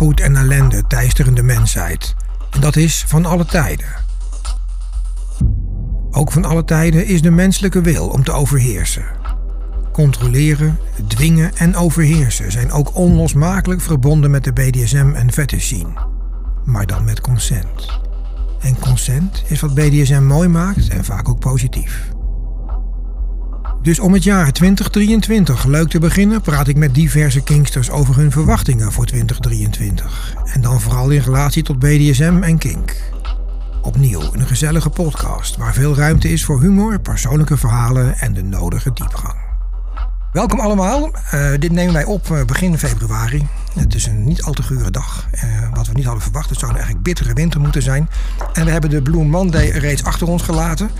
en ellende teisteren de mensheid. En dat is van alle tijden. Ook van alle tijden is de menselijke wil om te overheersen. Controleren, dwingen en overheersen zijn ook onlosmakelijk verbonden met de BDSM en fetish scene. Maar dan met consent. En consent is wat BDSM mooi maakt en vaak ook positief. Dus om het jaar 2023 leuk te beginnen, praat ik met diverse kinksters over hun verwachtingen voor 2023. En dan vooral in relatie tot BDSM en kink. Opnieuw een gezellige podcast waar veel ruimte is voor humor, persoonlijke verhalen en de nodige diepgang. Welkom allemaal. Uh, dit nemen wij op uh, begin februari. Het is een niet al te gure dag. Uh, wat we niet hadden verwacht. Het zou een eigenlijk bittere winter moeten zijn. En we hebben de Blue Monday reeds achter ons gelaten.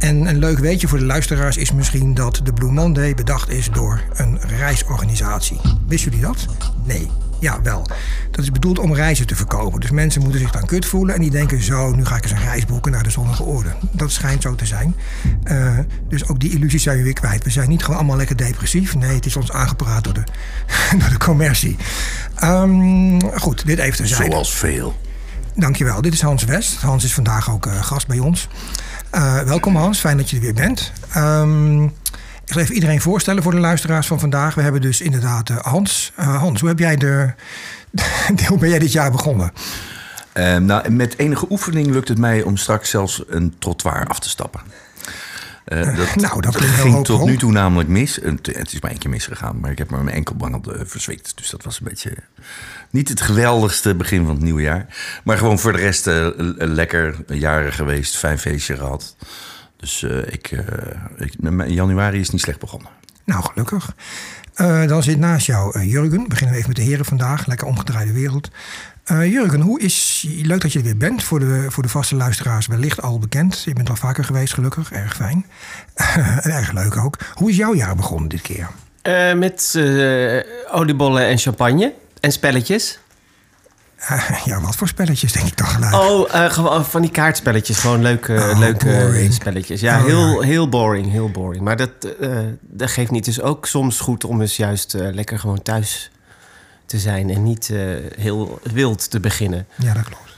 En een leuk weetje voor de luisteraars is misschien dat de Blue Monday bedacht is door een reisorganisatie. Wisten jullie dat? Nee. Ja, wel. Dat is bedoeld om reizen te verkopen. Dus mensen moeten zich dan kut voelen en die denken zo, nu ga ik eens een reis boeken naar de zonnige orde. Dat schijnt zo te zijn. Uh, dus ook die illusies zijn we weer kwijt. We zijn niet gewoon allemaal lekker depressief. Nee, het is ons aangepraat door de, door de commercie. Um, goed, dit even terzijde. Zoals veel. Dankjewel. Dit is Hans West. Hans is vandaag ook uh, gast bij ons. Uh, welkom Hans, fijn dat je er weer bent. Um, ik zal even iedereen voorstellen voor de luisteraars van vandaag. We hebben dus inderdaad uh, Hans. Uh, Hans, hoe heb jij de, hoe ben jij dit jaar begonnen? Uh, nou, met enige oefening lukt het mij om straks zelfs een trottoir af te stappen. Uh, dat, nou, dat ging tot nu toe namelijk mis. Het is maar één keer misgegaan, maar ik heb me mijn enkelband verzwikt. Dus dat was een beetje niet het geweldigste begin van het nieuwe jaar. Maar gewoon voor de rest uh, lekker jaren geweest, fijn feestje gehad. Dus uh, ik, ik, januari is niet slecht begonnen. Nou, gelukkig. Uh, dan zit naast jou uh, Jurgen. Beginnen we even met de heren vandaag. Lekker omgedraaide wereld. Uh, Jurgen, hoe is, leuk dat je er weer bent. Voor de, voor de vaste luisteraars wellicht al bekend. Je bent al vaker geweest, gelukkig. Erg fijn. en erg leuk ook. Hoe is jouw jaar begonnen dit keer? met oliebollen en champagne. En spelletjes. Uh, ja, wat voor spelletjes denk ik dan gelijk? Oh, gewoon van die kaartspelletjes. Gewoon leuke, oh, leuke spelletjes. Ja, oh, heel, heel boring, heel boring. Maar dat, dat geeft niet. Het is ook soms goed om eens juist lekker gewoon thuis te zijn... en niet heel wild te beginnen. Ja, dat klopt.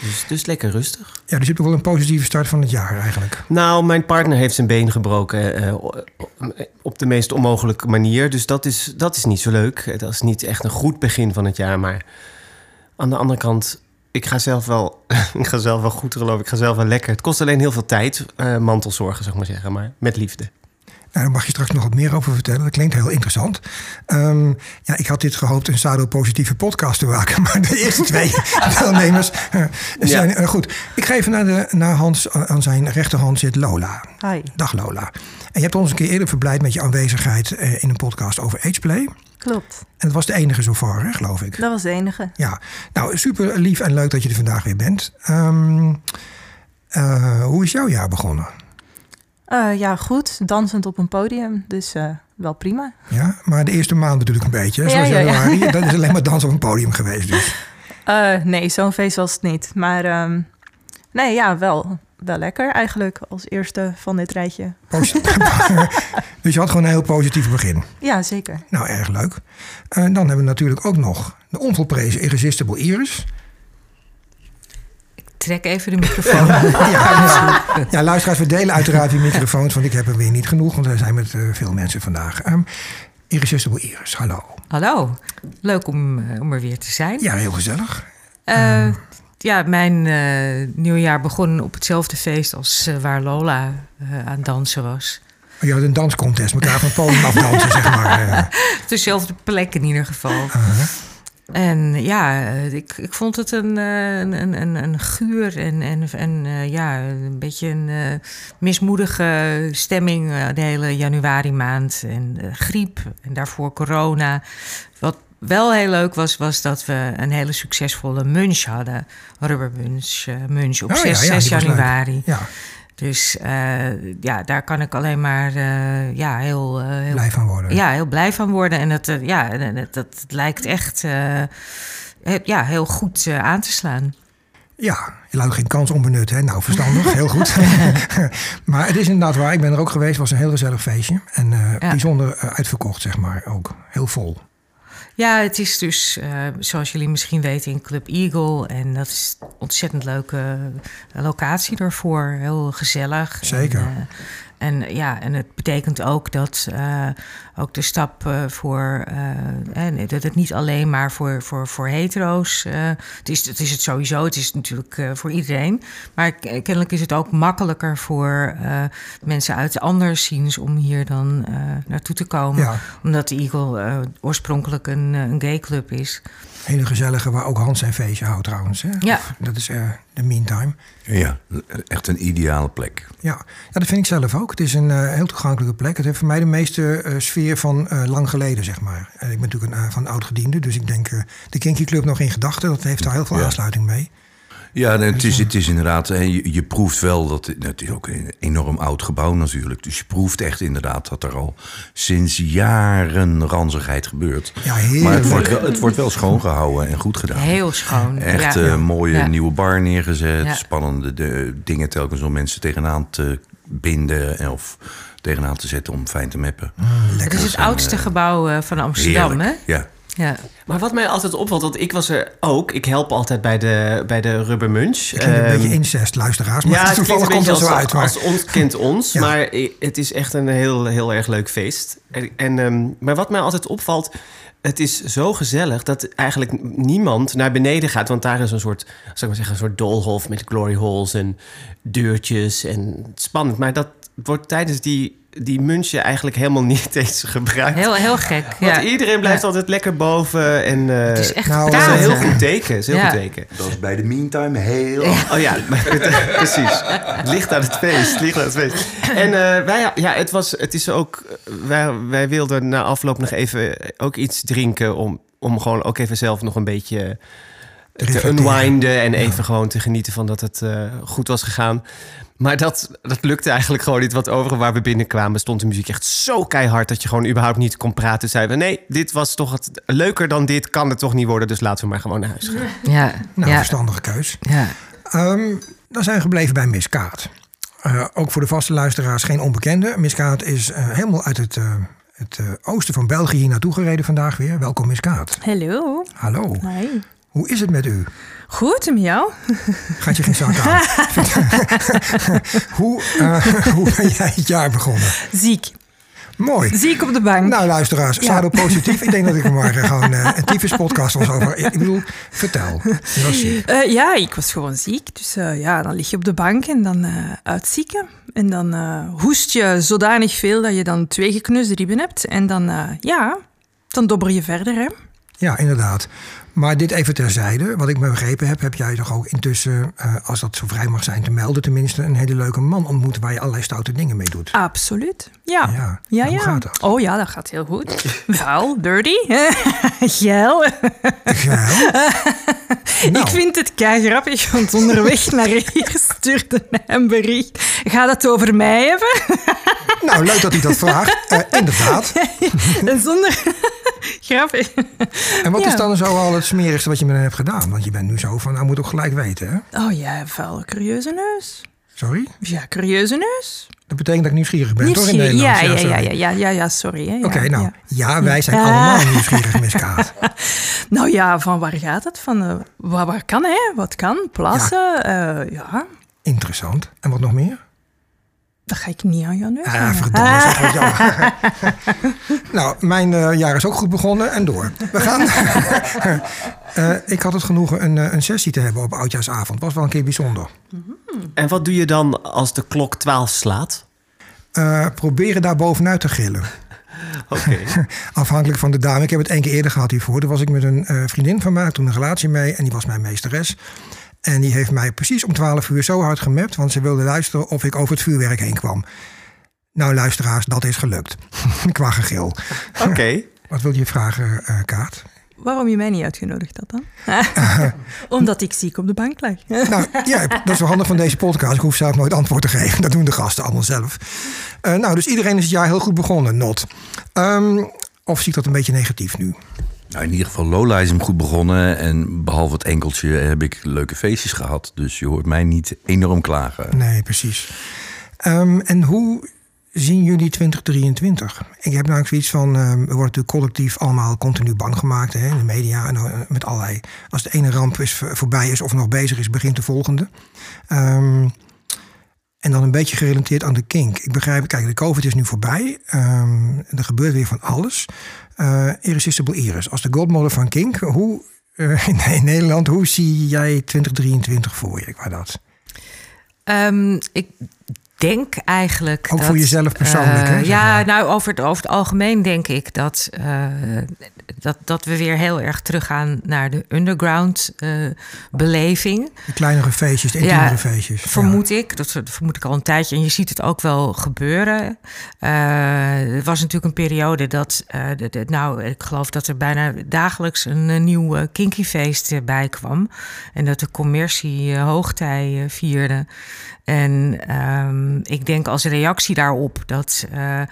Dus, dus lekker rustig. Ja, dus je hebt wel een positieve start van het jaar eigenlijk. Nou, mijn partner heeft zijn been gebroken op de meest onmogelijke manier. Dus dat is, dat is niet zo leuk. Dat is niet echt een goed begin van het jaar, maar... Aan de andere kant, ik ga zelf wel, ik ga zelf wel goed geloof ik. ga zelf wel lekker. Het kost alleen heel veel tijd, uh, mantelzorgen, zeg maar zeggen, maar met liefde. Nou, daar mag je straks nog wat meer over vertellen. Dat klinkt heel interessant. Um, ja, ik had dit gehoopt een sado-positieve podcast te maken. Maar de eerste twee deelnemers uh, zijn ja. uh, goed. Ik ga even naar, de, naar Hans. Aan zijn rechterhand zit Lola. Hi. Dag Lola. En je hebt ons een keer eerder verblijd met je aanwezigheid in een podcast over ageplay. Klopt. En dat was de enige zo ver, hè, geloof ik. Dat was de enige. Ja, nou super lief en leuk dat je er vandaag weer bent. Um, uh, hoe is jouw jaar begonnen? Uh, ja, goed. Dansend op een podium, dus uh, wel prima. Ja, maar de eerste maand natuurlijk een beetje, zoals ja, januari. Ja, ja. Dat is alleen maar dansen op een podium geweest dus. nee, zo'n feest was het niet. Maar um, nee, ja, wel wel lekker eigenlijk als eerste van dit rijtje. dus je had gewoon een heel positief begin. Ja, zeker. Nou, erg leuk. Dan hebben we natuurlijk ook nog de onvolprezen Irresistible Iris. Trek even de microfoon. ja, ja, ja, luisteraars, we delen uiteraard die microfoons, want ik heb er weer niet genoeg, want er zijn met uh, veel mensen vandaag. Um, Irresistible Iris, hallo. Hallo, leuk om, uh, om er weer te zijn. Ja, heel gezellig. Um, ja, mijn uh, nieuwjaar begon op hetzelfde feest als uh, waar Lola uh, aan dansen was. Oh, je had een danscontest, elkaar van podium afdansen, zeg maar. Op dezelfde plek in ieder geval. -huh. En ja, ik, ik vond het een, een, een, een guur en, en, en ja, een beetje een mismoedige stemming de hele januari maand. En griep en daarvoor corona. Wat wel heel leuk was, was dat we een hele succesvolle munch hadden. Rubber munch, munch op oh, 6, ja, ja, 6 januari. Ja. Dus uh, ja, daar kan ik alleen maar uh, ja, heel, heel, blij van worden. Ja, heel blij van worden. En dat, ja, dat, dat lijkt echt ja, heel goed aan te slaan. Ja, je laat geen kans onbenut. Hè? Nou, verstandig, heel goed. maar het is inderdaad waar. Ik ben er ook geweest. Het was een heel gezellig feestje. En ja. bijzonder uitverkocht, zeg maar. Ook heel vol. Ja, het is dus, eh, zoals jullie misschien weten, in Club Eagle. En dat is een ontzettend leuke eh, locatie daarvoor. Heel gezellig. Zeker. En, eh, en ja, en het betekent ook dat ook de stap uh, voor. Uh, dat het niet alleen maar voor, voor, voor hetero's. het, is, het is het sowieso, het is natuurlijk voor iedereen. Maar kennelijk is het ook makkelijker voor mensen uit andere scenes om hier dan naartoe te komen. Ja. Omdat de Eagle oorspronkelijk een, een gay club is. Hele gezellige, waar ook Hans zijn feestje houdt trouwens. Hè? Ja. Dat is de meantime. Ja, echt een ideale plek. Ja. ja, dat vind ik zelf ook. Het is een uh, heel toegankelijke plek. Het heeft voor mij de meeste uh, van uh, lang geleden, zeg maar. ik ben natuurlijk een, van oud-gediende, dus ik denk de Kinky Club nog in gedachten. Dat heeft daar heel veel ja. aansluiting mee. Ja, het is, het is inderdaad, je, je proeft wel dat het is ook een enorm oud gebouw natuurlijk. Dus je proeft echt inderdaad dat er al sinds jaren ranzigheid gebeurt. Ja, heerlijk. maar het wordt, wel, het wordt wel schoongehouden en goed gedaan. Heel schoon. Echt ja. uh, mooie Ja. nieuwe bar neergezet. Ja. Spannende de, dingen telkens om mensen tegenaan te binden of tegenaan te zetten om fijn te mappen. Het is het En, oudste eh, gebouw eh, van Amsterdam, hè? Ja. Ja. Maar wat mij altijd opvalt, want ik was er ook. Ik help altijd bij de, bij de Rubber Munch. Het klinkt een Ehm, beetje incest, luisteraars. Maar ja, het toevallig komt dat als, zo uit. Maar als ons kent ons. Ja. Maar het is echt een heel, heel erg leuk feest. En, en, ehm, maar wat mij altijd opvalt... Het is zo gezellig dat eigenlijk niemand naar beneden gaat. Want daar is een soort, zal ik maar zeggen, een soort doolhof met glory holes en deurtjes en spannend. Maar dat wordt tijdens die, die munchje eigenlijk helemaal niet eens gebruikt. Heel, heel gek. Want ja. iedereen blijft Ja. altijd lekker boven. En, eh, Het is echt Nou, dat is een praten. heel goed teken. is heel Ja. goed teken. Dat is bij de meantime heel... Oh ja, precies. Het ligt aan het feest. Het ligt aan het feest. En eh, wij, ja, het, was, het is ook. Wij, wij wilden na afloop nog even ook iets drinken. Om, om gewoon ook even zelf nog een beetje te unwinden. En even gewoon te genieten van dat het eh, goed was gegaan. Maar dat, dat lukte eigenlijk gewoon niet. Want overal waar we binnenkwamen stond de muziek echt zo keihard... dat je gewoon überhaupt niet kon praten. Zeiden we, nee, dit was toch het, leuker dan dit kan het toch niet worden. Dus laten we maar gewoon naar huis gaan. Ja. nou, ja. verstandige keus. ja. Ehm, dan zijn we gebleven bij Miss Kaat. Eh, ook voor de vaste luisteraars geen onbekende. Miss Kaat is eh, helemaal uit het, eh, het eh, oosten van België hier naartoe gereden vandaag weer. Welkom Miss Kaat. Hallo. Hallo. Hi. Hoe is het met u? Goed, en met jou? Gaat je geen zak aan? hoe, eh, hoe ben jij het jaar begonnen? Ziek. Mooi. Ziek op de bank. Nou, luisteraars, Ja. positief. Ik denk dat ik er maar gewoon eh, een tyfus podcast was over. Ik bedoel, vertel. Je was ziek. Eh, ja, ik was gewoon ziek. Dus ja, dan lig je op de bank en dan uitzieken. En dan hoest je zodanig veel dat je dan twee gekneusde ribben hebt. En dan, ja, dan dobber je verder, hè. Ja, inderdaad. Maar dit even terzijde. Wat ik me begrepen heb, heb jij toch ook intussen, eh, als dat zo vrij mag zijn te melden, tenminste een hele leuke man ontmoet waar je allerlei stoute dingen mee doet. Absoluut. Ja. Ja. Ja, Hoe ja. gaat dat? Oh ja, dat gaat heel goed. Vuil, dirty, geil. Geil. Nou, Ik vind het kei grappig, want onderweg naar hier stuurde hij een bericht. Gaat het over mij hebben? nou, leuk dat hij dat vraagt. Eh, inderdaad. En zonder... grappig. En wat Ja. is dan zo al het smerigste wat je met hem hebt gedaan? Want je bent nu zo van, nou moet ook gelijk weten, hè? Oh ja, vuile, curieuze neus. Sorry? Ja, curieuze neus. Dat betekent dat ik nieuwsgierig ben, toch in Nieuwsgierig. Ja, Nederland? ja, ja, ja, ja, ja, ja, sorry. Ja, Oké, nou, ja. ja. wij zijn allemaal nieuwsgierig, Miss Kaat. Nou ja, van waar gaat het? Van, eh, waar, waar kan, hè? Wat kan? Plassen? Ja. ja, Interessant. En wat nog meer? Dat ga ik niet aan jou neus Ah, verdomme, jammer. nou, mijn eh, jaar is ook goed begonnen en door. We gaan. Eh, ik had het genoegen een, eh, een sessie te hebben op Oudjaarsavond. Was wel een keer bijzonder. En wat doe je dan als de klok 12 slaat? Eh, proberen daar bovenuit te gillen. Oké. Afhankelijk van de dame. Ik heb het één keer eerder gehad hiervoor. Toen was ik met een eh, vriendin van mij, toen een relatie mee. En die was mijn meesteres. En die heeft mij precies om 12 uur zo hard gemapt. Want ze wilde luisteren of ik over het vuurwerk heen kwam. Nou, luisteraars, dat is gelukt. Qua gegil. Oké. Wat wil je vragen, eh Kaat? Waarom je mij niet uitgenodigd had dan? Omdat ik ziek op de bank lag. Nou, ja, dat is wel handig van deze podcast. Ik hoef zelf nooit antwoord te geven. Dat doen de gasten allemaal zelf. Eh, nou, dus iedereen is het jaar heel goed begonnen, not. Ehm, of zie ik dat een beetje negatief nu? Nou, in ieder geval, Lola is hem goed begonnen. En behalve het enkeltje heb ik leuke feestjes gehad. Dus je hoort mij niet enorm klagen. Nee, precies. Ehm, en hoe zien jullie 2023? Ik heb namelijk zoiets van, uh, we worden natuurlijk collectief allemaal continu bang gemaakt hè, in de media en uh, met allerlei. Als de ene ramp is voorbij is of nog bezig is, begint de volgende. Um, en dan een beetje gerelateerd aan de kink. Ik begrijp, kijk, de COVID is nu voorbij. Um, er gebeurt weer van alles. Uh, Irresistible Iris, als de godmother van kink, hoe uh, in Nederland, hoe zie jij 2023 voor je? Qua dat? Um, ik denk eigenlijk. Ook dat, voor jezelf persoonlijk, hè? Ja, nou, over het, over het algemeen denk ik dat, uh, dat, dat we weer heel erg teruggaan naar de underground uh, beleving. De kleinere feestjes, de intiemere ja, feestjes. Vermoed ja. ik. Dat, dat vermoed ik al een tijdje. En je ziet het ook wel gebeuren. er was natuurlijk een periode dat. De, de, nou, ik geloof dat er bijna dagelijks een, nieuw kinky feest bij kwam. En dat de commercie hoogtij vierde. En um, ik denk als reactie daarop dat, uh,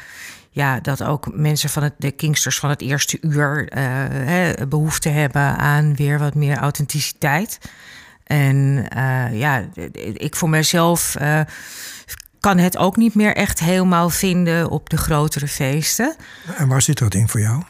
ja, dat ook mensen van het, de Kingsters van het eerste uur uh, hè, behoefte hebben aan weer wat meer authenticiteit. En uh, ja, ik voor mezelf kan het ook niet meer echt helemaal vinden op de grotere feesten. En waar zit dat in voor jou?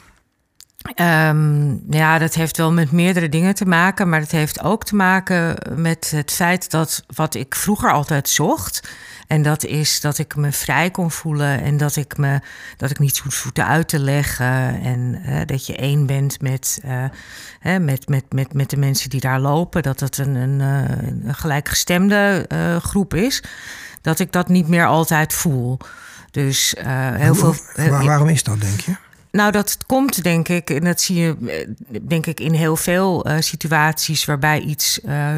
Um, ja, dat heeft wel met meerdere dingen te maken, maar het heeft ook te maken met het feit dat wat ik vroeger altijd zocht. En dat is dat ik me vrij kon voelen en dat ik me dat ik niet hoef te uit te leggen. En uh, dat je één bent met, uh, hè, met, met, met, met de mensen die daar lopen. Dat het een, een, een gelijkgestemde uh, groep is. Dat ik dat niet meer altijd voel. Dus heel veel. Waar, waarom is dat, denk je? Nou, dat komt denk ik, en dat zie je denk ik in heel veel uh, situaties waarbij iets uh,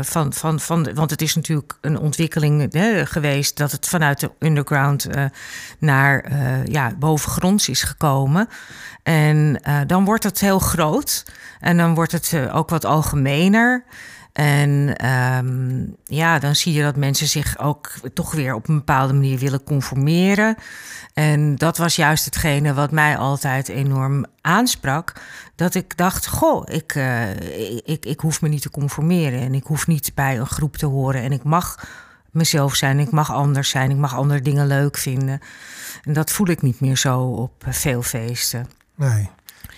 van, van, van, want het is natuurlijk een ontwikkeling hè, geweest dat het vanuit de underground naar ja, bovengronds is gekomen. En dan wordt het heel groot en dan wordt het ook wat algemener. En um, ja, dan zie je dat mensen zich ook toch weer op een bepaalde manier willen conformeren. En dat was juist hetgene wat mij altijd enorm aansprak. Dat ik dacht, goh, ik, uh, ik, ik hoef me niet te conformeren. En ik hoef niet bij een groep te horen. En ik mag mezelf zijn, ik mag anders zijn. Ik mag andere dingen leuk vinden. En dat voel ik niet meer zo op veel feesten. Nee.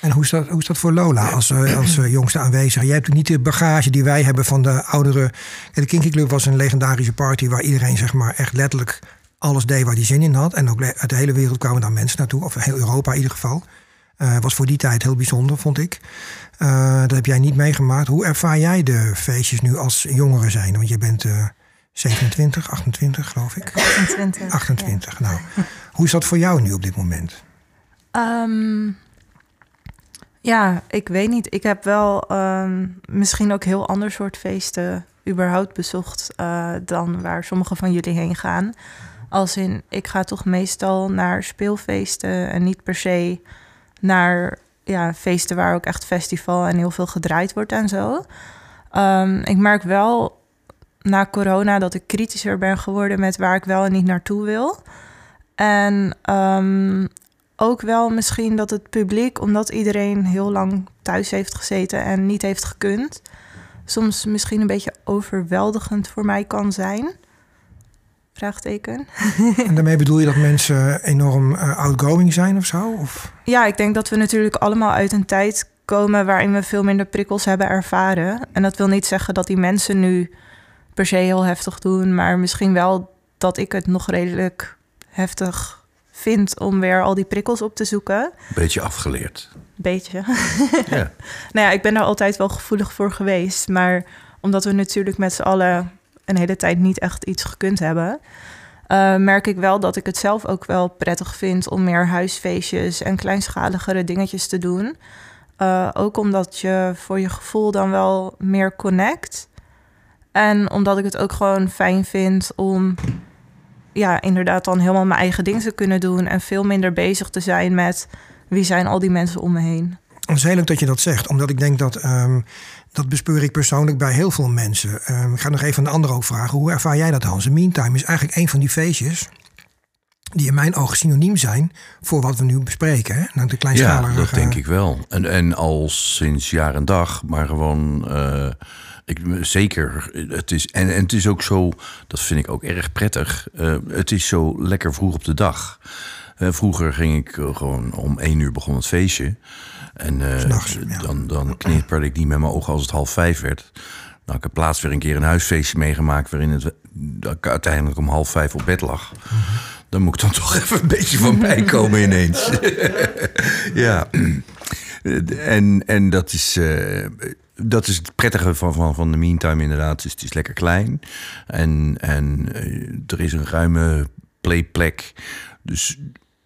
En hoe is dat, hoe is dat voor Lola als, uh, als uh, jongste aanwezig? Jij hebt niet de bagage die wij hebben van de oudere... De Kinky Club was een legendarische party waar iedereen zeg maar echt letterlijk alles deed waar hij zin in had. En ook uit de hele wereld kwamen daar mensen naartoe, of heel Europa in ieder geval. Uh, was voor die tijd heel bijzonder, vond ik. Uh, dat heb jij niet meegemaakt. Hoe ervaar jij de feestjes nu als jongere zijn? Want je bent uh, 27, 28 geloof ik. 28. 28, ja. nou. Hoe is dat voor jou nu op dit moment? Um, ja, ik weet niet. Ik heb wel um, misschien ook heel ander soort feesten überhaupt bezocht uh, dan waar sommige van jullie heen gaan. Als in, ik ga toch meestal naar speelfeesten en niet per se naar ja, feesten waar ook echt festival en heel veel gedraaid wordt en zo. Um, ik merk wel na corona dat ik kritischer ben geworden met waar ik wel en niet naartoe wil. En um, ook wel misschien dat het publiek, omdat iedereen heel lang thuis heeft gezeten en niet heeft gekund, soms misschien een beetje overweldigend voor mij kan zijn. Vraagteken. En daarmee bedoel je dat mensen enorm uh, outgoing zijn of zo? Of? Ja, ik denk dat we natuurlijk allemaal uit een tijd komen waarin we veel minder prikkels hebben ervaren. En dat wil niet zeggen dat die mensen nu per se heel heftig doen, maar misschien wel dat ik het nog redelijk heftig vind om weer al die prikkels op te zoeken. Beetje afgeleerd. Beetje. ja. nou ja, ik ben daar altijd wel gevoelig voor geweest. Maar omdat we natuurlijk met z'n allen een hele tijd niet echt iets gekund hebben, uh, merk ik wel dat ik het zelf ook wel prettig vind om meer huisfeestjes en kleinschaligere dingetjes te doen. Uh, ook omdat je voor je gevoel dan wel meer connect. En omdat ik het ook gewoon fijn vind om ja, inderdaad dan helemaal mijn eigen ding te kunnen doen en veel minder bezig te zijn met wie zijn al die mensen om me heen. Het is heel leuk dat je dat zegt, omdat ik denk dat um, dat bespeur ik persoonlijk bij heel veel mensen. Um, ik ga nog even aan de ander ook vragen. Hoe ervaar jij dat, Hans? Meantime is eigenlijk een van die feestjes die in mijn ogen synoniem zijn voor wat we nu bespreken. Hè? Nou, de kleinschalige... Ja, dat denk ik wel. En, en al sinds jaar en dag, maar gewoon uh, Ik, zeker. Het is, en, en het is ook zo, dat vind ik ook erg prettig. eh, het is zo lekker vroeg op de dag. Eh, vroeger ging ik eh, gewoon om één uur begon het feestje. En ja. dan, dan knipperde ik niet met mijn ogen als het half vijf werd. Dan had ik er plaats weer een keer een huisfeestje meegemaakt... waarin het, dat ik uiteindelijk om half vijf op bed lag. Dan moet ik dan toch even een beetje van bijkomen ineens. ja. En, en dat, is, dat is het prettige van, van, van de meantime inderdaad. Dus het is lekker klein. En, en eh, er is een ruime playplek. Dus,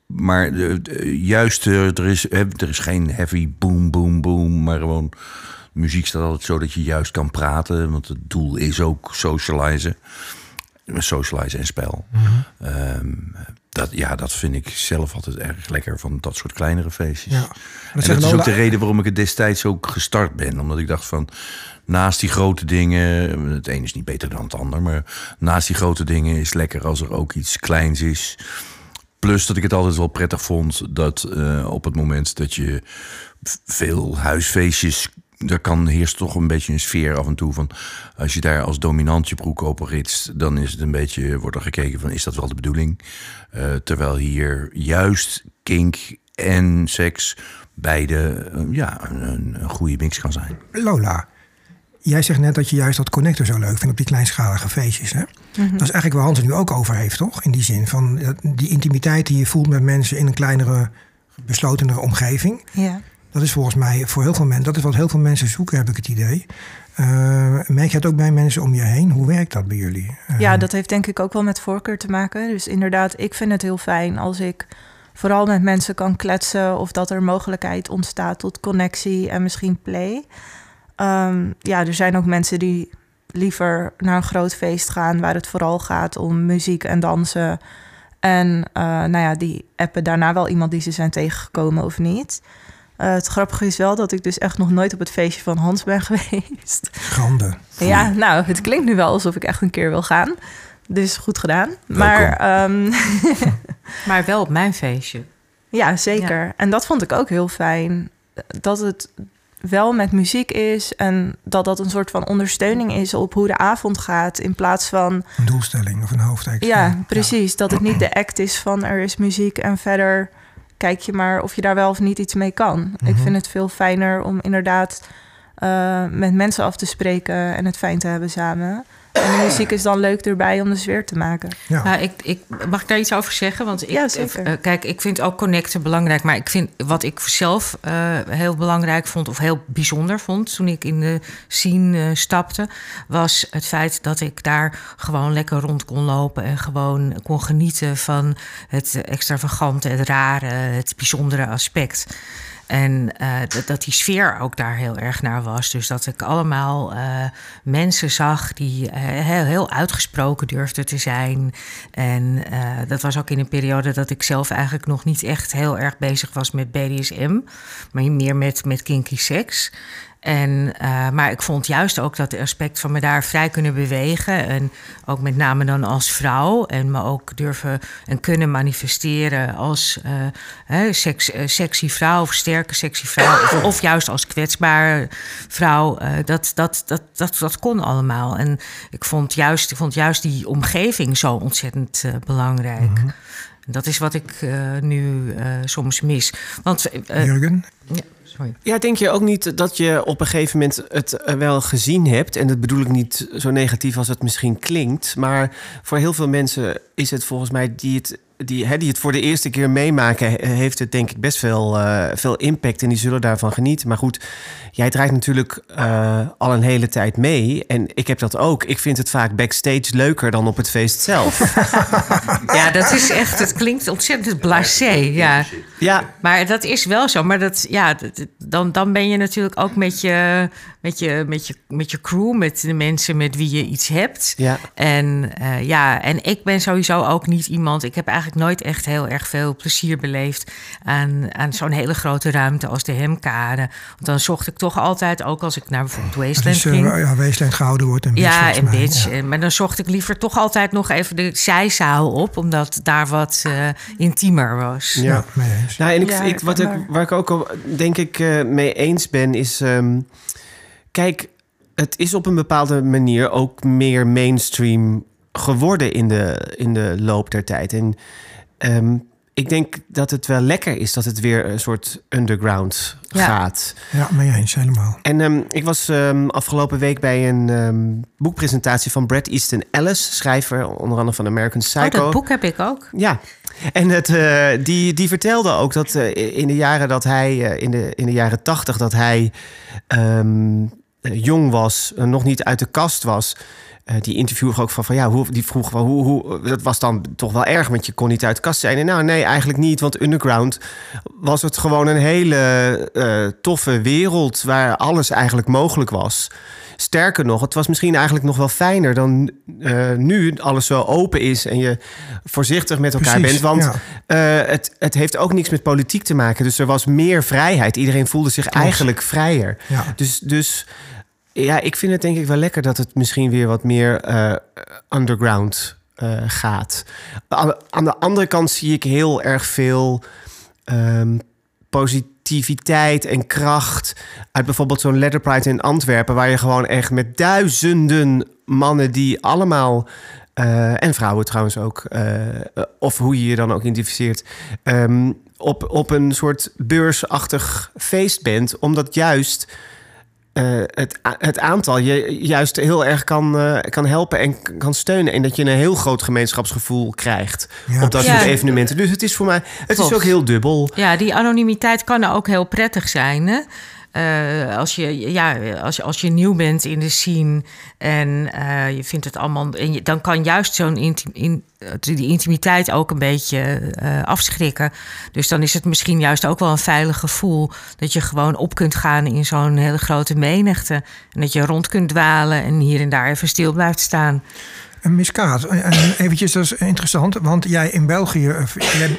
maar de, de- juist, eh, er is, eh, er is geen heavy boom, boom, boom. Maar gewoon, muziek staat altijd zo dat je juist kan praten. Want het doel is ook socializen. Socializen en spel. Ehm, dat, ja, dat vind ik zelf altijd erg lekker van dat soort kleinere feestjes. Ja. En Dat dat is ook de reden waarom ik het destijds ook gestart ben. Omdat ik dacht van, naast die grote dingen... Het een is niet beter dan het ander, maar naast die grote dingen is lekker als er ook iets kleins is. Plus dat ik het altijd wel prettig vond dat eh, op het moment dat je veel huisfeestjes... Daar kan heerst toch een beetje een sfeer af en toe van... als je daar als dominant je broek open ritst... dan is het een beetje, wordt er gekeken van, is dat wel de bedoeling? Eh, terwijl hier juist kink en seks beide eh, ja, een, een goede mix kan zijn. Lola, jij zegt net dat je juist dat connector zo leuk vindt op die kleinschalige feestjes. Hè? Dat is eigenlijk waar Hans het nu ook over heeft, toch? In die zin van eh, die intimiteit die je voelt met mensen in een kleinere, beslotenere omgeving. Ja. Dat is volgens mij voor heel veel mensen, dat is wat heel veel mensen zoeken, heb ik het idee. Eh, merk je het ook bij mensen om je heen? Hoe werkt dat bij jullie? Eh, Ja, dat heeft denk ik ook wel met voorkeur te maken. Dus inderdaad, ik vind het heel fijn als ik vooral met mensen kan kletsen of dat er mogelijkheid ontstaat tot connectie en misschien play. Ehm, ja, er zijn ook mensen die liever naar een groot feest gaan waar het vooral gaat om muziek en dansen. En eh, nou ja, die appen daarna wel iemand die ze zijn tegengekomen of niet. Eh, het grappige is wel dat ik dus echt nog nooit op het feestje van Hans ben geweest. Schande. Ja, nou, het klinkt nu wel alsof ik echt een keer wil gaan. Dus goed gedaan. Maar ehm, Maar wel op mijn feestje. ja, zeker. En dat vond ik ook heel fijn. Dat het wel met muziek is en dat dat een soort van ondersteuning is op hoe de avond gaat. In plaats van, Een doelstelling of een hoofdtekst. ja, precies, dat het niet de act is van er is muziek en verder kijk je maar of je daar wel of niet iets mee kan. Ik vind het veel fijner om inderdaad eh, met mensen af te spreken en het fijn te hebben samen. En de muziek is dan leuk erbij om de sfeer te maken. Ja. Nou, ik, ik, mag ik daar iets over zeggen? Want ik, Ja, zeker. eh, kijk, ik vind ook connecten belangrijk. Maar ik vind wat ik zelf eh, heel belangrijk vond, of heel bijzonder vond toen ik in de scene eh, stapte, was het feit dat ik daar gewoon lekker rond kon lopen en gewoon kon genieten van het extravagante, het rare, het bijzondere aspect. En eh, dat, dat die sfeer ook daar heel erg naar was. Dus dat ik allemaal eh, mensen zag die eh, heel, heel uitgesproken durfden te zijn. En dat was ook in een periode dat ik zelf eigenlijk nog niet echt heel erg bezig was met BDSM. Maar meer met, met kinky seks. En, eh, maar ik vond juist ook dat aspect van me daar vrij kunnen bewegen. En ook met name dan als vrouw. En me ook durven en kunnen manifesteren als eh, hè, seks, eh, sexy vrouw of sterke sexy vrouw. Of, of juist als kwetsbare vrouw. dat, dat, dat, dat, dat kon allemaal. En ik vond juist, ik vond juist die omgeving zo ontzettend belangrijk. Dat is wat ik nu soms mis. Want, Jurgen? ja, sorry. Ja, denk je ook niet dat je op een gegeven moment het eh, wel gezien hebt? En dat bedoel ik niet zo negatief als het misschien klinkt. Maar voor heel veel mensen is het volgens mij die het, die, hè, die het voor de eerste keer meemaken, he- heeft het denk ik best veel, eh, veel impact. En die zullen daarvan genieten. Maar goed, jij draait natuurlijk eh, al een hele tijd mee. En ik heb dat ook. Ik vind het vaak backstage leuker dan op het feest zelf. Ja, dat is echt, het klinkt ontzettend blasé. Ja. ja, Maar dat is wel zo. Maar dat, ja, dat- dan, dan ben je natuurlijk ook met je, met, je, met, je, met je crew, met de mensen met wie je iets hebt. ja. En eh, ja, en ik ben sowieso ook niet iemand. Ik heb eigenlijk nooit echt heel erg veel plezier beleefd aan, aan zo'n hele grote ruimte als de Hemkade. Want dan zocht ik toch altijd, ook als ik naar bijvoorbeeld Wasteland is uh, ging. ja, Wasteland gehouden wordt. En Beach, Ja, en bitch. Ja. Eh, Maar dan zocht ik liever toch altijd nog even de zijzaal op, omdat daar wat eh, intiemer was. Ja. Ja, mee eens. Nou, en ik, Ja, ik, wat ik, waar ik ook al denk ik eh, mee eens ben, is. ehm, kijk, het is op een bepaalde manier ook meer mainstream geworden in de, in de loop der tijd. En ehm, ik denk dat het wel lekker is dat het weer een soort underground Ja. gaat. Ja, mee eens, helemaal. En ehm, ik was ehm, afgelopen week bij een ehm, boekpresentatie van Bret Easton Ellis, schrijver onder andere van American Oh, Psycho. dat boek heb ik ook. Ja. En het, eh, die, die vertelde ook dat eh, in de jaren dat hij, eh, in, de, in de jaren tachtig, dat hij jong was, nog niet uit de kast was. Eh, die interviewer ook van, van ja, hoe, die vroeg hoe, hoe, dat was dan toch wel erg, want je kon niet uit de kast zijn. En nou, nee, eigenlijk niet, want underground was het gewoon een hele eh, toffe wereld waar alles eigenlijk mogelijk was. Sterker nog, het was misschien eigenlijk nog wel fijner dan eh, nu alles zo open is en je voorzichtig met elkaar Precies, bent. Want ja. het, het heeft ook niks met politiek te maken. Dus er was meer vrijheid. Iedereen voelde zich eigenlijk vrijer. Ja. Dus, dus ja, ik vind het denk ik wel lekker dat het misschien weer wat meer eh, underground eh, gaat. Aan, de andere kant zie ik heel erg veel ehm, positiviteit en kracht uit bijvoorbeeld zo'n Letter Pride in Antwerpen, waar je gewoon echt met duizenden mannen die allemaal eh, en vrouwen trouwens ook, of hoe je je dan ook identificeert, ehm, op, op een soort beursachtig feest bent, omdat juist eh, het, het aantal je juist heel erg kan, eh, kan helpen en kan steunen. En dat je een heel groot gemeenschapsgevoel krijgt Ja, op dat soort evenementen. Dus het is voor mij, het Klopt. is ook heel dubbel. Ja, die anonimiteit kan ook heel prettig zijn. Hè? Eh, als, je, ja, als, als je nieuw bent in de scene en eh, je vindt het allemaal. En je, dan kan juist zo'n inti- in, eh, die intimiteit ook een beetje afschrikken. Dus dan is het misschien juist ook wel een veilig gevoel dat je gewoon op kunt gaan in zo'n hele grote menigte. En dat je rond kunt dwalen en hier en daar even stil blijft staan. En Miss Kaat, en eventjes, dat is interessant. Want jij in België,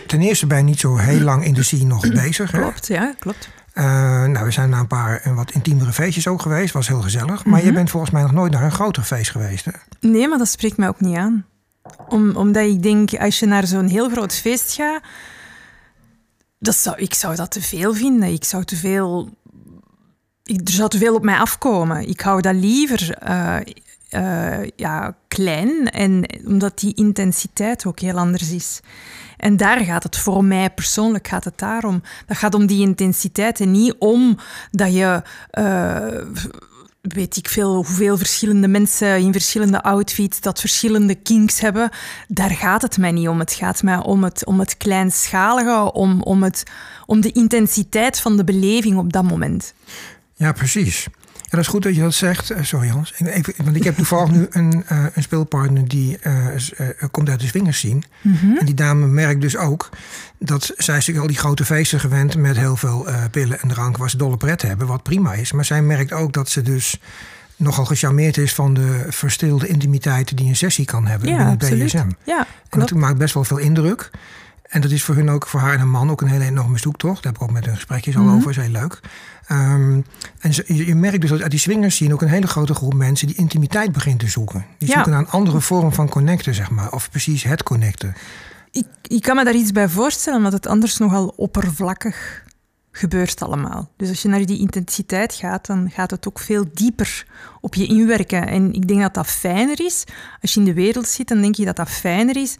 ten eerste ben je niet zo heel lang in de scene nog bezig. Hè? Klopt, ja, klopt. Eh, nou, we zijn naar een paar eh, wat intiemere feestjes ook geweest. Was heel gezellig. Maar Mhm. je bent volgens mij nog nooit naar een groter feest geweest. Hè? Nee, maar dat spreekt mij ook niet aan. Om, omdat ik denk, als je naar zo'n heel groot feest gaat, dat zou, ik zou dat te veel vinden. Ik zou te veel... Ik, er zou te veel op mij afkomen. Ik hou dat liever eh, eh, ja, klein, en, omdat die intensiteit ook heel anders is. En daar gaat het voor mij persoonlijk gaat het daarom. Dat gaat om die intensiteit en niet om dat je eh, weet ik veel hoeveel verschillende mensen in verschillende outfits dat verschillende kinks hebben. Daar gaat het mij niet om. Het gaat mij om het, om het kleinschalige, om, om, het, om de intensiteit van de beleving op dat moment. Ja, precies. Ja, dat is goed dat je dat zegt. Eh, sorry Hans. Even, want ik heb toevallig nu een, eh, een speelpartner die eh, komt uit de swingers zien. En die dame merkt dus ook dat zij natuurlijk al die grote feesten gewend met heel veel pillen en drank waar ze dolle pret hebben, wat prima is. Maar zij merkt ook dat ze dus nogal gecharmeerd is van de verstilde intimiteit die een sessie kan hebben Ja, binnen het. Ja, En dat maakt best wel veel indruk. En dat is voor hun ook, voor haar en haar man, ook een hele enorme zoektocht. Daar heb ik ook met hun gesprekjes al Mhm. over, is heel leuk. Ehm, en je, je merkt dus dat uit die swingers zien ook een hele grote groep mensen die intimiteit begint te zoeken. Die Ja. zoeken naar een andere vorm van connecten, zeg maar. Of precies het connecten. Ik, ik kan me daar iets bij voorstellen, omdat het anders nogal oppervlakkig gebeurt allemaal. Dus als je naar die intensiteit gaat, dan gaat het ook veel dieper op je inwerken. En ik denk dat dat fijner is. Als je in de wereld zit, dan denk je dat dat fijner is.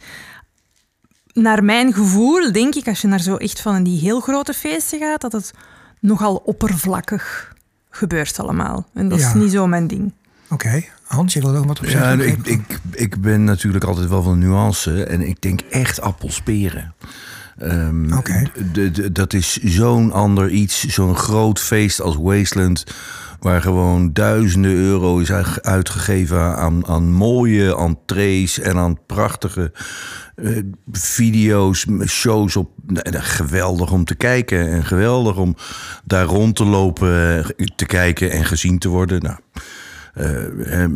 Naar mijn gevoel denk ik, als je naar zo echt van die heel grote feesten gaat, dat het nogal oppervlakkig gebeurt allemaal. En dat Ja. is niet zo mijn ding. Oké, Hans, je wil ook wat op Ja, zeggen? ik, ik, ik ben natuurlijk altijd wel van nuance. En ik denk echt appelsperen. Ehm, Oké. d- d- dat is zo'n ander iets. Zo'n groot feest als Wasteland. Waar gewoon duizenden euro is uit- uitgegeven aan, aan mooie entrees en aan prachtige eh, video's, shows op. Nou, nou, Geweldig om te kijken en geweldig om daar rond te lopen, eh, te kijken en gezien te worden. Nou, eh, eh,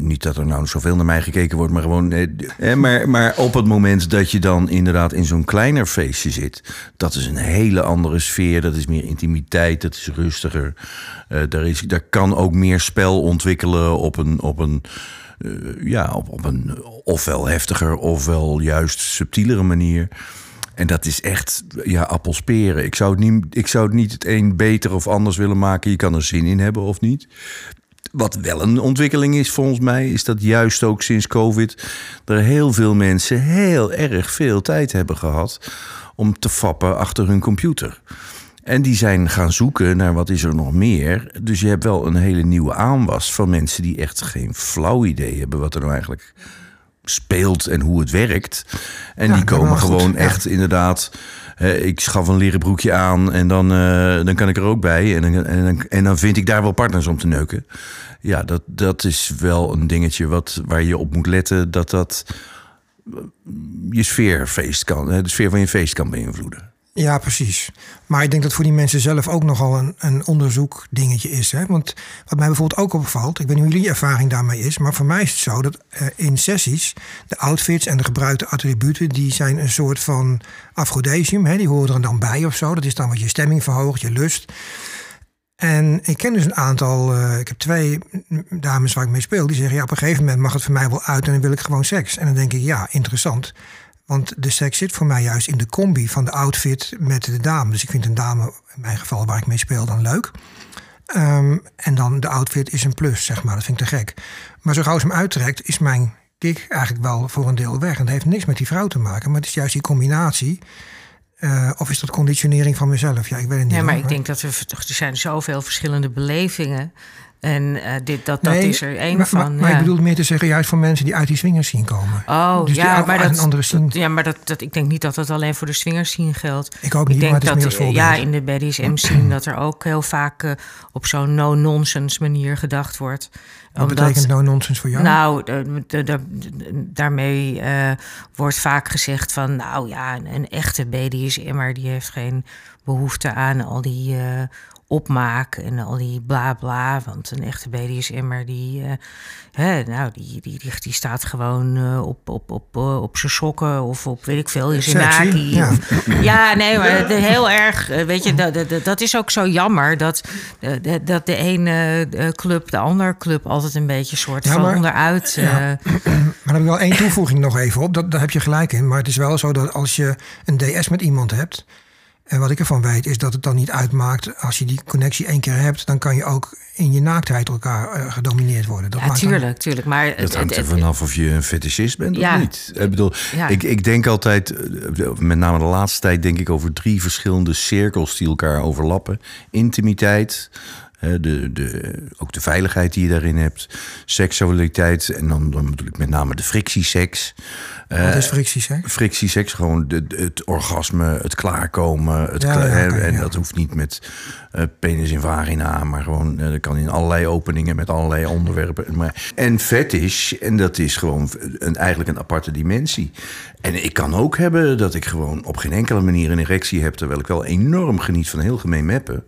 niet dat er nou zoveel naar mij gekeken wordt, maar gewoon. eh, eh, maar, maar op het moment dat je dan inderdaad in zo'n kleiner feestje zit, dat is een hele andere sfeer. Dat is meer intimiteit, dat is rustiger. Eh, daar, is, daar kan ook meer spel ontwikkelen op een. Op een eh, ja, op, op een ofwel heftiger ofwel juist subtielere manier. En dat is echt, ja, appelsperen. Ik zou, het niet, ik zou het niet het een beter of anders willen maken. Je kan er zin in hebben of niet. wat wel een ontwikkeling is volgens mij, is dat juist ook sinds COVID er heel veel mensen heel erg veel tijd hebben gehad om te fappen achter hun computer. En die zijn gaan zoeken naar wat is er nog meer. Dus je hebt wel een hele nieuwe aanwas van mensen die echt geen flauw idee hebben wat er nou eigenlijk speelt en hoe het werkt. En Ja, die komen goed, gewoon ja. echt inderdaad. ik schaf een leren broekje aan en dan, eh, dan kan ik er ook bij. En dan, en, dan, en dan vind ik daar wel partners om te neuken. Ja, dat, dat is wel een dingetje wat, waar je op moet letten. Dat dat eh, je sfeerfeest kan, de sfeer van je feest kan beïnvloeden. Ja, precies. Maar ik denk dat voor die mensen zelf ook nogal een, een onderzoek dingetje is. Hè? Want wat mij bijvoorbeeld ook opvalt, ik weet niet hoe jullie ervaring daarmee is, maar voor mij is het zo dat eh, in sessies de outfits en de gebruikte attributen, die zijn een soort van afrodesium. Die horen er dan bij of zo. Dat is dan wat je stemming verhoogt, je lust. En ik ken dus een aantal, eh, ik heb twee dames waar ik mee speel, die zeggen ja, op een gegeven moment mag het voor mij wel uit en dan wil ik gewoon seks. En dan denk ik ja, interessant. Want de seks zit voor mij juist in de combi van de outfit met de dame. Dus ik vind een dame, in mijn geval waar ik mee speel, dan leuk. Ehm, en dan de outfit is een plus, zeg maar. Dat vind ik te gek. Maar zo gauw ze hem uittrekt, is mijn kick eigenlijk wel voor een deel weg. En dat heeft niks met die vrouw te maken. Maar het is juist die combinatie. Eh, of is dat conditionering van mezelf? Ja, ik weet het niet. Ja, maar hoor. ik denk dat er, er zijn zoveel verschillende belevingen. En eh, dit, dat, dat is er één maar, van. Maar, ik bedoel meer te zeggen, juist voor mensen die uit die swingers zien komen. Oh, dus ja, maar dat, een andere scene. ja, maar dat, dat, ik denk niet dat dat alleen voor de swingers scene geldt. Ik ook Ik niet, maar denk het is meer dat als voorbeeld. ja, in de BDSM scene dat er ook heel vaak eh, op zo'n no-nonsense manier gedacht wordt. Wat betekent no nonsense voor jou? Nou, daarmee eh, wordt vaak gezegd van... nou ja, een, een echte BDSM'er die heeft geen behoefte aan al die opmaak... en al die bla bla, want een echte BDSM'er die... eh, hè, nou, die, die, die, die staat gewoon eh, op, op, op, eh, op zijn sokken of op, weet ik veel, in zijn naki. ja. Nee, maar de- heel erg. Weet je, dat, dat, dat is ook zo jammer dat, dat- dat de ene club de andere club altijd een beetje soort Ja, van maar- onderuit. Ja. Maar dan heb ik wel één toevoeging nog even op. Dat, daar heb je gelijk in. Maar het is wel zo dat als je een DS met iemand hebt. En wat ik ervan weet is dat het dan niet uitmaakt. Als je die connectie één keer hebt, dan kan je ook in je naaktheid elkaar eh, gedomineerd worden. Dat ja, maakt dan- tuurlijk. Maar het- Dat hangt het- er het- vanaf of je een fetischist bent Ja. of niet. Ik bedoel, Ja. ik, ik denk altijd, eh, met name de laatste tijd, denk ik over drie verschillende cirkels die elkaar overlappen. Intimiteit, de, de, ook de veiligheid die je daarin hebt, seksualiteit en dan, dan bedoel ik met name de frictieseks. Eh, Wat is frictieseks? Frictieseks, gewoon de, het orgasme, het klaarkomen. Het Ja, ja, en ja. dat hoeft niet met eh, penis in vagina, maar gewoon eh, dat kan in allerlei openingen met allerlei onderwerpen. Maar, en fetish, en dat is gewoon een, eigenlijk een aparte dimensie. En ik kan ook hebben dat ik gewoon op geen enkele manier een erectie heb, terwijl ik wel enorm geniet van heel gemeen meppen.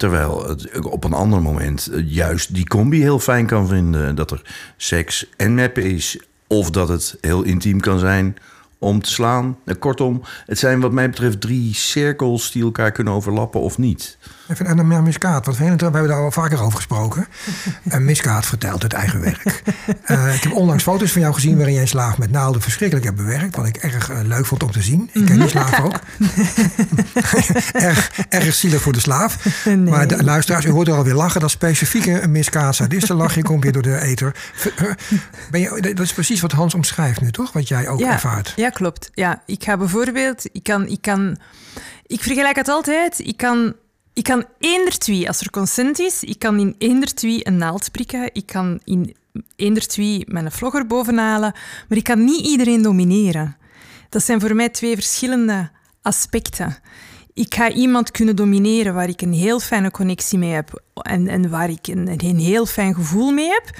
Terwijl het op een ander moment eh, juist die combi heel fijn kan vinden. Dat er seks en meppen is. Of dat het heel intiem kan zijn om te slaan. Eh, Kortom, het zijn wat mij betreft drie cirkels die elkaar kunnen overlappen of niet. Even en Miskaat. Wat vervelend, we hebben daar al vaker over gesproken. En Miskaat vertelt het eigen werk. Eh, ik heb onlangs foto's van jou gezien waarin jij slaaf met naalden verschrikkelijk hebt bewerkt. Wat ik erg eh, leuk vond om te zien. Ik ken die slaaf ook. erg, erg zielig voor de slaaf. Nee. Maar de luisteraars, u hoort er alweer lachen. Dat specifieke Miskaat sadistenlachje komt weer door de eter. Ben je, dat is precies wat Hans omschrijft nu, toch? Wat jij ook ja, ervaart. Ja, klopt. Ja, ik ga bijvoorbeeld, ik kan, ik kan, ik vergelijk het altijd. Ik kan, ik kan eender twee, als er consent is, ik kan in eender twee een naald prikken. Ik kan in eender twee mijn vlogger bovenhalen. Maar ik kan niet iedereen domineren. Dat zijn voor mij twee verschillende aspecten. Ik ga iemand kunnen domineren waar ik een heel fijne connectie mee heb en, en waar ik een, een heel fijn gevoel mee heb.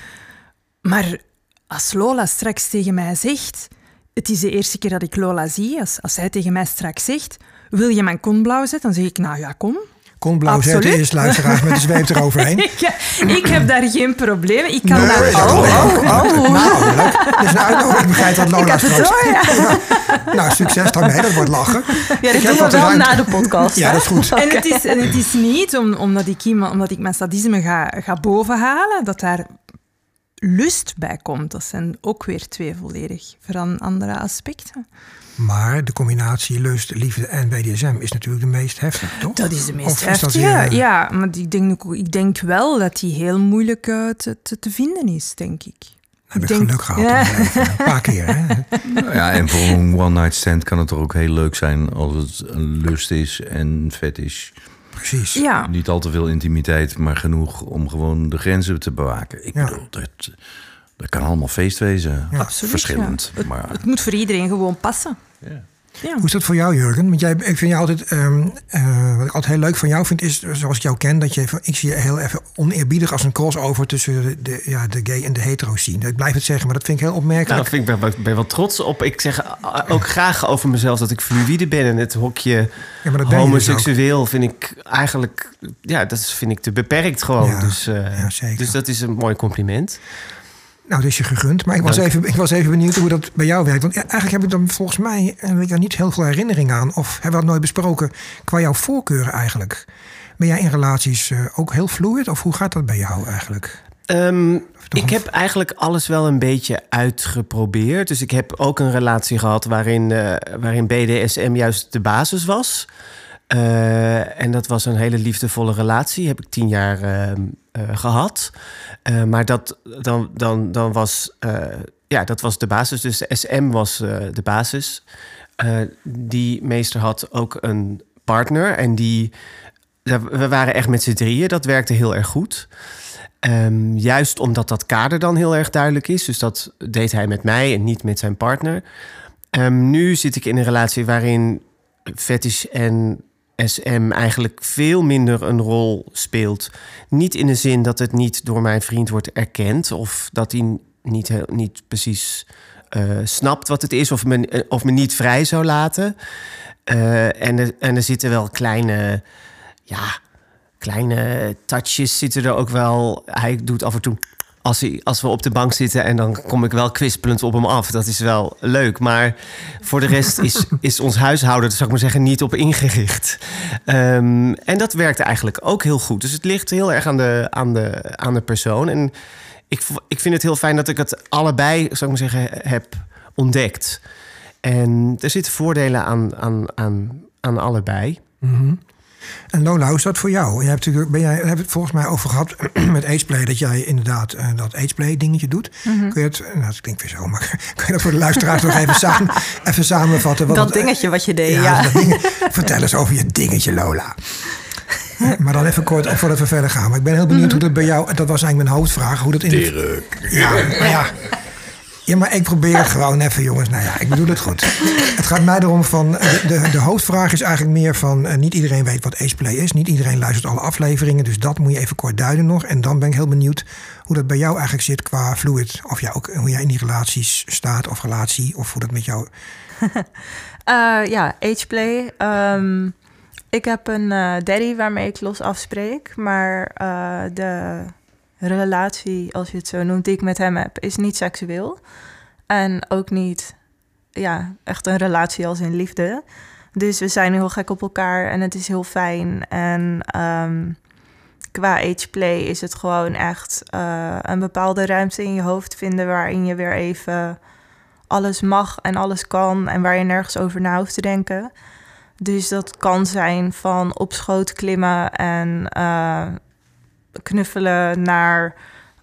Maar als Lola straks tegen mij zegt... Het is de eerste keer dat ik Lola zie. Als, als zij tegen mij straks zegt... Wil je mijn kon blauw zetten? Dan zeg ik, nou ja, kom. Kon blauw Absoluut. zetten is luisteraars met de zweep eroverheen. ik, ik heb daar geen probleem. Ik kan Nee, daar... Oh, geloof oh, ik. oh. Nou, leuk. Is een uitnodiging. Ik begrijp dat Lola Ik heb het straks... door, ja. Nou, succes daarmee. Dat wordt lachen. Ja, dat doen we wat wel ruimte. na de podcast. Ja, dat is goed. En het is, en het is niet om, omdat, ik iemand, omdat ik mijn sadisme ga, ga bovenhalen, dat daar lust bij komt. Dat zijn ook weer twee volledig andere aspecten. Maar de combinatie lust, liefde en BDSM is natuurlijk de meest heftige, toch? Dat is de meest is dat heftige. weer, eh, Ja, maar ik denk, ik denk wel dat die heel moeilijk eh, te, te, te vinden is, denk ik. Heb ik denk- geluk gehad. Ja. leven. Een paar keer, hè? Nou ja, en voor een one-night stand kan het toch ook heel leuk zijn als het een lust is en vet is. Precies. Ja, Niet al te veel intimiteit, maar genoeg om gewoon de grenzen te bewaken. Ik Ja. bedoel, dat, dat kan allemaal feest wezen. Ja. absoluut. Verschillend. ja. Maar, Het moet voor iedereen gewoon passen. ja. Ja. Hoe is dat voor jou, Jurgen? Want jij, ik vind jou altijd, ehm, eh, wat ik altijd heel leuk van jou vind, is zoals ik jou ken, dat je, ik zie je heel even oneerbiedig als een crossover tussen de, de, ja, de gay en de hetero scene. Ik blijf het zeggen, maar dat vind ik heel Nou, opmerkelijk. dat vind ik ben, ben wel trots op. Ik zeg eh, ook graag over mezelf dat ik fluïde ben. En het hokje ja, maar dat ben je dus homoseksueel vind ik eigenlijk... Ja, dat is- vind ik te beperkt gewoon. Ja, dus, eh, ja, zeker. dus dat is een mooi compliment. Nou, dat is je gegund. Maar ik was, Dank. even, ik was even benieuwd hoe dat bij jou werkt. Want eigenlijk heb ik dan volgens mij eh, weet ik daar niet heel veel herinnering aan. Of hebben we dat nooit besproken qua jouw voorkeuren eigenlijk? Ben jij in relaties eh, ook heel fluid? Of hoe gaat dat bij jou eigenlijk? Ehm, ik heb eigenlijk alles wel een beetje uitgeprobeerd. Dus ik heb ook een relatie gehad waarin, eh, waarin BDSM juist de basis was. Eh, en dat was een hele liefdevolle relatie. Heb ik tien jaar ehm, eh, gehad. Eh, maar dat, dan, dan, dan was, eh, ja, dat was de basis. Dus de SM was eh, de basis. Eh, die meester had ook een partner. En die, we waren echt met z'n drieën. Dat werkte heel erg goed. Ehm, juist omdat dat kader dan heel erg duidelijk is. Dus dat deed hij met mij en niet met zijn partner. Ehm, nu zit ik in een relatie waarin fetish en SM eigenlijk veel minder een rol speelt. Niet in de zin dat het niet door mijn vriend wordt erkend of dat hij niet, heel, niet precies eh, snapt wat het is of me, eh, of me niet vrij zou laten. Eh, en, er, en er zitten wel kleine, ja, kleine touches zitten er ook wel. Hij doet af en toe als, hij, als we op de bank zitten en dan kom ik wel kwispelend op hem af. Dat is wel leuk. Maar voor de rest is, is ons huishouden, zou ik maar zeggen, niet op ingericht. Ehm, en dat werkt eigenlijk ook heel goed. Dus het ligt heel erg aan de, aan de, aan de persoon. En ik, ik vind het heel fijn dat ik het allebei, zou ik maar zeggen, heb ontdekt. En er zitten voordelen aan, aan, aan, aan allebei. En Lola, hoe is dat voor jou? Je hebt natuurlijk, ben jij, we hebben het volgens mij over gehad met ageplay, dat jij inderdaad eh, dat ageplay dingetje doet. Mhm. Kun je het, nou, dat klinkt weer zo, maar kun je dat voor de luisteraars nog even, samen, even samenvatten? Wat Dat het, dingetje wat je deed, Ja, ja. dat ding- vertel eens over je dingetje, Lola. Maar dan even kort, voordat we verder gaan. Maar ik ben heel benieuwd hoe dat bij jou... Dat was eigenlijk mijn hoofdvraag. Hoe dat in de, ja, maar ja. Ja, maar ik probeer het gewoon even, jongens. Nou ja, ik bedoel het goed. Het gaat mij erom van... De, de, de hoofdvraag is eigenlijk meer van... eh, niet iedereen weet wat Aceplay is. Niet iedereen luistert alle afleveringen. Dus dat moet je even kort duiden nog. En dan ben ik heel benieuwd hoe dat bij jou eigenlijk zit qua fluid. Of jij ook, hoe jij in die relaties staat of relatie. Of hoe dat met jou... Eh, ja, ageplay. Ehm, ik heb een eh, daddy waarmee ik los afspreek. Maar eh, de relatie, als je het zo noemt, die ik met hem heb, is niet seksueel. En ook niet ja, echt een relatie als in liefde. Dus we zijn heel gek op elkaar en het is heel fijn. En ehm, qua ageplay is het gewoon echt eh, een bepaalde ruimte in je hoofd vinden... waarin je weer even alles mag en alles kan en waar je nergens over na hoeft te denken. Dus dat kan zijn van op schoot klimmen en eh, knuffelen naar...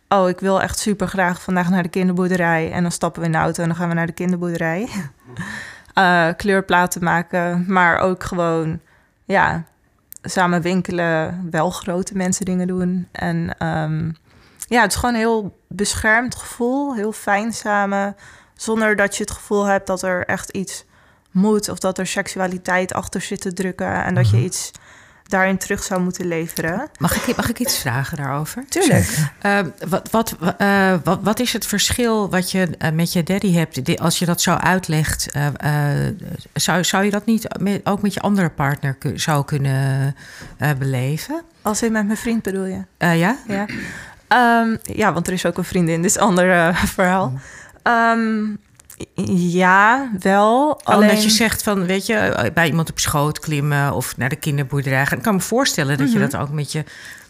oh, ik wil echt super graag vandaag naar de kinderboerderij. En dan stappen we in de auto en dan gaan we naar de kinderboerderij. Eh, kleurplaten maken, maar ook gewoon, ja, samen winkelen, wel grote mensen dingen doen. En ehm, ja, het is gewoon een heel beschermd gevoel, heel fijn samen... Zonder dat je het gevoel hebt dat er echt iets moet of dat er seksualiteit achter zit te drukken en dat je iets daarin terug zou moeten leveren. Mag ik, mag ik iets vragen daarover? Tuurlijk. Eh, wat, wat, eh, wat, wat is het verschil wat je eh, met je daddy hebt? Die- Als je dat zo uitlegt, eh, eh, zou, zou je dat niet met, ook met je andere partner zou kunnen eh, beleven? Als in met mijn vriend bedoel je? Eh, ja? Ja. Ehm, ja, want er is ook een vriendin, dus ander verhaal. Ehm, ja, wel. Alleen... Alleen dat je zegt van, weet je, bij iemand op schoot klimmen of naar de kinderboerderij gaan. Ik kan me voorstellen dat je Mhm. dat ook met je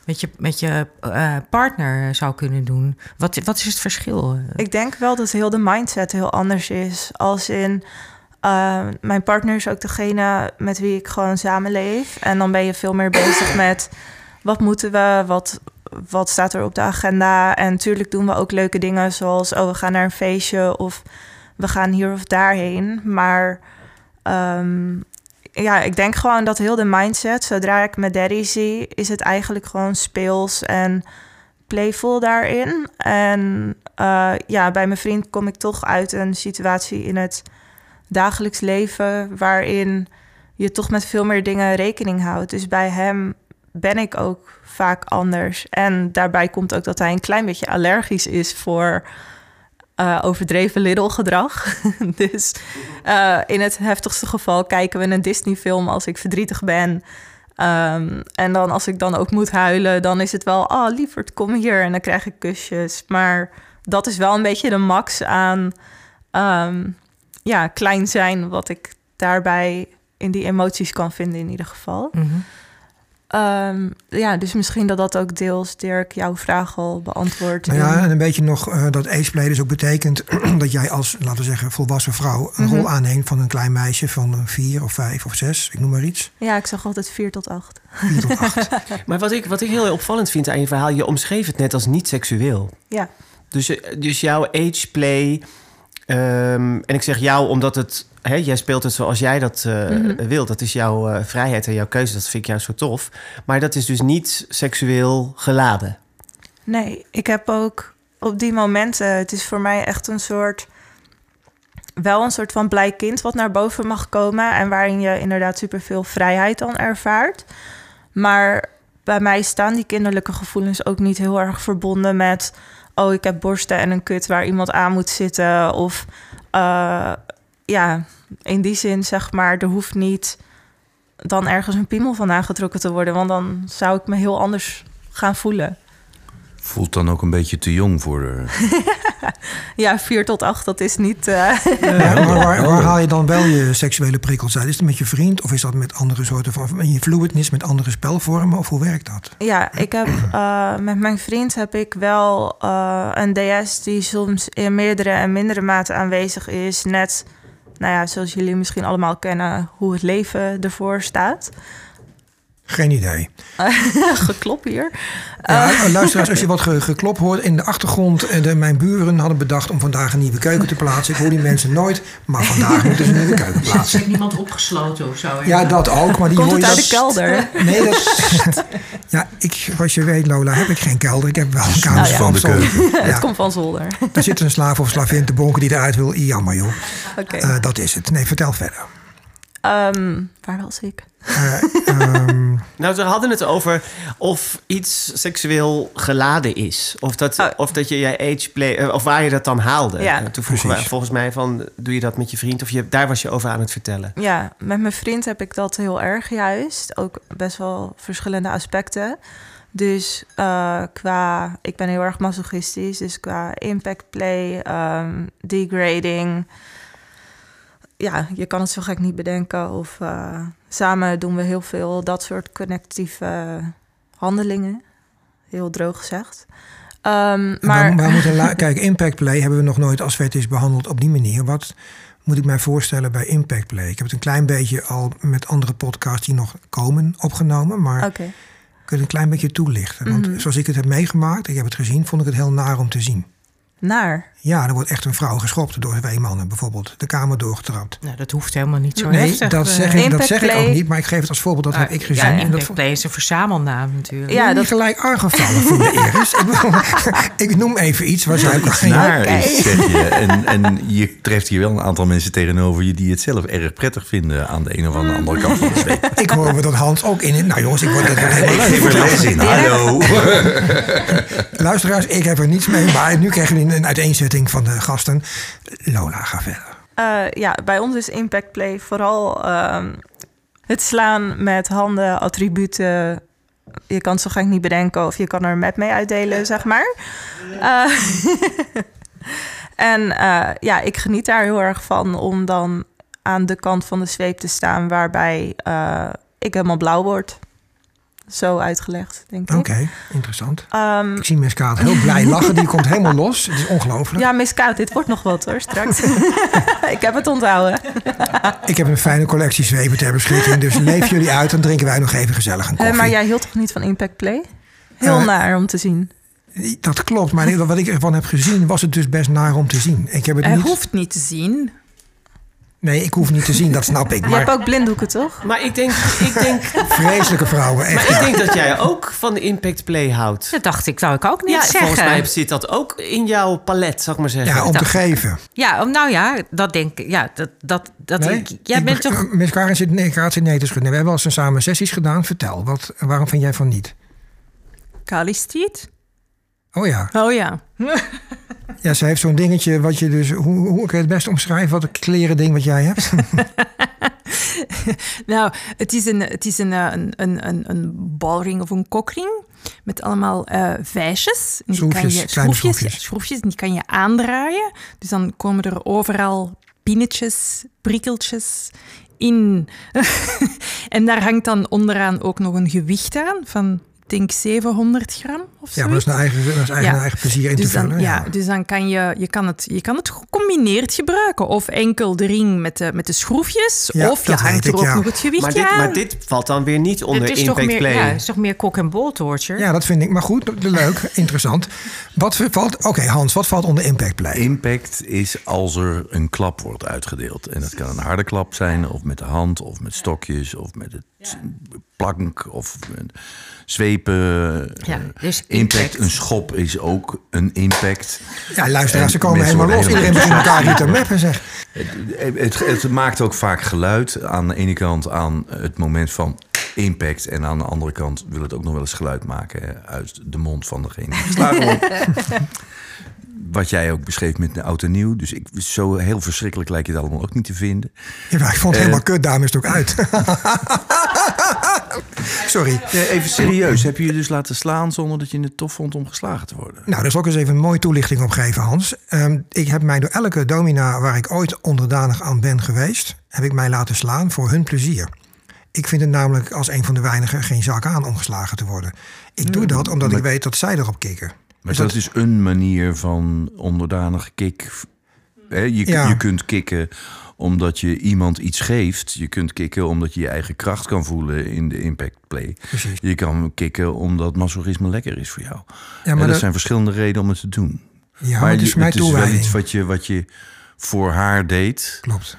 met je, met je eh, partner zou kunnen doen. Wat, wat is het verschil? Ik denk wel dat heel de mindset heel anders is. Als in, eh, mijn partner is ook degene met wie ik gewoon samenleef. En dan ben je veel meer bezig met wat moeten we, wat, wat staat er op de agenda. En natuurlijk doen we ook leuke dingen zoals, oh, we gaan naar een feestje of we gaan hier of daarheen. Maar ehm, ja, ik denk gewoon dat heel de mindset, zodra ik mijn daddy zie, is het eigenlijk gewoon speels en playful daarin. En uh, ja, bij mijn vriend kom ik toch uit een situatie in het dagelijks leven waarin je toch met veel meer dingen rekening houdt. Dus bij hem ben ik ook vaak anders. En daarbij komt ook dat hij een klein beetje allergisch is voor uh, overdreven liddelgedrag. dus uh, in het heftigste geval kijken we een Disney-film als ik verdrietig ben. Um, en dan als ik dan ook moet huilen, dan is het wel... oh, lieverd, kom hier. En dan krijg ik kusjes. Maar dat is wel een beetje de max aan um, ja, klein zijn... wat ik daarbij in die emoties kan vinden in ieder geval. -hmm. Um, ja, dus misschien dat dat ook deels, Dirk, jouw vraag al beantwoordt. Nou ja, en een beetje nog uh, dat ageplay dus ook betekent dat jij als, laten we zeggen, volwassen vrouw een mm -hmm. rol aanneemt van een klein meisje van vier of vijf of zes, ik noem maar iets. Ja, ik zag altijd vier tot acht. Vier tot acht. maar wat ik, wat ik heel opvallend vind aan je verhaal, je omschreef het net als niet seksueel. Ja. Dus, dus jouw ageplay, um, en ik zeg jou omdat het Hè, jij speelt het zoals jij dat uh, mm -hmm. wilt. Dat is jouw uh, vrijheid en jouw keuze. Dat vind ik juist zo tof. Maar dat is dus niet seksueel geladen. Nee, ik heb ook op die momenten... Het is voor mij echt een soort... Wel een soort van blij kind wat naar boven mag komen... en waarin je inderdaad superveel vrijheid dan ervaart. Maar bij mij staan die kinderlijke gevoelens ook niet heel erg verbonden met... oh, ik heb borsten en een kut waar iemand aan moet zitten... of... Uh, ja, in die zin zeg maar, er hoeft niet dan ergens een piemel van aangetrokken te worden, want dan zou ik me heel anders gaan voelen. Voelt dan ook een beetje te jong voor de... ja, vier tot acht, dat is niet... Uh... Ja, maar waar, waar, haal je dan wel je seksuele prikkels uit? Is dat met je vriend of is dat met andere soorten van... je fluidness, met andere spelvormen of hoe werkt dat? Ja, ik heb uh, met mijn vriend heb ik wel uh, een DS die soms in meerdere en mindere mate aanwezig is. Net nou ja, zoals jullie misschien allemaal kennen, hoe het leven ervoor staat. Geen idee. geklop hier. Ja, uh. luisteraars, als je wat ge geklop hoort in de achtergrond. De, mijn buren hadden bedacht om vandaag een nieuwe keuken te plaatsen. Ik hoor die mensen nooit, maar vandaag moeten ze een nieuwe keuken plaatsen. Is niemand opgesloten of zo? Ja, dat ook. Maar die Komt hoor het uit de kelder? Nee, dat... ja, ik, zoals je weet, Lola, heb ik geen kelder. Ik heb wel een kamer Nou ja. van de keuken. Het komt van zolder. Daar zit een slaaf of slavin te bonken die eruit wil. Jammer, joh. Oké. Eh, dat is het. Nee, vertel verder. Um, waar was ik? Nou, we hadden het over of iets seksueel geladen is. Of dat, Oh. of dat je je ageplay... eh, Of waar je dat dan haalde. Ja. Toen vroegen Precies. wij volgens mij van... Doe je dat met je vriend? Of je, daar was je over aan het vertellen. Ja, met mijn vriend heb ik dat heel erg juist. Ook best wel verschillende aspecten. Dus eh, qua, ik ben heel erg masochistisch. Dus qua impact play, ehm, degrading. Ja, je kan het zo gek niet bedenken. Of eh, samen doen we heel veel dat soort connectieve handelingen. Heel droog gezegd. Ehm, maar we, moeten kijk, impact play hebben we nog nooit als fetish behandeld op die manier. Wat moet ik mij voorstellen bij impact play? Ik heb het een klein beetje al met andere podcasts die nog komen opgenomen. Maar oké. kun je een klein beetje toelichten? Want Mhm. zoals ik het heb meegemaakt, ik heb het gezien, vond ik het heel naar om te zien. Naar. Ja, er wordt echt een vrouw geschopt door twee mannen bijvoorbeeld. De kamer doorgetrapt. Nou, dat hoeft helemaal niet zo nee, heftig. dat eh. zeg, ik, dat zeg ik ook niet. Maar ik geef het als voorbeeld, dat heb Ah, ik gezien. Ja, en dat play is een verzamelnaam natuurlijk. Ja, Ja, dat- niet gelijk aangevallen voelde Iris. ik, noem even iets waar zij ook geen... Naar is, zeg je. En, en je treft hier wel een aantal mensen tegenover je die het zelf erg prettig vinden aan de een of aan de andere kant van de zweep. Ik hoor me dat Hans ook in. Nou jongens, ik word het Ik helemaal leuk. Hallo. Luisteraars, ik heb er niets mee. Maar nu krijgen we een uiteenzetting van de gasten. Lola, ga verder. Eh, ja, bij ons is impact play vooral ehm, het slaan met handen, attributen. Je kan zo gek niet bedenken of je kan er map mee uitdelen, zeg maar. Eh, en eh, ja, ik geniet daar heel erg van om dan aan de kant van de zweep te staan waarbij ik helemaal blauw word. Zo uitgelegd, denk Oké, ik. interessant. Ehm, Ik zie Miss Kaat heel blij lachen. Die komt helemaal los. Het is ongelooflijk. ja, Miss Koud, dit wordt nog wat hoor, straks. ik heb het onthouden. Ik heb een fijne collectie zweven ter beschikking. Dus leef jullie uit, dan drinken wij nog even gezellig een Eh, koffie. maar jij hield toch niet van Impact Play? Heel Eh, naar om te zien. Dat klopt, maar wat ik ervan heb gezien, was het dus best naar om te zien. Ik heb het Hij niet... hoeft niet te zien. Nee, ik hoef niet te zien, dat snap ik. Je hebt Maar ook blinddoeken, toch? Maar ik denk, ik denk, vreselijke vrouwen, echt. maar ik denk dat jij ook van de Impact Play houdt. Dat dacht ik, wou ik ook niet Ja, zeggen. volgens mij zit dat ook in jouw palet, ik maar zeggen. Ja, om te geven. Ja, om- nou ja, dat denk ik. Ja, dat, dat, dat Nee? ik, jij Ik bent toch. Miss Karen zit, nee, te schudden. We hebben al eens samen sessies gedaan. Vertel, wat, waarom vind jij van niet? Kalistiet? Oh ja. Oh ja. Ja, ze heeft zo'n dingetje wat je dus... Hoe, hoe kan je het best omschrijven? Wat een kleren ding wat jij hebt? Nou, het is een, het is een, eh, een, een, een, een balring of een kokring met allemaal eh vijsjes. En die kan Schroefjes, je, schroefjes, schroefjes. ja, schroefjes. En die kan je aandraaien. Dus dan komen er overal pinnetjes, prikkeltjes in. en daar hangt dan onderaan ook nog een gewicht aan van, denk 700 gram of zo. Ja, maar dat is een eigen, dat is eigen, Ja. eigen plezier in Dus te vullen. dan, ja, dus dan kan je, je, kan het, je kan het gecombineerd gebruiken. Of enkel de ring met de, met de schroefjes. Ja, of je hangt er ik, ook ja. nog het gewicht Maar dit, aan. maar dit valt dan weer niet onder is, toch Impact meer, Play. ja, het is toch meer kok en bol torture? Ja, dat vind ik. Maar goed, leuk, interessant. Wat valt... Oké, Hans, wat valt onder Impact Play? Impact is als er een klap wordt uitgedeeld. En dat kan een harde klap zijn, of met de hand, of met stokjes, of met het plank, of met zwepen. Ja, Eh, dus impact, impact. een schop is ook een impact. Ja, luisteraars, ze En komen helemaal los. Iedereen begint elkaar hier te meppen, zeg. Het, het, het maakt ook vaak geluid. Aan de ene kant aan het moment van impact. En aan de andere kant wil het ook nog wel eens geluid maken uit de mond van degene die. Wat jij ook beschreef met de en nieuw. Dus ik, zo heel verschrikkelijk lijkt het allemaal ook niet te vinden. Ja, maar ik vond het helemaal kut, daarom is het ook uit. Sorry. Nee, even serieus. Heb je je dus laten slaan zonder dat je het tof vond om geslagen te worden? Nou, daar zal ik eens even een mooie toelichting op geven, Hans. Ehm, ik heb mij door elke domina waar ik ooit onderdanig aan ben geweest... heb ik mij laten slaan voor hun plezier. Ik vind het namelijk als een van de weinigen geen zak aan om geslagen te worden. Ik doe dat omdat ik weet dat zij erop kikken. Maar dat is een manier van onderdanig kick. Je, Ja. je kunt kicken omdat je iemand iets geeft. Je kunt kicken omdat je je eigen kracht kan voelen in de impact play. Precies. Je kan kicken omdat masochisme lekker is voor jou. Ja, maar er dat- zijn verschillende redenen om het te doen. Ja, maar het is je- voor mij het is wel iets wat je, wat je voor haar deed. Klopt.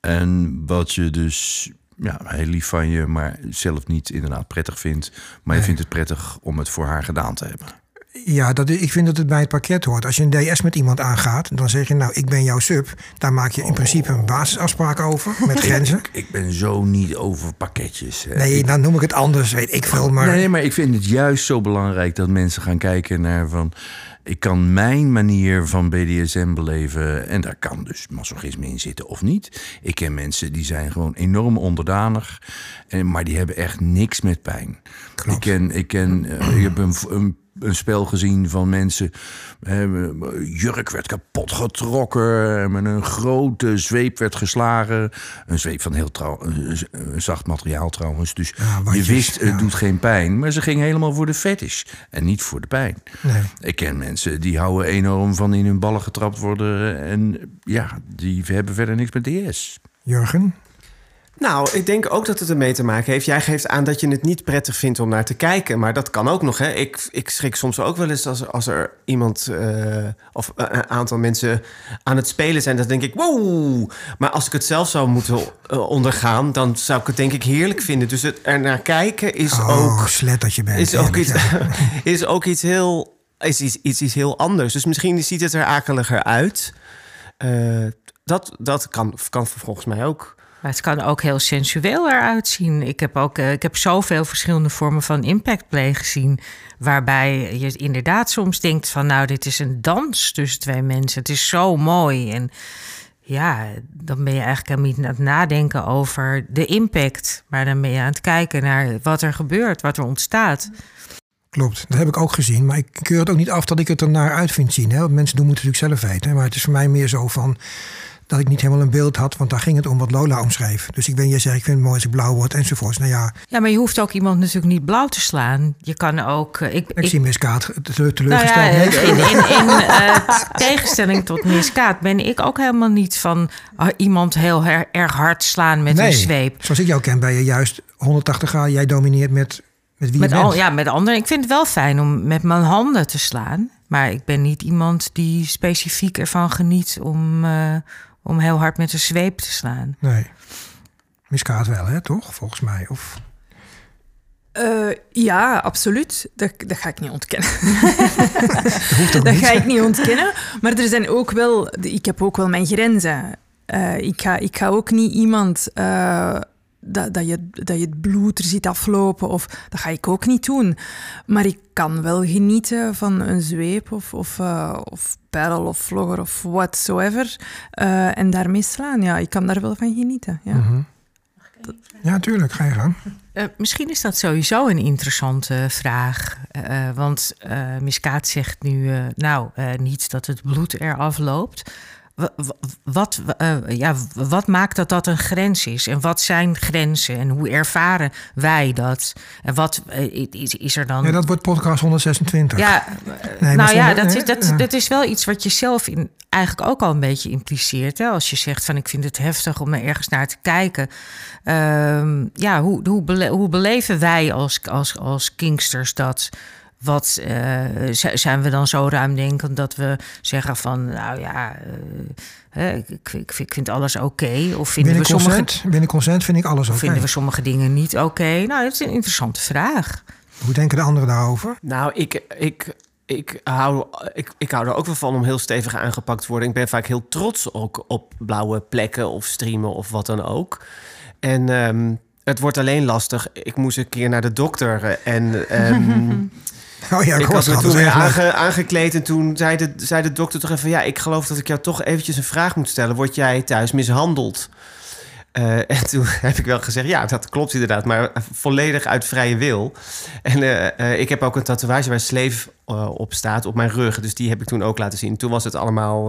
En wat je dus ja, heel lief van je, maar zelf niet inderdaad prettig vindt. Maar je vindt het prettig om het voor haar gedaan te hebben. Ja, dat, ik vind dat het bij het pakket hoort. Als je een DS met iemand aangaat, dan zeg je nou, ik ben jouw sub. Daar maak je in principe een basisafspraak over, met grenzen. Ik ben zo niet over pakketjes. hè. Nee, dan noem ik het anders, weet ik veel. Maar Nee, maar ik vind het juist zo belangrijk dat mensen gaan kijken naar van. Ik kan mijn manier van BDSM beleven. En daar kan dus masochisme in zitten of niet. Ik ken mensen die zijn gewoon enorm onderdanig. En, maar die hebben echt niks met pijn. Ik ken, ik ken eh, ik heb een, een, een spel gezien van mensen. eh, jurk werd kapot getrokken. Met een grote zweep werd geslagen. Een zweep van heel trouw, zacht materiaal trouwens. Dus Ja, je wist, het ja. doet geen pijn. Maar ze gingen helemaal voor de fetish. En niet voor de pijn. Nee. Ik ken mensen die houden enorm van in hun ballen getrapt worden. En ja, die hebben verder niks met DS. Jurgen, Nou, ik denk ook dat het ermee te maken heeft. Jij geeft aan dat je het niet prettig vindt om naar te kijken. Maar dat kan ook nog. Hè? Ik, ik schrik soms ook wel eens als, als er iemand eh, of een aantal mensen aan het spelen zijn. Dan denk ik, wow. Maar als ik het zelf zou moeten eh, ondergaan, dan zou ik het denk ik heerlijk vinden. Dus het er naar kijken is oh, ook slet dat je bent. is ook, iets, is ook iets heel. Is iets, iets, iets heel anders. Dus misschien ziet het er akeliger uit. Eh, dat dat kan, kan volgens mij ook. Maar het kan ook heel sensueel eruit zien. Ik heb ook eh, ik heb zoveel verschillende vormen van impact play gezien. Waarbij je inderdaad soms denkt van nou, dit is een dans tussen twee mensen. Het is zo mooi. En ja, dan ben je eigenlijk niet aan het nadenken over de impact. Maar dan ben je aan het kijken naar wat er gebeurt, wat er ontstaat. Klopt, dat heb ik ook gezien. Maar ik keur het ook niet af dat ik het er naar uit vind zien. Hè? Mensen doen moeten natuurlijk zelf weten. Maar het is voor mij meer zo van... dat ik niet helemaal een beeld had, want daar ging het om wat Lola omschreef. Dus ik ben, jij zegt, ik vind het mooi als ik blauw word enzovoorts. Nou ja, Ja, maar je hoeft ook iemand natuurlijk niet blauw te slaan. Je kan ook... eh, ik, ik, zie miskaat te- teleurgesteld. Nou ja, in, in, in eh, tegenstelling tot miskaat ben ik ook helemaal niet van ah, iemand heel her- erg hard slaan met nee, een zweep. zoals ik jou ken, ben je juist 180 graden. Jij domineert met, met wie Met, je al, ja, met anderen. Ik vind het wel fijn om met mijn handen te slaan. Maar ik ben niet iemand die specifiek ervan geniet om, eh, om heel hard met een zweep te slaan. Nee. Miskaat wel, hè, toch? Volgens mij. Of... Eh, ja, absoluut. Dat, dat ga ik niet ontkennen. Dat Dat niet. ga ik niet ontkennen. Maar er zijn ook wel, ik heb ook wel mijn grenzen. Eh, ik, ga, ik ga ook niet iemand eh, dat, dat, je, dat je het bloed er ziet aflopen, of dat ga ik ook niet doen. Maar ik kan wel genieten van een zweep of, of, eh, of paddle of vlogger of whatsoever. eh, en daarmee slaan. Ja, ik kan daar wel van genieten. Ja. Mhm. Ja, tuurlijk. Ga je gang. Eh, misschien is dat sowieso een interessante vraag. Want eh Miskaat zegt nu, eh, nou, eh, niet dat het bloed eraf loopt. Wa- wa- Wat, eh, ja, wat maakt dat dat een grens is? En wat zijn grenzen? En hoe ervaren wij dat? En wat eh, is, is er dan... Ja, dat wordt podcast 126. Ja, nou ja, dat is, dat, is wel iets wat je zelf in, eigenlijk ook al een beetje impliceert. Hè? Als je zegt van ik vind het heftig om er ergens naar te kijken. Ehm, ja, hoe, hoe, bele- hoe beleven wij als, als, als kinksters dat? Wat eh, zijn we dan zo ruimdenkend dat we zeggen van nou ja, eh, hè, ik, ik, ik vind- alles oké. Of vinden Binnen we sommige consent, binnen consent vind ik alles of oké. vinden we sommige dingen niet oké? Nou, dat is een interessante vraag. Hoe denken de anderen daarover? Nou, ik, ik, ik, hou, ik, ik hou er ook wel van om heel stevig aangepakt te worden. Ik ben vaak heel trots ook op blauwe plekken of streamen of wat dan ook. En ehm, het wordt alleen lastig. Ik moest een keer naar de dokter en... ehm, Oh ja, ik me dat toen weer aange- aangekleed en toen zei de, zei de dokter toch even... ja, ik geloof dat ik jou toch eventjes een vraag moet stellen. Word jij thuis mishandeld? Eh, en toen heb ik wel gezegd, ja, dat klopt inderdaad, maar volledig uit vrije wil. En eh, eh, ik heb ook een tatoeage waar Sleef op staat, op mijn rug. Dus die heb ik toen ook laten zien. Toen was het allemaal...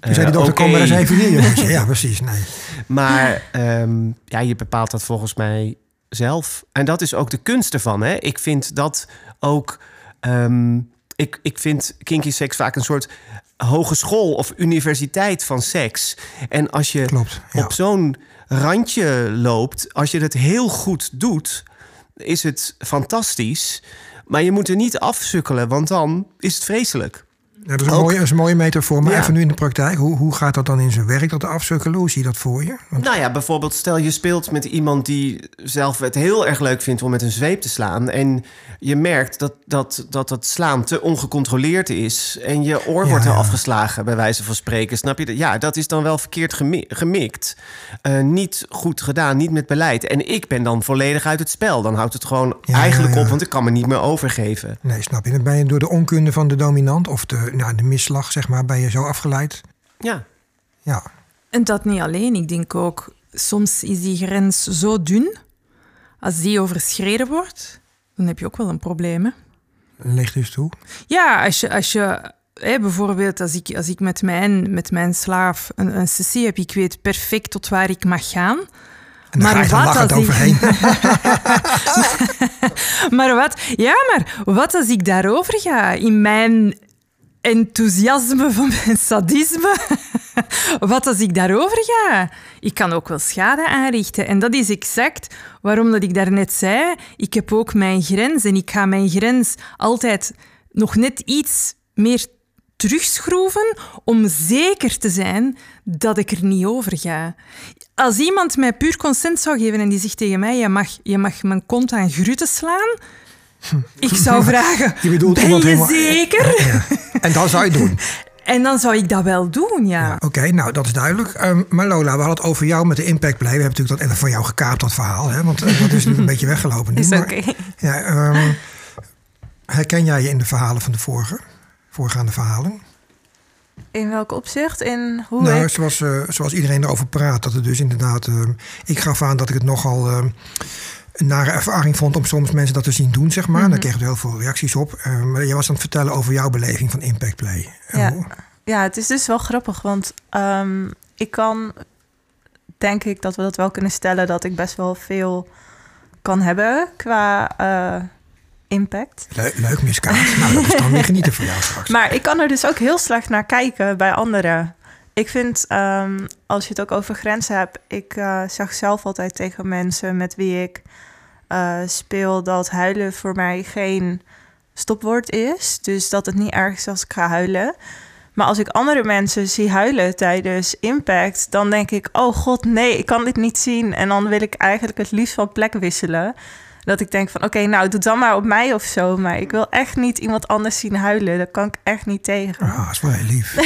Toen zei die dokter, kom maar eens even hier. Ja, precies. Nee. Maar ehm, ja, je bepaalt dat volgens mij zelf. En dat is ook de kunst ervan. Hè? Ik vind dat ook. ehm, ik, ik vind kinky seks vaak een soort hogeschool of universiteit van seks. En als je Klopt, ja. op zo'n randje loopt, als je het heel goed doet, is het fantastisch. Maar je moet er niet afsukkelen, want dan is het vreselijk. Ja, dat is een, Ook- mooie, dat is een mooie metafoor. Maar Ja. even nu in de praktijk. Hoe, hoe gaat dat dan in zijn werk, dat afsukkelen? Hoe zie je dat voor je? Want, Nou ja, bijvoorbeeld stel je speelt met iemand die zelf het heel erg leuk vindt om met een zweep te slaan. En je merkt dat dat, dat, dat slaan te ongecontroleerd is. En je oor Ja, wordt er afgeslagen, bij wijze van spreken. Snap je? dat? Ja, dat is dan wel verkeerd gemi- gemikt. Eh, niet goed gedaan, niet met beleid. En ik ben dan volledig uit het spel. Dan houdt het gewoon eigenlijk op, want ik kan me niet meer overgeven. nee, snap je. Dan ben je door de onkunde van de dominant of de, nou, de misslag, zeg maar, ben je zo afgeleid. Ja. Ja, En dat niet alleen. Ik denk ook, soms is die grens zo dun. Als die overschreden wordt, dan heb je ook wel een probleem. Hè? ligt dus toe. Ja, als je, als je hè, bijvoorbeeld als ik, als ik met, mijn, met mijn slaaf een, een sessie heb, ik weet perfect tot waar ik mag gaan. Maar ga wat als ik- overheen. Maar wat, ja, maar wat als ik daarover ga in mijn enthousiasme van mijn sadisme? Wat als ik daarover ga? Ik kan ook wel schade aanrichten. En dat is exact waarom dat ik daarnet zei. Ik heb ook mijn grens en ik ga mijn grens altijd nog net iets meer terugschroeven om zeker te zijn dat ik er niet over ga. Als iemand mij puur consent zou geven en die zegt tegen mij: Je mag, je mag mijn kont aan grutten slaan. Ik zou vragen: Je bedoelt Ben je helemaal- zeker? Ja. En dan zou je doen. En dan zou ik dat wel doen, ja. Ja, Oké, nou dat is duidelijk. Ehm, maar Lola, we hadden het over jou met de Impact Play. We hebben natuurlijk dat even van jou gekaapt, dat verhaal. Hè? Want eh, dat is natuurlijk een beetje weggelopen nu. Is maar- oké. Ja, ehm, herken jij je in de verhalen van de vorige, voorgaande verhalen? In welk opzicht? In hoe nou, ik... zoals, eh, zoals iedereen erover praat, dat het dus inderdaad... ehm, ik gaf aan dat ik het nogal ehm, een nare ervaring vond... om soms mensen dat te zien doen, zeg maar. Daar kreeg ik heel veel reacties op. Eh, maar jij was aan het vertellen over jouw beleving van Impact Play. En Ja. Ja, het is dus wel grappig, want ehm, ik kan, denk ik dat we dat wel kunnen stellen, dat ik best wel veel kan hebben qua uh, impact. Le leuk, miskaat. nou, dat is dan weer genieten voor jou straks. Maar ik kan er dus ook heel slecht naar kijken bij anderen. Ik vind, um, als je het ook over grenzen hebt, ik uh, zeg zelf altijd tegen mensen met wie ik uh, speel dat huilen voor mij geen stopwoord is. Dus dat het niet erg is als ik ga huilen. Maar als ik andere mensen zie huilen tijdens impact, dan denk ik: oh god, nee, ik kan dit niet zien. En dan wil ik eigenlijk het liefst van plek wisselen. Dat ik denk van oké, nou doe dan maar op mij of zo. Maar ik wil echt niet iemand anders zien huilen. Dat kan ik echt niet tegen. Ah, dat is wel heel lief.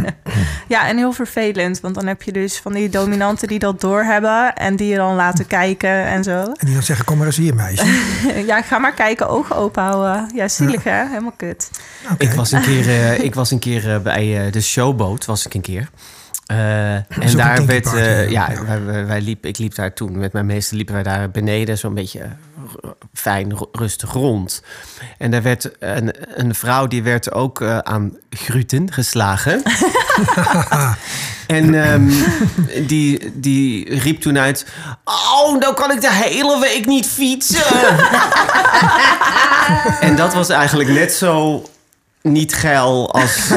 ja, en heel vervelend. Want dan heb je dus van die dominanten die dat doorhebben. En die je dan laten kijken en zo. En die dan zeggen, kom maar eens hier meisje. ja, ga maar kijken, ogen open houden. Ja, zielig hè? Helemaal kut. Ik was een keer, uh, ik was een keer uh, bij uh, de showboot, was ik een keer. Uh, en daar werd, uh, ja, ja. Wij, wij, liep, ik liep daar toen met mijn meester liepen wij daar beneden zo'n beetje fijn, rustig rond. En daar werd een, een vrouw die werd ook uh, aan gruten geslagen. en um, die, die riep toen uit: Oh, nou kan ik de hele week niet fietsen. en dat was eigenlijk net zo niet geil als,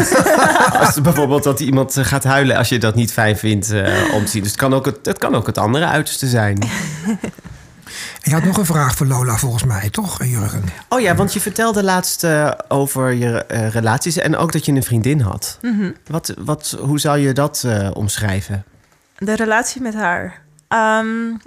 als bijvoorbeeld dat iemand gaat huilen als je dat niet fijn vindt uh, om te zien. Dus het kan ook het, het, kan ook het andere uiterste zijn. Je had nog een vraag voor Lola volgens mij, toch, Jurgen? Oh ja, want je vertelde laatst uh, over je uh, relaties en ook dat je een vriendin had. Mm -hmm. wat, wat, hoe zou je dat uh, omschrijven? De relatie met haar. Um,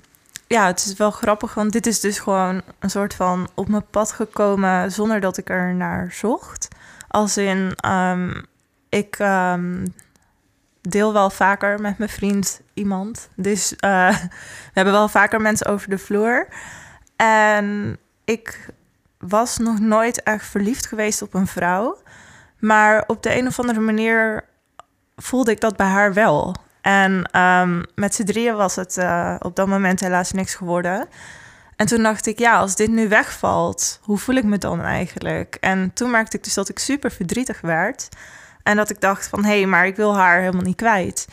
ja, het is wel grappig, want dit is dus gewoon een soort van op mijn pad gekomen zonder dat ik er naar zocht. Als in, um, ik um, deel wel vaker met mijn vriend iemand. Dus uh, we hebben wel vaker mensen over de vloer. En ik was nog nooit echt verliefd geweest op een vrouw. Maar op de een of andere manier voelde ik dat bij haar wel. En um, met z'n drieën was het uh, op dat moment helaas niks geworden. En toen dacht ik, ja, als dit nu wegvalt, hoe voel ik me dan eigenlijk? En toen merkte ik dus dat ik super verdrietig werd. En dat ik dacht van, hé, hey, maar ik wil haar helemaal niet kwijt.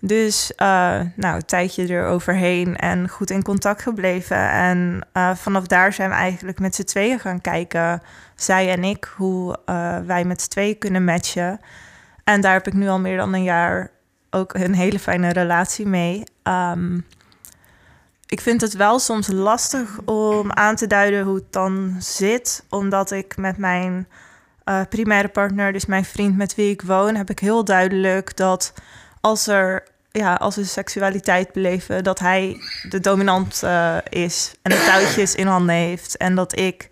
Dus, uh, nou, een tijdje eroverheen en goed in contact gebleven. En uh, vanaf daar zijn we eigenlijk met z'n tweeën gaan kijken, zij en ik, hoe uh, wij met z'n tweeën kunnen matchen. En daar heb ik nu al meer dan een jaar ook een hele fijne relatie mee. Um, ik vind het wel soms lastig om aan te duiden hoe het dan zit, omdat ik met mijn uh, primaire partner, dus mijn vriend met wie ik woon, heb ik heel duidelijk dat als er ja, als we seksualiteit beleven, dat hij de dominant uh, is en de touwtjes in handen heeft en dat ik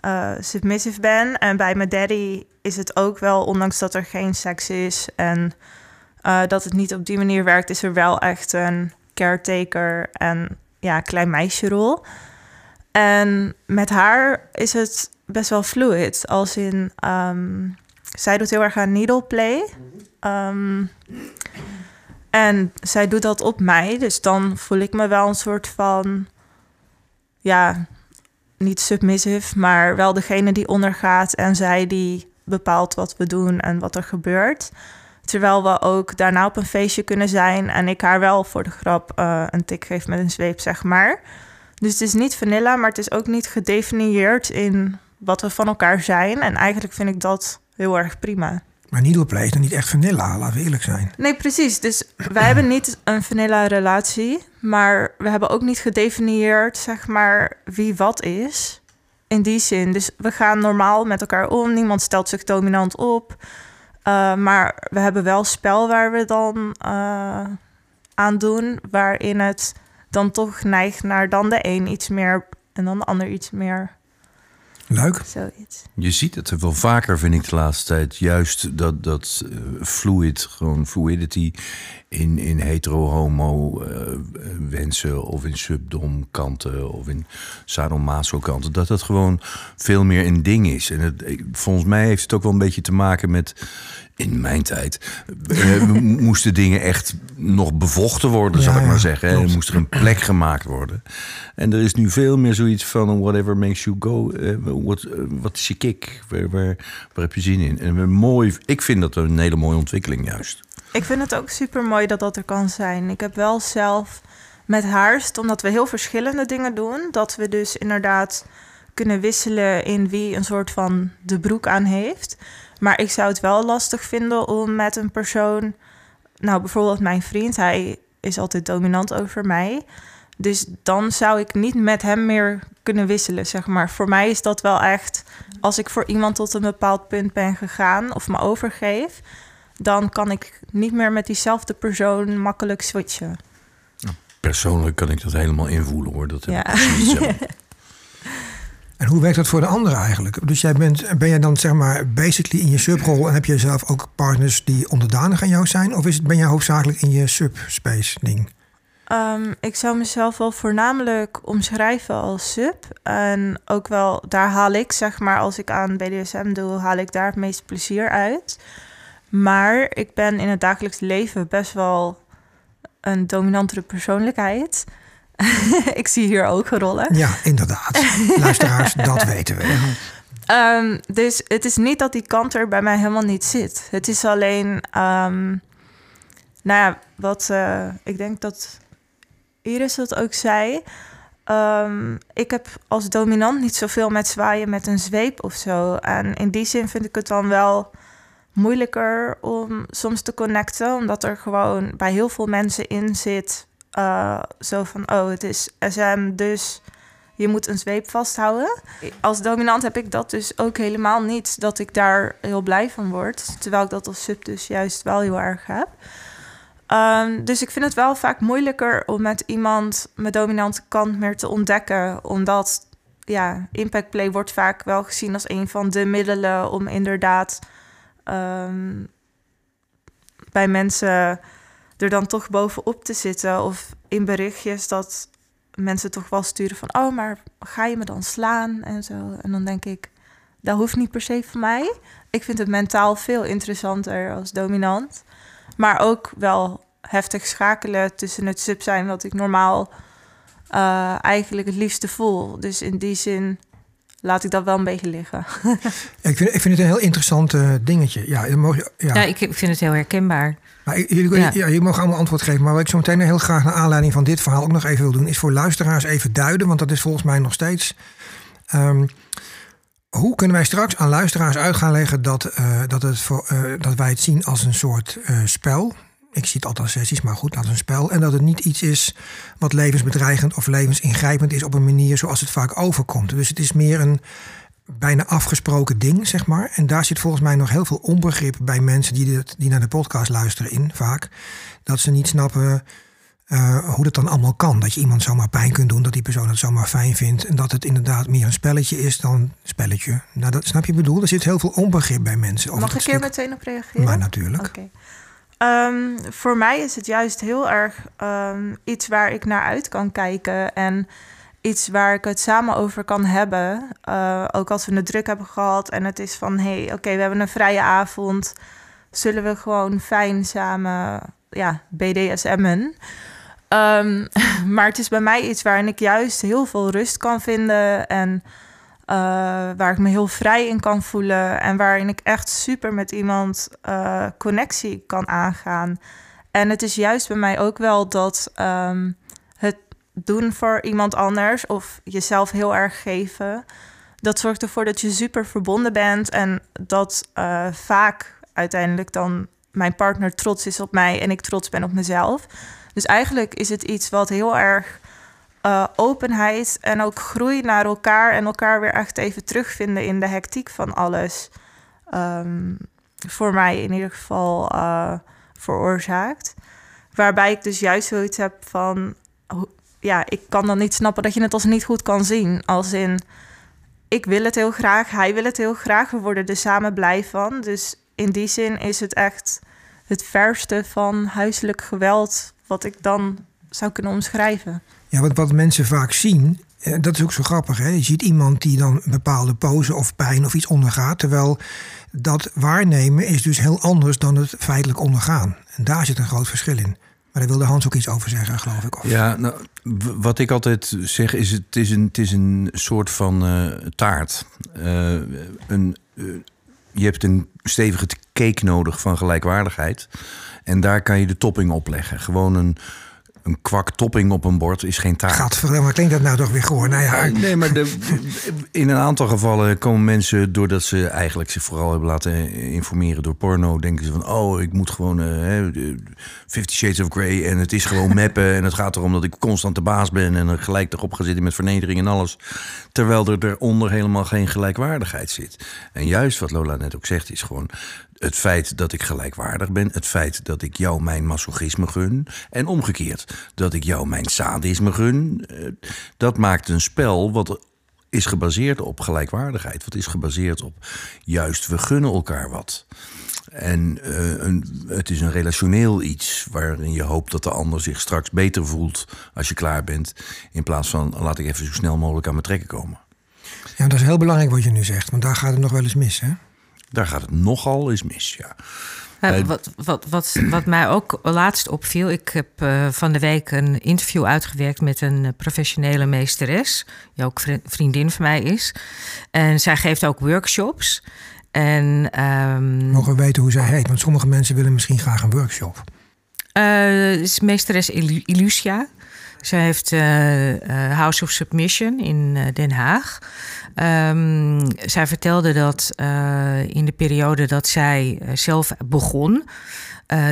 uh, submissive ben. En bij mijn daddy is het ook wel, ondanks dat er geen seks is en dat het niet op die manier werkt, is er wel echt een caretaker en ja, klein meisje rol. En met haar is het best wel fluid. Als in, um, zij doet heel erg aan needle play. Um, en zij doet dat op mij. Dus dan voel ik me wel een soort van, ja, niet submissive, maar wel degene die ondergaat. En zij die bepaalt wat we doen en wat er gebeurt. Terwijl we ook daarna op een feestje kunnen zijn en ik haar wel voor de grap uh, een tik geef met een zweep, zeg maar. Dus het is niet vanilla, maar het is ook niet gedefinieerd in wat we van elkaar zijn. En eigenlijk vind ik dat heel erg prima. Maar needleplay is dan niet echt vanilla, laten we eerlijk zijn. Nee, precies. Dus wij hebben niet een vanilla relatie, maar we hebben ook niet gedefinieerd, zeg maar, wie wat is. In die zin. Dus we gaan normaal met elkaar om. Niemand stelt zich dominant op. Uh, maar we hebben wel spel waar we dan uh, aan doen, waarin het dan toch neigt naar dan de een iets meer en dan de ander iets meer. Leuk. Zoiets. Je ziet het wel vaker, vind ik de laatste tijd. Juist dat, dat uh, fluid, gewoon fluidity in, in hetero-homo uh, wensen of in subdom kanten of in sadomaso kanten. Dat dat gewoon veel meer een ding is. En het, volgens mij heeft het ook wel een beetje te maken met in mijn tijd uh, moesten dingen echt nog bevochten worden, ja, zal ik maar zeggen. Er moest er een plek gemaakt worden. En er is nu veel meer zoiets van whatever makes you go. Uh, wat, uh, wat is je kick? Waar, waar, waar, heb je zin in? En mooi, ik vind dat een hele mooie ontwikkeling juist. Ik vind het ook super mooi dat dat er kan zijn. Ik heb wel zelf met Haarst, omdat we heel verschillende dingen doen, dat we dus inderdaad kunnen wisselen in wie een soort van de broek aan heeft. Maar ik zou het wel lastig vinden om met een persoon, nou bijvoorbeeld mijn vriend, hij is altijd dominant over mij. Dus dan zou ik niet met hem meer kunnen wisselen, zeg maar. Voor mij is dat wel echt, als ik voor iemand tot een bepaald punt ben gegaan of me overgeef, dan kan ik niet meer met diezelfde persoon makkelijk switchen. Persoonlijk kan ik dat helemaal invoelen hoor. Dat heb Ja. ik precies zo. En hoe werkt dat voor de anderen eigenlijk? Dus jij bent, ben jij dan zeg maar basically in je subrol en heb je zelf ook partners die onderdanig aan jou zijn? Of is het, ben jij hoofdzakelijk in je subspace ding? Ehm, ik zou mezelf wel voornamelijk omschrijven als sub. En ook wel, daar haal ik, zeg maar, als ik aan BDSM doe, haal ik daar het meeste plezier uit. Maar ik ben in het dagelijks leven best wel een dominantere persoonlijkheid. ik zie hier ook rollen. Ja, inderdaad. Luisteraars, dat weten we. Ehm, dus het is niet dat die kant er bij mij helemaal niet zit. Het is alleen, ehm, nou ja, wat eh, ik denk dat Iris dat ook zei. Ehm, ik heb als dominant niet zoveel met zwaaien met een zweep of zo. En in die zin vind ik het dan wel moeilijker om soms te connecten, omdat er gewoon bij heel veel mensen in zit. Eh, zo van, oh, het is SM, dus je moet een zweep vasthouden. Als dominant heb ik dat dus ook helemaal niet, dat ik daar heel blij van word. Terwijl ik dat als sub dus juist wel heel erg heb. Ehm, dus ik vind het wel vaak moeilijker om met iemand mijn dominante kant meer te ontdekken. Omdat ja, impact play wordt vaak wel gezien als een van de middelen om inderdaad ehm, bij mensen er dan toch bovenop te zitten. Of in berichtjes dat mensen toch wel sturen van... oh, maar ga je me dan slaan en zo. En dan denk ik, dat hoeft niet per se voor mij. Ik vind het mentaal veel interessanter als dominant. Maar ook wel heftig schakelen tussen het sub zijn... wat ik normaal eh, eigenlijk het liefste voel. Dus in die zin laat ik dat wel een beetje liggen. Ik vind, ik vind het een heel interessant eh, dingetje. Ja, mag ja. Ja, ik vind het heel herkenbaar. Maar jullie, ja. Jullie mogen allemaal antwoord geven. Maar wat ik zo meteen heel graag naar aanleiding van dit verhaal ook nog even wil doen, is voor luisteraars even duiden. Want dat is volgens mij nog steeds. ehm, hoe kunnen wij straks aan luisteraars uit gaan leggen dat, eh, dat, het voor, eh, dat wij het zien als een soort eh, spel? Ik zie het altijd als sessies, maar goed, als een spel. En dat het niet iets is wat levensbedreigend of levensingrijpend is op een manier zoals het vaak overkomt. Dus het is meer een bijna afgesproken ding, zeg maar. En daar zit volgens mij nog heel veel onbegrip bij mensen die, dit, die naar de podcast luisteren in, vaak. Dat ze niet snappen eh, hoe dat dan allemaal kan. Dat je iemand zomaar pijn kunt doen, dat die persoon het zomaar fijn vindt. En dat het inderdaad meer een spelletje is dan een spelletje. Nou, dat snap je bedoel. Er zit heel veel onbegrip bij mensen. Mag ik hier stuk. meteen op reageren? Maar natuurlijk. Oké. Ehm, voor mij is het juist heel erg ehm, iets waar ik naar uit kan kijken. En iets waar ik het samen over kan hebben. Eh, ook als we het druk hebben gehad en het is van... hé, hey, oké, we hebben een vrije avond. Zullen we gewoon fijn samen ja, BDSM'en? Ehm, maar het is bij mij iets waarin ik juist heel veel rust kan vinden... en eh, waar ik me heel vrij in kan voelen en waarin ik echt super met iemand eh, connectie kan aangaan. En het is juist bij mij ook wel dat ehm, het doen voor iemand anders of jezelf heel erg geven, dat zorgt ervoor dat je super verbonden bent en dat eh, vaak uiteindelijk dan mijn partner trots is op mij en ik trots ben op mezelf. Dus eigenlijk is het iets wat heel erg uh, openheid en ook groei naar elkaar en elkaar weer echt even terugvinden in de hectiek van alles. Um, voor mij in ieder geval uh, veroorzaakt. Waarbij ik dus juist zoiets heb van, ja, ik kan dan niet snappen dat je het als niet goed kan zien. Als in, ik wil het heel graag, hij wil het heel graag, we worden er samen blij van. Dus in die zin is het echt het verste van huiselijk geweld wat ik dan zou kunnen omschrijven. Ja, wat, wat mensen vaak zien, eh, dat is ook zo grappig. Hè? Je ziet iemand die dan een bepaalde pose of pijn of iets ondergaat. Terwijl dat waarnemen is dus heel anders dan het feitelijk ondergaan. En daar zit een groot verschil in. Maar daar wilde Hans ook iets over zeggen, geloof ik. Of... Ja, nou, wat ik altijd zeg is: het is een, het is een soort van uh, taart. Uh, een, je hebt een stevige cake nodig van gelijkwaardigheid. En daar kan je de topping op leggen. Gewoon een, een kwak topping op een bord is geen taart. Gadverdamme, klinkt dat nou toch weer gewoon? Nou ja, Nee, maar de, in een aantal gevallen komen mensen, doordat ze eigenlijk zich vooral hebben laten informeren door porno, denken ze van, oh, ik moet gewoon de Fifty Shades of Grey en het is gewoon meppen en het gaat erom dat ik constant de baas ben en er gelijk erop ga zitten met vernedering en alles. Terwijl er eronder helemaal geen gelijkwaardigheid zit. En juist wat Lola net ook zegt, is gewoon het feit dat ik gelijkwaardig ben, het feit dat ik jou mijn masochisme gun en omgekeerd dat ik jou mijn sadisme gun, eh, dat maakt een spel wat is gebaseerd op gelijkwaardigheid, wat is gebaseerd op juist we gunnen elkaar wat. En eh, een, het is een relationeel iets waarin je hoopt dat de ander zich straks beter voelt als je klaar bent, in plaats van laat ik even zo snel mogelijk aan mijn trekken komen. ja, dat is heel belangrijk wat je nu zegt, want daar gaat het nog wel eens mis, hè? Daar gaat het nogal eens mis, ja. Uh, Eh, wat, wat, wat, wat mij ook laatst opviel, ik heb uh, van de week een interview uitgewerkt met een uh, professionele meesteres, die ook vriendin van mij is. En zij geeft ook workshops. En, um, Mogen we weten hoe zij heet? Want sommige mensen willen misschien graag een workshop. Uh, is meesteres Ilusia. Zij heeft House of Submission in Den Haag. Um, zij vertelde dat in de periode dat zij zelf begon,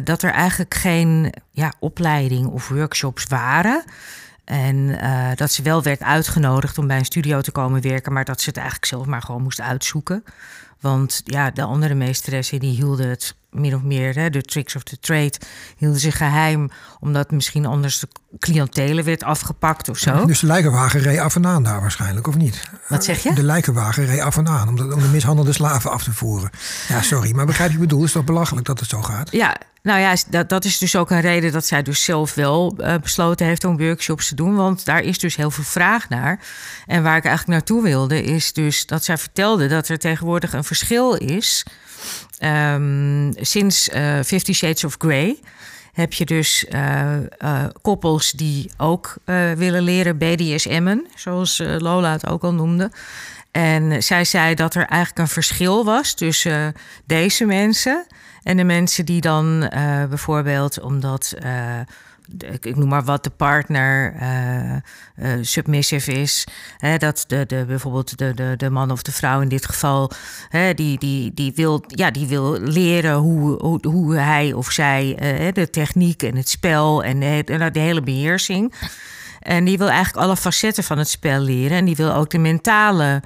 dat er eigenlijk geen ja, opleiding of workshops waren. En dat ze wel werd uitgenodigd om bij een studio te komen werken, maar dat ze het eigenlijk zelf maar gewoon moest uitzoeken. Want ja, de andere meesteressen die hielden het min of meer, hè, de tricks of the trade, hielden zich geheim, omdat misschien anders de cliëntelen werd afgepakt of zo. Dus de lijkenwagen reed af en aan daar waarschijnlijk, of niet? Wat zeg je? De lijkenwagen reed af en aan om de, om de mishandelde slaven af te voeren. Ja, sorry, maar begrijp je bedoel? Is toch belachelijk dat het zo gaat? Ja, nou ja, dat, dat is dus ook een reden dat zij dus zelf wel uh, besloten heeft om workshops te doen. Want daar is dus heel veel vraag naar. En waar ik eigenlijk naartoe wilde, is dus dat zij vertelde dat er tegenwoordig een verschil is. Um, sinds uh, Fifty Shades of Grey heb je dus uh, uh, koppels die ook willen leren BDSM'en, zoals Lola het ook al noemde. En zij zei dat er eigenlijk een verschil was tussen deze mensen en de mensen die dan bijvoorbeeld omdat. Uh, ik noem maar wat de partner uh, submissive is. Hè, dat de, de, bijvoorbeeld de, de, de man of de vrouw in dit geval, hè, die, die, die, wil, ja, die wil leren hoe, hoe, hoe hij of zij de techniek en het spel en de, de hele beheersing. En die wil eigenlijk alle facetten van het spel leren. En die wil ook de mentale,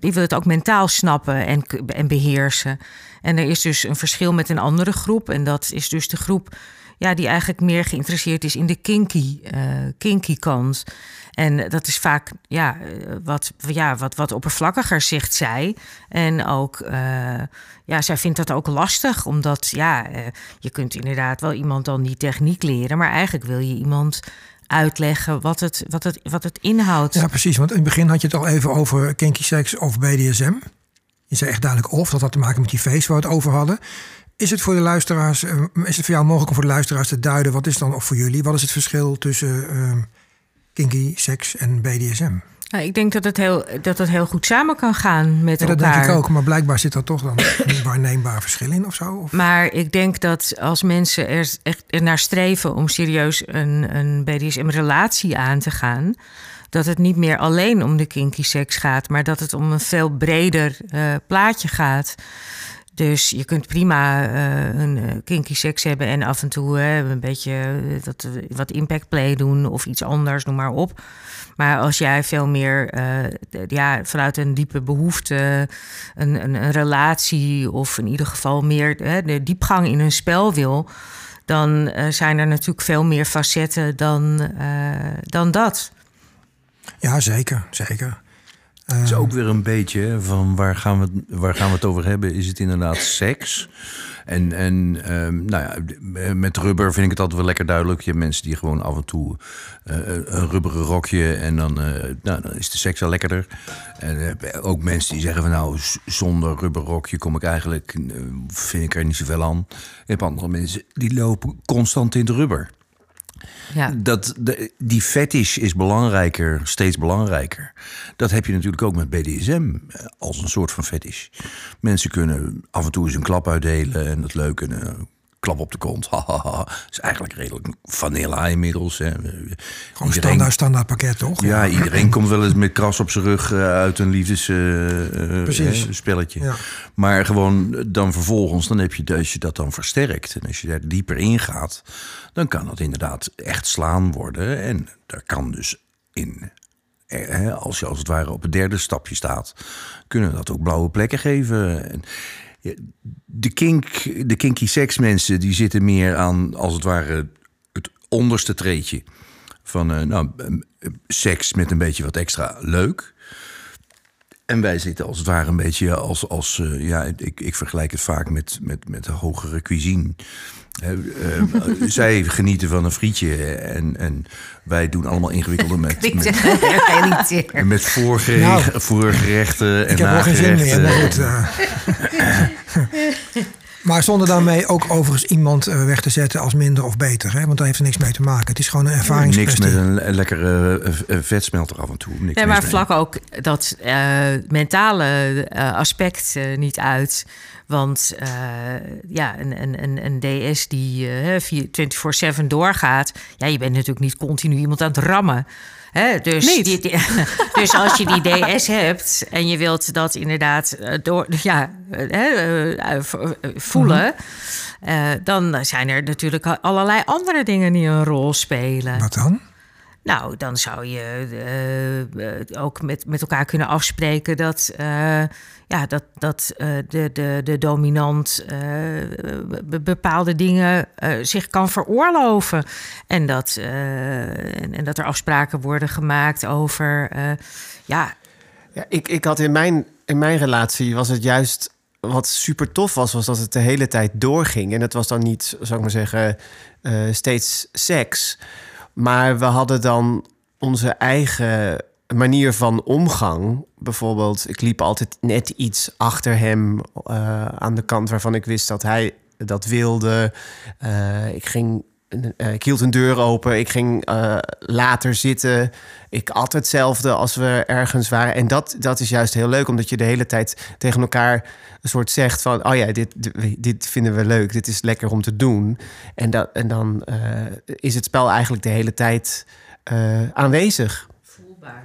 die wil het ook mentaal snappen en, en beheersen. En er is dus een verschil met een andere groep. En dat is dus de groep ja, die eigenlijk meer geïnteresseerd is in de kinky, uh, kinky kant. En dat is vaak ja, wat, ja, wat, wat oppervlakkiger, zegt zij. En ook, uh, ja, zij vindt dat ook lastig, omdat ja, je kunt inderdaad wel iemand dan die techniek leren, maar eigenlijk wil je iemand uitleggen wat het, wat het, wat het inhoudt. Ja, precies. Want in het begin had je het al even over kinky sex of BDSM. Je zei echt duidelijk of, dat had te maken met die feest waar we het over hadden. Is het voor de luisteraars, is het voor jou mogelijk om voor de luisteraars te duiden, wat is dan, of voor jullie, wat is het verschil tussen uh, kinky seks en BDSM? Nou, ik denk dat het, heel, dat het heel goed samen kan gaan met ja, dat elkaar. denk ik ook, maar blijkbaar zit er toch dan een waarneembaar verschil in of zo? Of? Maar ik denk dat als mensen er echt naar streven om serieus een, een BDSM-relatie aan te gaan, dat het niet meer alleen om de kinky seks gaat, maar dat het om een veel breder uh, plaatje gaat. Dus je kunt prima uh, een uh, kinky seks hebben en af en toe uh, een beetje wat, wat impact play doen of iets anders, noem maar op. Maar als jij veel meer ja, vanuit een diepe behoefte, een, een, een, relatie of in ieder geval meer de diepgang in een spel wil, dan zijn er natuurlijk veel meer facetten dan, dan dat. Ja, zeker, zeker. Het is ook weer een beetje van waar gaan, we, waar gaan we het over hebben? Is het inderdaad seks? En, en um, nou ja, met rubber vind ik het altijd wel lekker duidelijk. Je hebt mensen die gewoon af en toe uh, een rubberen rokje en dan, uh, nou, dan is de seks al lekkerder. En uh, ook mensen die zeggen van nou, zonder rubberrokje kom ik eigenlijk, vind ik er niet zoveel aan. Je hebt andere mensen die lopen constant in het rubber. Ja. Dat, de, die fetish is belangrijker, steeds belangrijker. Dat heb je natuurlijk ook met BDSM eh, als een soort van fetish. Mensen kunnen af en toe eens een klap uitdelen en dat leuk. En, eh, klap op de kont. Hahaha. is eigenlijk redelijk vanilla inmiddels. Hè. Gewoon Iedereen- standaard, standaard pakket, toch? Ja, iedereen komt wel eens met kras op zijn rug eh, uit een liefdesspelletje. Precies. Ja. Maar gewoon eh, dan vervolgens, dan heb je, als je dat dan versterkt... en als je daar dieper in gaat... dan kan dat inderdaad echt slaan worden. En daar kan dus in... eh, Als je als het ware op het derde stapje staat... kunnen dat ook blauwe plekken geven. En de, kink, de kinky seksmensen die zitten meer aan, als het ware... het onderste treetje van eh, nou, eh, seks met een beetje wat extra leuk. En wij zitten als het ware een beetje als, als eh, ja, ik, ik vergelijk het vaak met, met, met de hogere cuisine. Hè, eh, zij genieten van een frietje en, en wij doen allemaal ingewikkelde met, met, met Nou, voorgerechten en Ik heb wel geen zin meer. Maar, zonder daarmee ook overigens iemand eh, weg te zetten als minder of beter. Hè? Want daar heeft er niks mee te maken. Het is gewoon een Niks ervaringskwestie. met een, lekkere eh, eh, vetsmelter af en toe. Niks Nee, maar mee. vlak ook dat eh, mentale eh, aspect niet uit. Want eh, ja, een, een, een, een DS die eh, vier- 24-7 doorgaat... Ja, je bent natuurlijk niet continu iemand aan het rammen. Hè? Dus, die- die- dus als je die DS hebt en je wilt dat inderdaad eh, door, ja, eh, eh, eh, vo- voelen... eh, dan zijn er natuurlijk allerlei andere dingen die een rol spelen. Wat dan? Nou, dan zou je eh, eh, ook met, met elkaar kunnen afspreken dat, eh, ja, dat, dat de, de, de dominant be- bepaalde dingen zich kan veroorloven. En dat, en, en dat er afspraken worden gemaakt over, ja, Ja, ik, ik had in mijn, in mijn relatie was het juist wat super tof was, was dat het de hele tijd doorging. En het was dan niet, zou ik maar zeggen, steeds seks. Maar we hadden dan onze eigen manier van omgang. Bijvoorbeeld, ik liep altijd net iets achter hem eh, aan de kant waarvan ik wist dat hij dat wilde. Eh, ik ging. Eh, ik hield een deur open. Ik ging eh, later zitten. Ik at hetzelfde als we ergens waren. En dat, dat is juist heel leuk, omdat je de hele tijd tegen elkaar een soort zegt van: Oh ja, dit, dit vinden we leuk. Dit is lekker om te doen. En, dat, en dan eh, is het spel eigenlijk de hele tijd eh, aanwezig.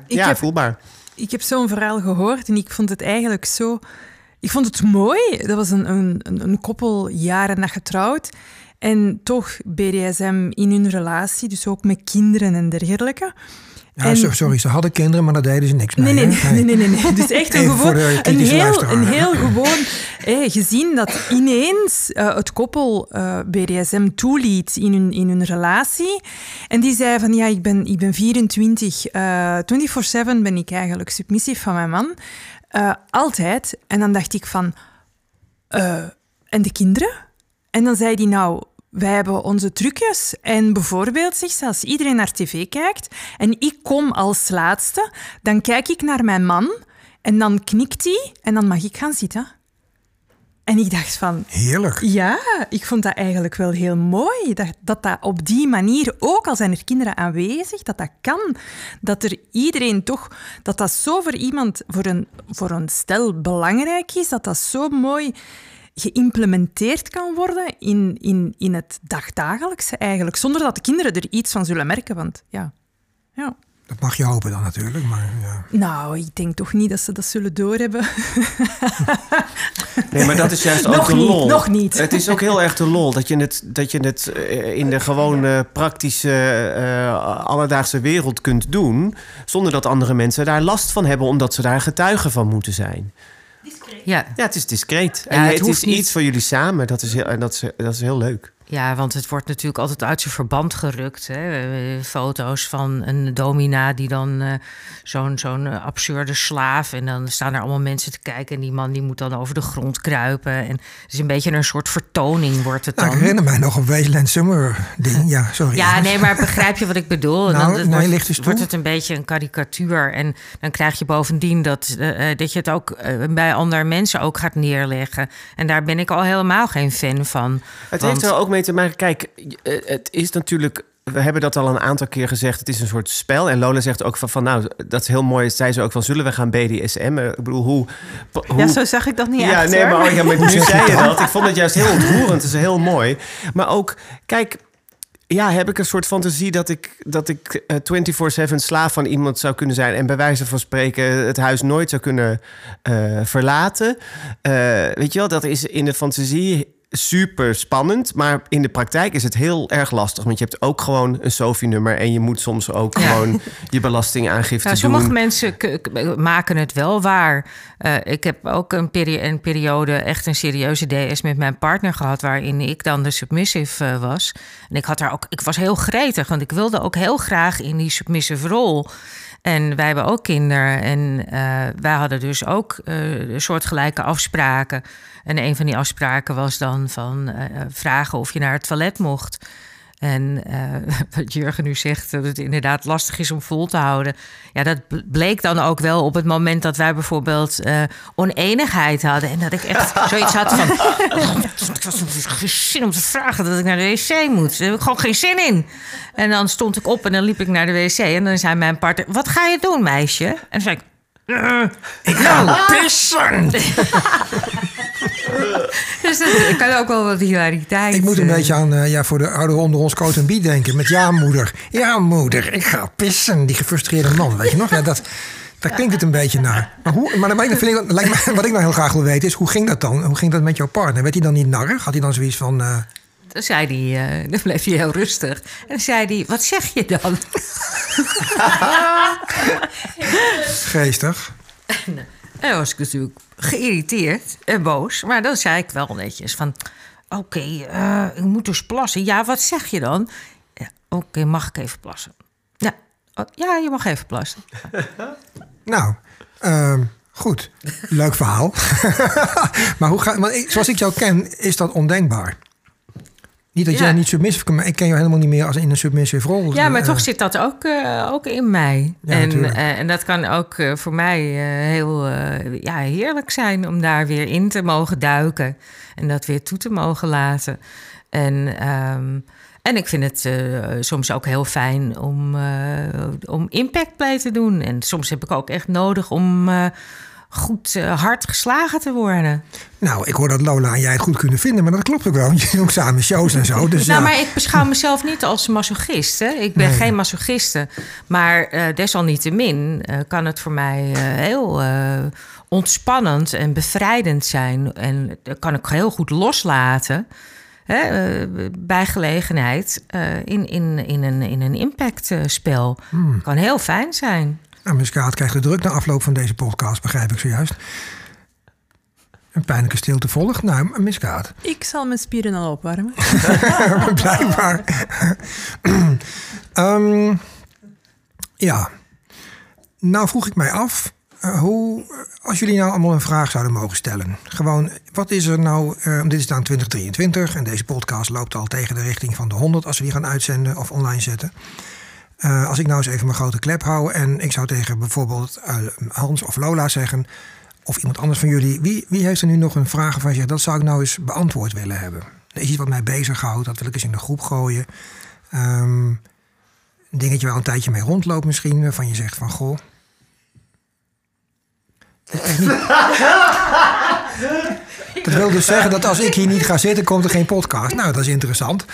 Ik ja, heb- voelbaar. Ik heb zo'n verhaal gehoord en ik vond het eigenlijk zo... Ik vond het mooi. Dat was een, een, een een koppel jaren na getrouwd. En toch BDSM in hun relatie, dus ook met kinderen en dergelijke. Ja, En- sorry, ze hadden kinderen, maar daar deden ze niks mee. nee, nee, nee, nee, nee, nee. Dus echt een gewoon, heel, een heel gewoon gezien dat ineens eh, het koppel eh, BDSM toeliet in hun, in hun relatie. En die zei van, ja, ik ben, ik ben 24, eh 24-7 ben ik eigenlijk submissief van mijn man. Eh, altijd. En dan dacht ik van, en de kinderen? En dan zei hij, nou, wij hebben onze trucjes. En bijvoorbeeld, zegt ze, als iedereen naar tv kijkt en ik kom als laatste, dan kijk ik naar mijn man en dan knikt hij en dan mag ik gaan zitten. En ik dacht van, Heerlijk. ja, ik vond dat eigenlijk wel heel mooi. Dat, dat dat op die manier, ook al zijn er kinderen aanwezig, dat dat kan. Dat er iedereen toch, dat dat zo voor iemand, voor een, voor een stel belangrijk is, dat dat zo mooi geïmplementeerd kan worden in, in, in het dagdagelijkse eigenlijk. Zonder dat de kinderen er iets van zullen merken, want ja... ja. Dat mag je hopen dan natuurlijk, maar ja. Nou, ik denk toch niet dat ze dat zullen doorhebben. Nee, maar dat is juist ook Nog de niet, lol. nog niet. Het is ook heel erg de lol dat je het, dat je het eh, in de gewone praktische eh, alledaagse wereld kunt doen. Zonder dat andere mensen daar last van hebben, omdat ze daar getuigen van moeten zijn. Ja. Ja, het is discreet. Ja, en het het, hoeft is niet. iets voor jullie samen. Dat is heel, en dat is, dat is heel leuk. Ja, want het wordt natuurlijk altijd uit zijn verband gerukt. Hè? Foto's van een domina die dan eh, zo'n zo'n absurde slaaf... en dan staan er allemaal mensen te kijken... en die man die moet dan over de grond kruipen. En het is een beetje een soort vertoning wordt het Nou, dan. ik herinner mij nog een Wasteland Summer ding. Ja, sorry. Ja, nee, maar begrijp je wat ik bedoel? Nou, dan nee, wordt, wordt het een beetje een karikatuur. En dan krijg je bovendien dat, eh, eh, dat je het ook bij andere mensen ook gaat neerleggen. En daar ben ik al helemaal geen fan van. Het Want- heeft er ook mee maken. Kijk, eh, het is natuurlijk we hebben dat al een aantal keer gezegd. Het is een soort spel. En Lola zegt ook van, van nou, dat is heel mooi. Zei ze ook van, zullen we gaan BDSM? Eh, Ik bedoel, hoe... hoe Ja, zo zeg ik dat niet ja, echt, nee, hoor. maar, oh, ja, maar nu zei je dat. Ik vond het juist heel ontroerend. Het is heel mooi. Maar ook, kijk, ja, heb ik een soort fantasie dat ik, dat ik eh, 24-7 slaaf van iemand zou kunnen zijn. En bij wijze van spreken het huis nooit zou kunnen eh, verlaten. Eh, weet je wel, dat is in de fantasie super spannend. Maar in de praktijk is het heel erg lastig. Want je hebt ook gewoon een SOFI-nummer. En je moet soms ook Ja. gewoon je belastingaangifte Nou, doen. sommige mensen maken het wel waar. Eh, ik heb ook een, peri- een periode echt een serieuze DS met mijn partner gehad, waarin ik dan de submissive eh, was. En ik had daar ook, ik was heel gretig, want ik wilde ook heel graag in die submissive rol. En wij hebben ook kinderen en eh, wij hadden dus ook eh soortgelijke afspraken. En een van die afspraken was dan van eh, vragen of je naar het toilet mocht. En eh, wat Jurgen nu zegt, dat het inderdaad lastig is om vol te houden. Ja, dat bleek dan ook wel op het moment dat wij bijvoorbeeld eh, oneenigheid hadden. En dat ik echt zoiets had van... ik was geen zin om te vragen dat ik naar de wc moet. Daar heb ik gewoon geen zin in. En dan stond ik op en dan liep ik naar de wc. En dan zei mijn partner, wat ga je doen, meisje? En dan zei ik... "Eh, ik ga pissen! dus dat kan ook wel wat hilariteit. Ik moet een eh, beetje aan, eh, ja, voor de ouderen onder ons, Coat en Biet denken. Met ja, moeder. Ja, moeder, ik ga pissen. Die gefrustreerde man, weet je nog? Ja, dat, daar klinkt het een beetje naar. Maar, hoe, maar dan ik- vind ik, lijkt me, wat ik nou heel graag wil weten is, hoe ging dat dan? Hoe ging dat met jouw partner? Werd hij dan niet narrig? Had hij dan zoiets van... eh, Dan zei hij, eh, dan bleef hij heel rustig. En dan zei hij, wat zeg je dan? geestig? En dan was ik natuurlijk geïrriteerd en boos. Maar dan zei ik wel netjes van... Oké, eh, ik moet dus plassen. Ja, wat zeg je dan? Ja, Oké, mag ik even plassen? Ja, oh, ja, je mag even plassen. Nou, ehm, goed. Leuk verhaal. maar hoe ga, zoals ik jou ken, is dat ondenkbaar. Niet dat Ja. jij niet submissive kan, maar ik ken jou helemaal niet meer als in een submissive rol. Ja, maar Eh, toch zit dat ook, eh, ook in mij. Ja, en, eh, en dat kan ook voor mij heel ja, heerlijk zijn om daar weer in te mogen duiken. En dat weer toe te mogen laten. En, ehm, en ik vind het soms ook heel fijn om, om impact play te doen. En soms heb ik ook echt nodig om goed eh, hard geslagen te worden. Nou, ik hoor dat Lola en jij het goed kunnen vinden, maar dat klopt ook wel. want Je doet ook samen shows en zo. Dus Nou, ja. maar ik beschouw mezelf niet als masochist. Hè? Ik ben Nee. geen masochiste. Maar eh, desalniettemin eh, kan het voor mij heel ontspannend en bevrijdend zijn. En dat kan ik heel goed loslaten. Hè, bij gelegenheid in, in, in een, in een impactspel. Hmm. Kan heel fijn zijn. Nou, Miss Kaat krijgt de druk na afloop van deze podcast, begrijp ik zojuist. Een pijnlijke stilte volgt. Nou, Miss Kaat. Ik zal mijn spieren al opwarmen. Blijkbaar. Ehm, ja. Nou vroeg ik mij af, eh, hoe, als jullie nou allemaal een vraag zouden mogen stellen. Gewoon, wat is er nou, eh, dit is dan 2023 en deze podcast loopt al tegen de richting van de 100 als we die gaan uitzenden of online zetten. Eh, als ik nou eens even mijn grote klep hou en ik zou tegen bijvoorbeeld eh, Hans of Lola zeggen, of iemand anders van jullie, wie, wie heeft er nu nog een vraag van je dat zou ik nou eens beantwoord willen hebben? Er is iets wat mij bezighoudt, dat wil ik eens in de groep gooien. Ehm, een dingetje waar een tijdje mee rondloopt misschien, waarvan je zegt van goh. Dat wil dus zeggen dat als ik hier niet ga zitten, komt er geen podcast. Nou, dat is interessant.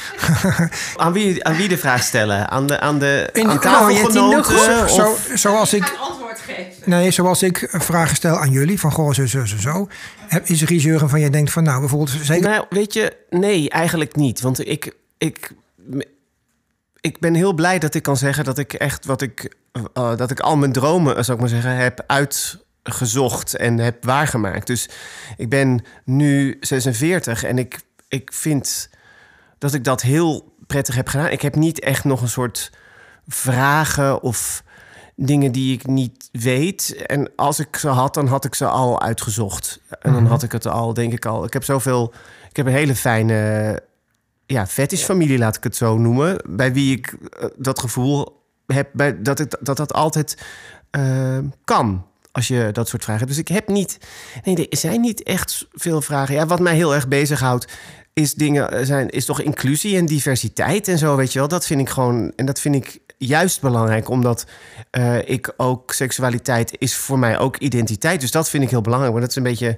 Aan wie, aan wie de vraag stellen? Aan de, aan de In- aan nou, je tafelgenoten? Zo, zoals ik. Antwoord geven. Nee, zoals ik vragen stel aan jullie, van goh, zo, zo, zo, zo. Heb- Is er iets, Jurgen, van jij denkt van, nou, bijvoorbeeld, zeker... Nou, weet je, nee, eigenlijk niet. Want ik, ik, ik ben heel blij dat ik kan zeggen dat ik echt wat ik, eh, dat ik al mijn dromen, zou ik maar zeggen, heb uitgezocht en heb waargemaakt. Dus ik ben nu 46 en ik, ik vind dat ik dat heel prettig heb gedaan. Ik heb niet echt nog een soort vragen of dingen die ik niet weet. En als ik ze had, dan had ik ze al uitgezocht. En dan had ik het al, denk ik al. Ik heb zoveel. Ik heb een hele fijne. Ja, fetishfamilie, laat ik het zo noemen. Bij wie ik eh, dat gevoel heb bij, dat, ik, dat dat altijd eh, kan. Als je dat soort vragen hebt. Dus ik heb niet. Nee, er zijn niet echt veel vragen. Ja, wat mij heel erg bezighoudt. is dingen eh, zijn, is toch inclusie en diversiteit en zo, weet je wel. Dat vind ik gewoon, en dat vind ik juist belangrijk, omdat eh, ik ook seksualiteit is voor mij ook identiteit. Dus dat vind ik heel belangrijk. Maar dat is een beetje.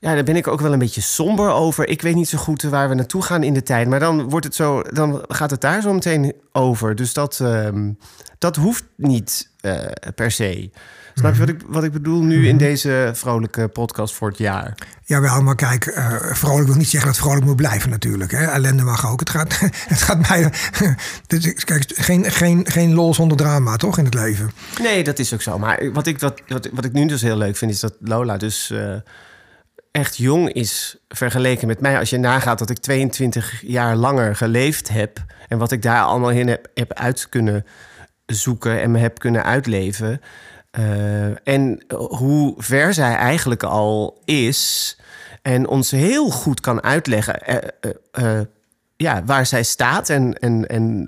Ja, daar ben ik ook wel een beetje somber over. Ik weet niet zo goed waar we naartoe gaan in de tijd. Maar dan wordt het zo, dan gaat het daar zo meteen over. Dus dat, ehm, dat hoeft niet eh, per se. Snap je wat ik, wat ik bedoel nu in deze vrolijke podcast voor het jaar? Jawel, maar kijk, eh, vrolijk wil niet zeggen dat vrolijk moet blijven natuurlijk. Hè? Ellende mag ook. Het gaat, het gaat mij... Dus, kijk, geen, geen, geen lol zonder drama, toch, in het leven? Nee, dat is ook zo. Maar wat ik, wat, wat, wat ik nu dus heel leuk vind, is dat Lola dus eh, echt jong is vergeleken met mij. Als je nagaat dat ik 22 jaar langer geleefd heb... en wat ik daar allemaal in heb, heb uit kunnen zoeken en me heb kunnen uitleven... Uh, en hoe ver zij eigenlijk al is en ons heel goed kan uitleggen uh, uh, ja, waar zij staat en, en, en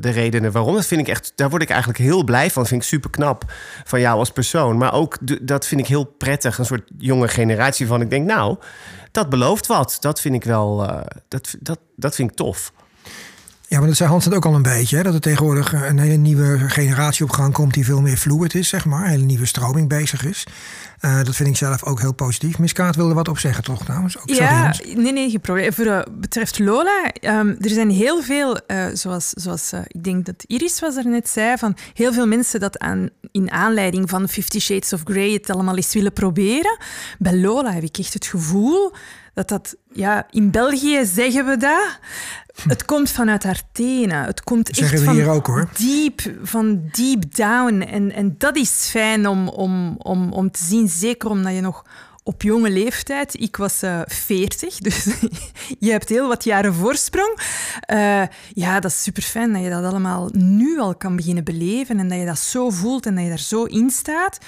de redenen waarom. Dat vind ik echt, daar word ik eigenlijk heel blij van. Dat vind ik super knap van jou als persoon. Maar ook dat vind ik heel prettig. Een soort jonge generatie van. Ik denk, nou, dat belooft wat. Dat vind ik wel, dat, dat, dat vind ik tof. Ja, maar dat zei Hans het ook al een beetje. Hè? Dat er tegenwoordig een hele nieuwe generatie op gang komt die veel meer fluid is, zeg maar. Een hele nieuwe stroming bezig is. Uh, dat vind ik zelf ook heel positief. Miskaat wilde wat op zeggen, toch trouwens? Ook, ja, nee, nee, geen probleem. Voor uh, betreft Lola, um, er zijn heel veel, uh, zoals, zoals ik denk dat Iris was er net zei, van heel veel mensen dat aan, in aanleiding van Fifty Shades of Grey het allemaal eens willen proberen. Bij Lola heb ik echt het gevoel dat dat, ja, in België zeggen we dat. Het komt vanuit haar tenen. Het komt Zeggen echt we van hier ook, hoor. diep, van deep down. En, en dat is fijn om, om, om, om te zien, zeker omdat je nog op jonge leeftijd, ik was uh, 40, dus je hebt heel wat jaren voorsprong. Uh, ja, dat is super fijn dat je dat allemaal nu al kan beginnen beleven en dat je dat zo voelt en dat je daar zo in staat.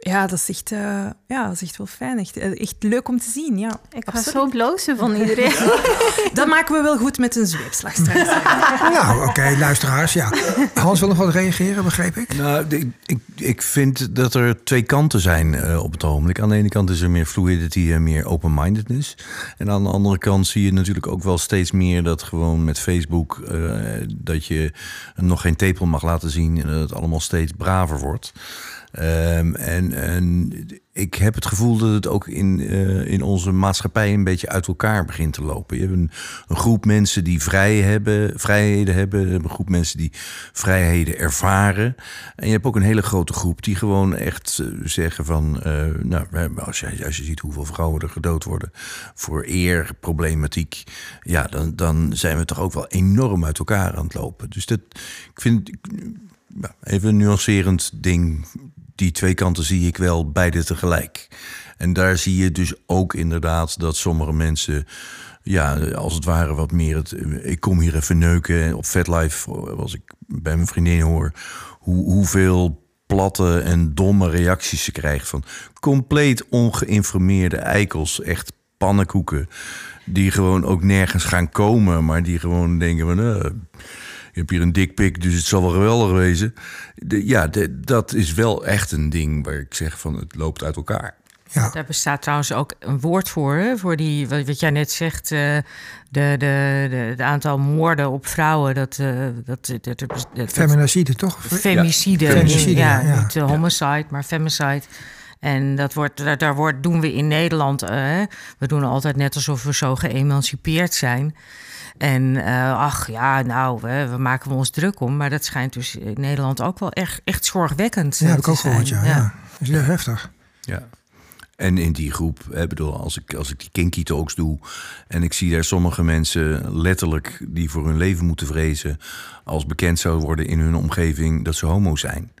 Ja, dat is echt, uh, ja, dat is echt wel fijn. Echt, echt leuk om te zien, ja. Ik ga zo blozen van iedereen. dat maken we wel goed met een zweepslag straks. nou, oké, okay, luisteraars, ja. Hans wil nog wat reageren, begreep ik? Nou, ik, ik, ik vind dat er twee kanten zijn uh, op het ogenblik. Aan de ene kant is er meer fluidity en meer open-mindedness. En aan de andere kant zie je natuurlijk ook wel steeds meer... dat gewoon met Facebook... Uh, dat je nog geen tepel mag laten zien... en dat het allemaal steeds braver wordt... Um, en, en, ik heb het gevoel dat het ook in, uh, in onze maatschappij een beetje uit elkaar begint te lopen. Je hebt een, groep mensen die vrij hebben, vrijheden hebben. Een groep mensen die vrijheden ervaren. En je hebt ook een hele grote groep die gewoon echt uh, zeggen van... Uh, nou, als je, als je ziet hoeveel vrouwen er gedood worden voor eerproblematiek... ja, dan, dan zijn we toch ook wel enorm uit elkaar aan het lopen. Dus dat, ik vind... Even een nuancerend ding die twee kanten zie ik wel beide tegelijk. En daar zie je dus ook inderdaad dat sommige mensen, ja, als het ware wat meer het. Ik kom hier even neuken. Op FetLife, als ik bij mijn vriendin hoor, hoe, hoeveel platte en domme reacties ze krijgt van compleet ongeïnformeerde eikels, echt pannenkoeken, die gewoon ook nergens gaan komen, maar die gewoon denken van. Uh, je hebt hier een dikpik, dus het zal wel geweldig wezen. De, ja, de, dat is wel echt een ding waar ik zeg van het loopt uit elkaar. Ja. Daar bestaat trouwens ook een woord voor, hè? voor die, wat jij net zegt, uh, de, de, de, de, aantal moorden op vrouwen. Dat, uh, dat, dat, dat, dat, Feminicide, toch? Femicide, ja. Femicide, ja, ja, niet uh, homicide, maar femicide. En dat wordt, daar, daar wordt, doen we in Nederland. we doen altijd net alsof we zo geëmancipeerd zijn. En uh, ach ja, nou, we, we, maken ons druk om. Maar dat schijnt dus in Nederland ook wel echt, echt zorgwekkend ja, te heb ik ook zijn. gehoord, ja. ja. ja. Dat is heel heftig. Ja. En in die groep, hè, bedoel, als ik, als ik die kinky talks doe... en ik zie daar sommige mensen letterlijk die voor hun leven moeten vrezen... als bekend zou worden in hun omgeving dat ze homo zijn.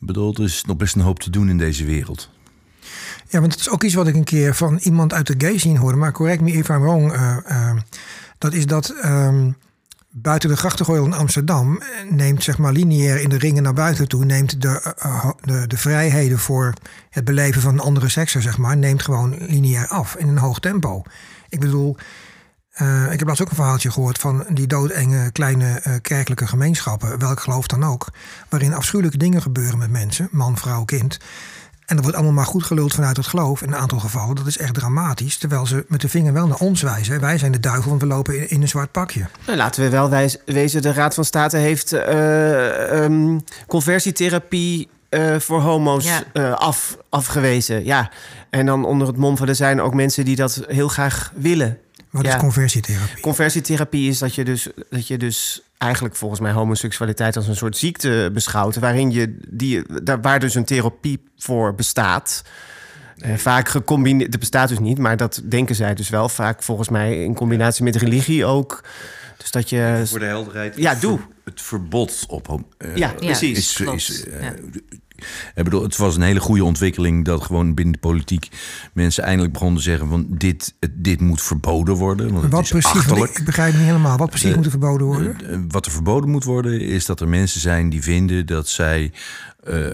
Ik bedoel, is nog best een hoop te doen in deze wereld. Ja, want het is ook iets wat ik een keer van iemand uit de gay scene hoorde. Maar correct me if I'm wrong... Uh, uh, dat is dat um, buiten de grachtengordel in Amsterdam neemt zeg maar lineair in de ringen naar buiten toe, neemt de, de, de vrijheden voor het beleven van andere seksen, zeg maar, neemt gewoon lineair af in een hoog tempo. Ik bedoel, uh, ik heb laatst ook een verhaaltje gehoord van die doodenge kleine uh, kerkelijke gemeenschappen, welk geloof dan ook, waarin afschuwelijke dingen gebeuren met mensen, man, vrouw, kind. En dat wordt allemaal maar goed geluld vanuit het geloof in een aantal gevallen. Dat is echt dramatisch. Terwijl ze met de vinger wel naar ons wijzen. Wij zijn de duivel, want we lopen in, in een zwart pakje. Nou, laten we wel wijs- wezen, de Raad van State heeft eh, ehm, conversietherapie eh, voor homo's Ja. eh, af, afgewezen. Ja. En dan onder het mom van er zijn ook mensen die dat heel graag willen. Wat Ja. is conversietherapie? Conversietherapie is dat je, dus, dat je dus eigenlijk volgens mij homoseksualiteit als een soort ziekte beschouwt. Waarin je die, daar, waar dus een therapie voor bestaat. Eh, vaak gecombineerd, het bestaat dus niet, maar dat denken zij dus wel. Vaak volgens mij in combinatie met religie ook. Dus dat je. Voor de helderheid. Ja, het doe. ver- Het verbod op. hom- eh, Ja, precies. Is, is, Ja. Ik bedoel, het was een hele goede ontwikkeling dat gewoon binnen de politiek mensen eindelijk begonnen te zeggen van dit, dit moet verboden worden. Want het Wat is precies? Achterlijk. ik, begrijp niet helemaal. Wat precies De- moet er verboden worden? Eh, eh, wat er verboden moet worden, is dat er mensen zijn die vinden dat zij eh,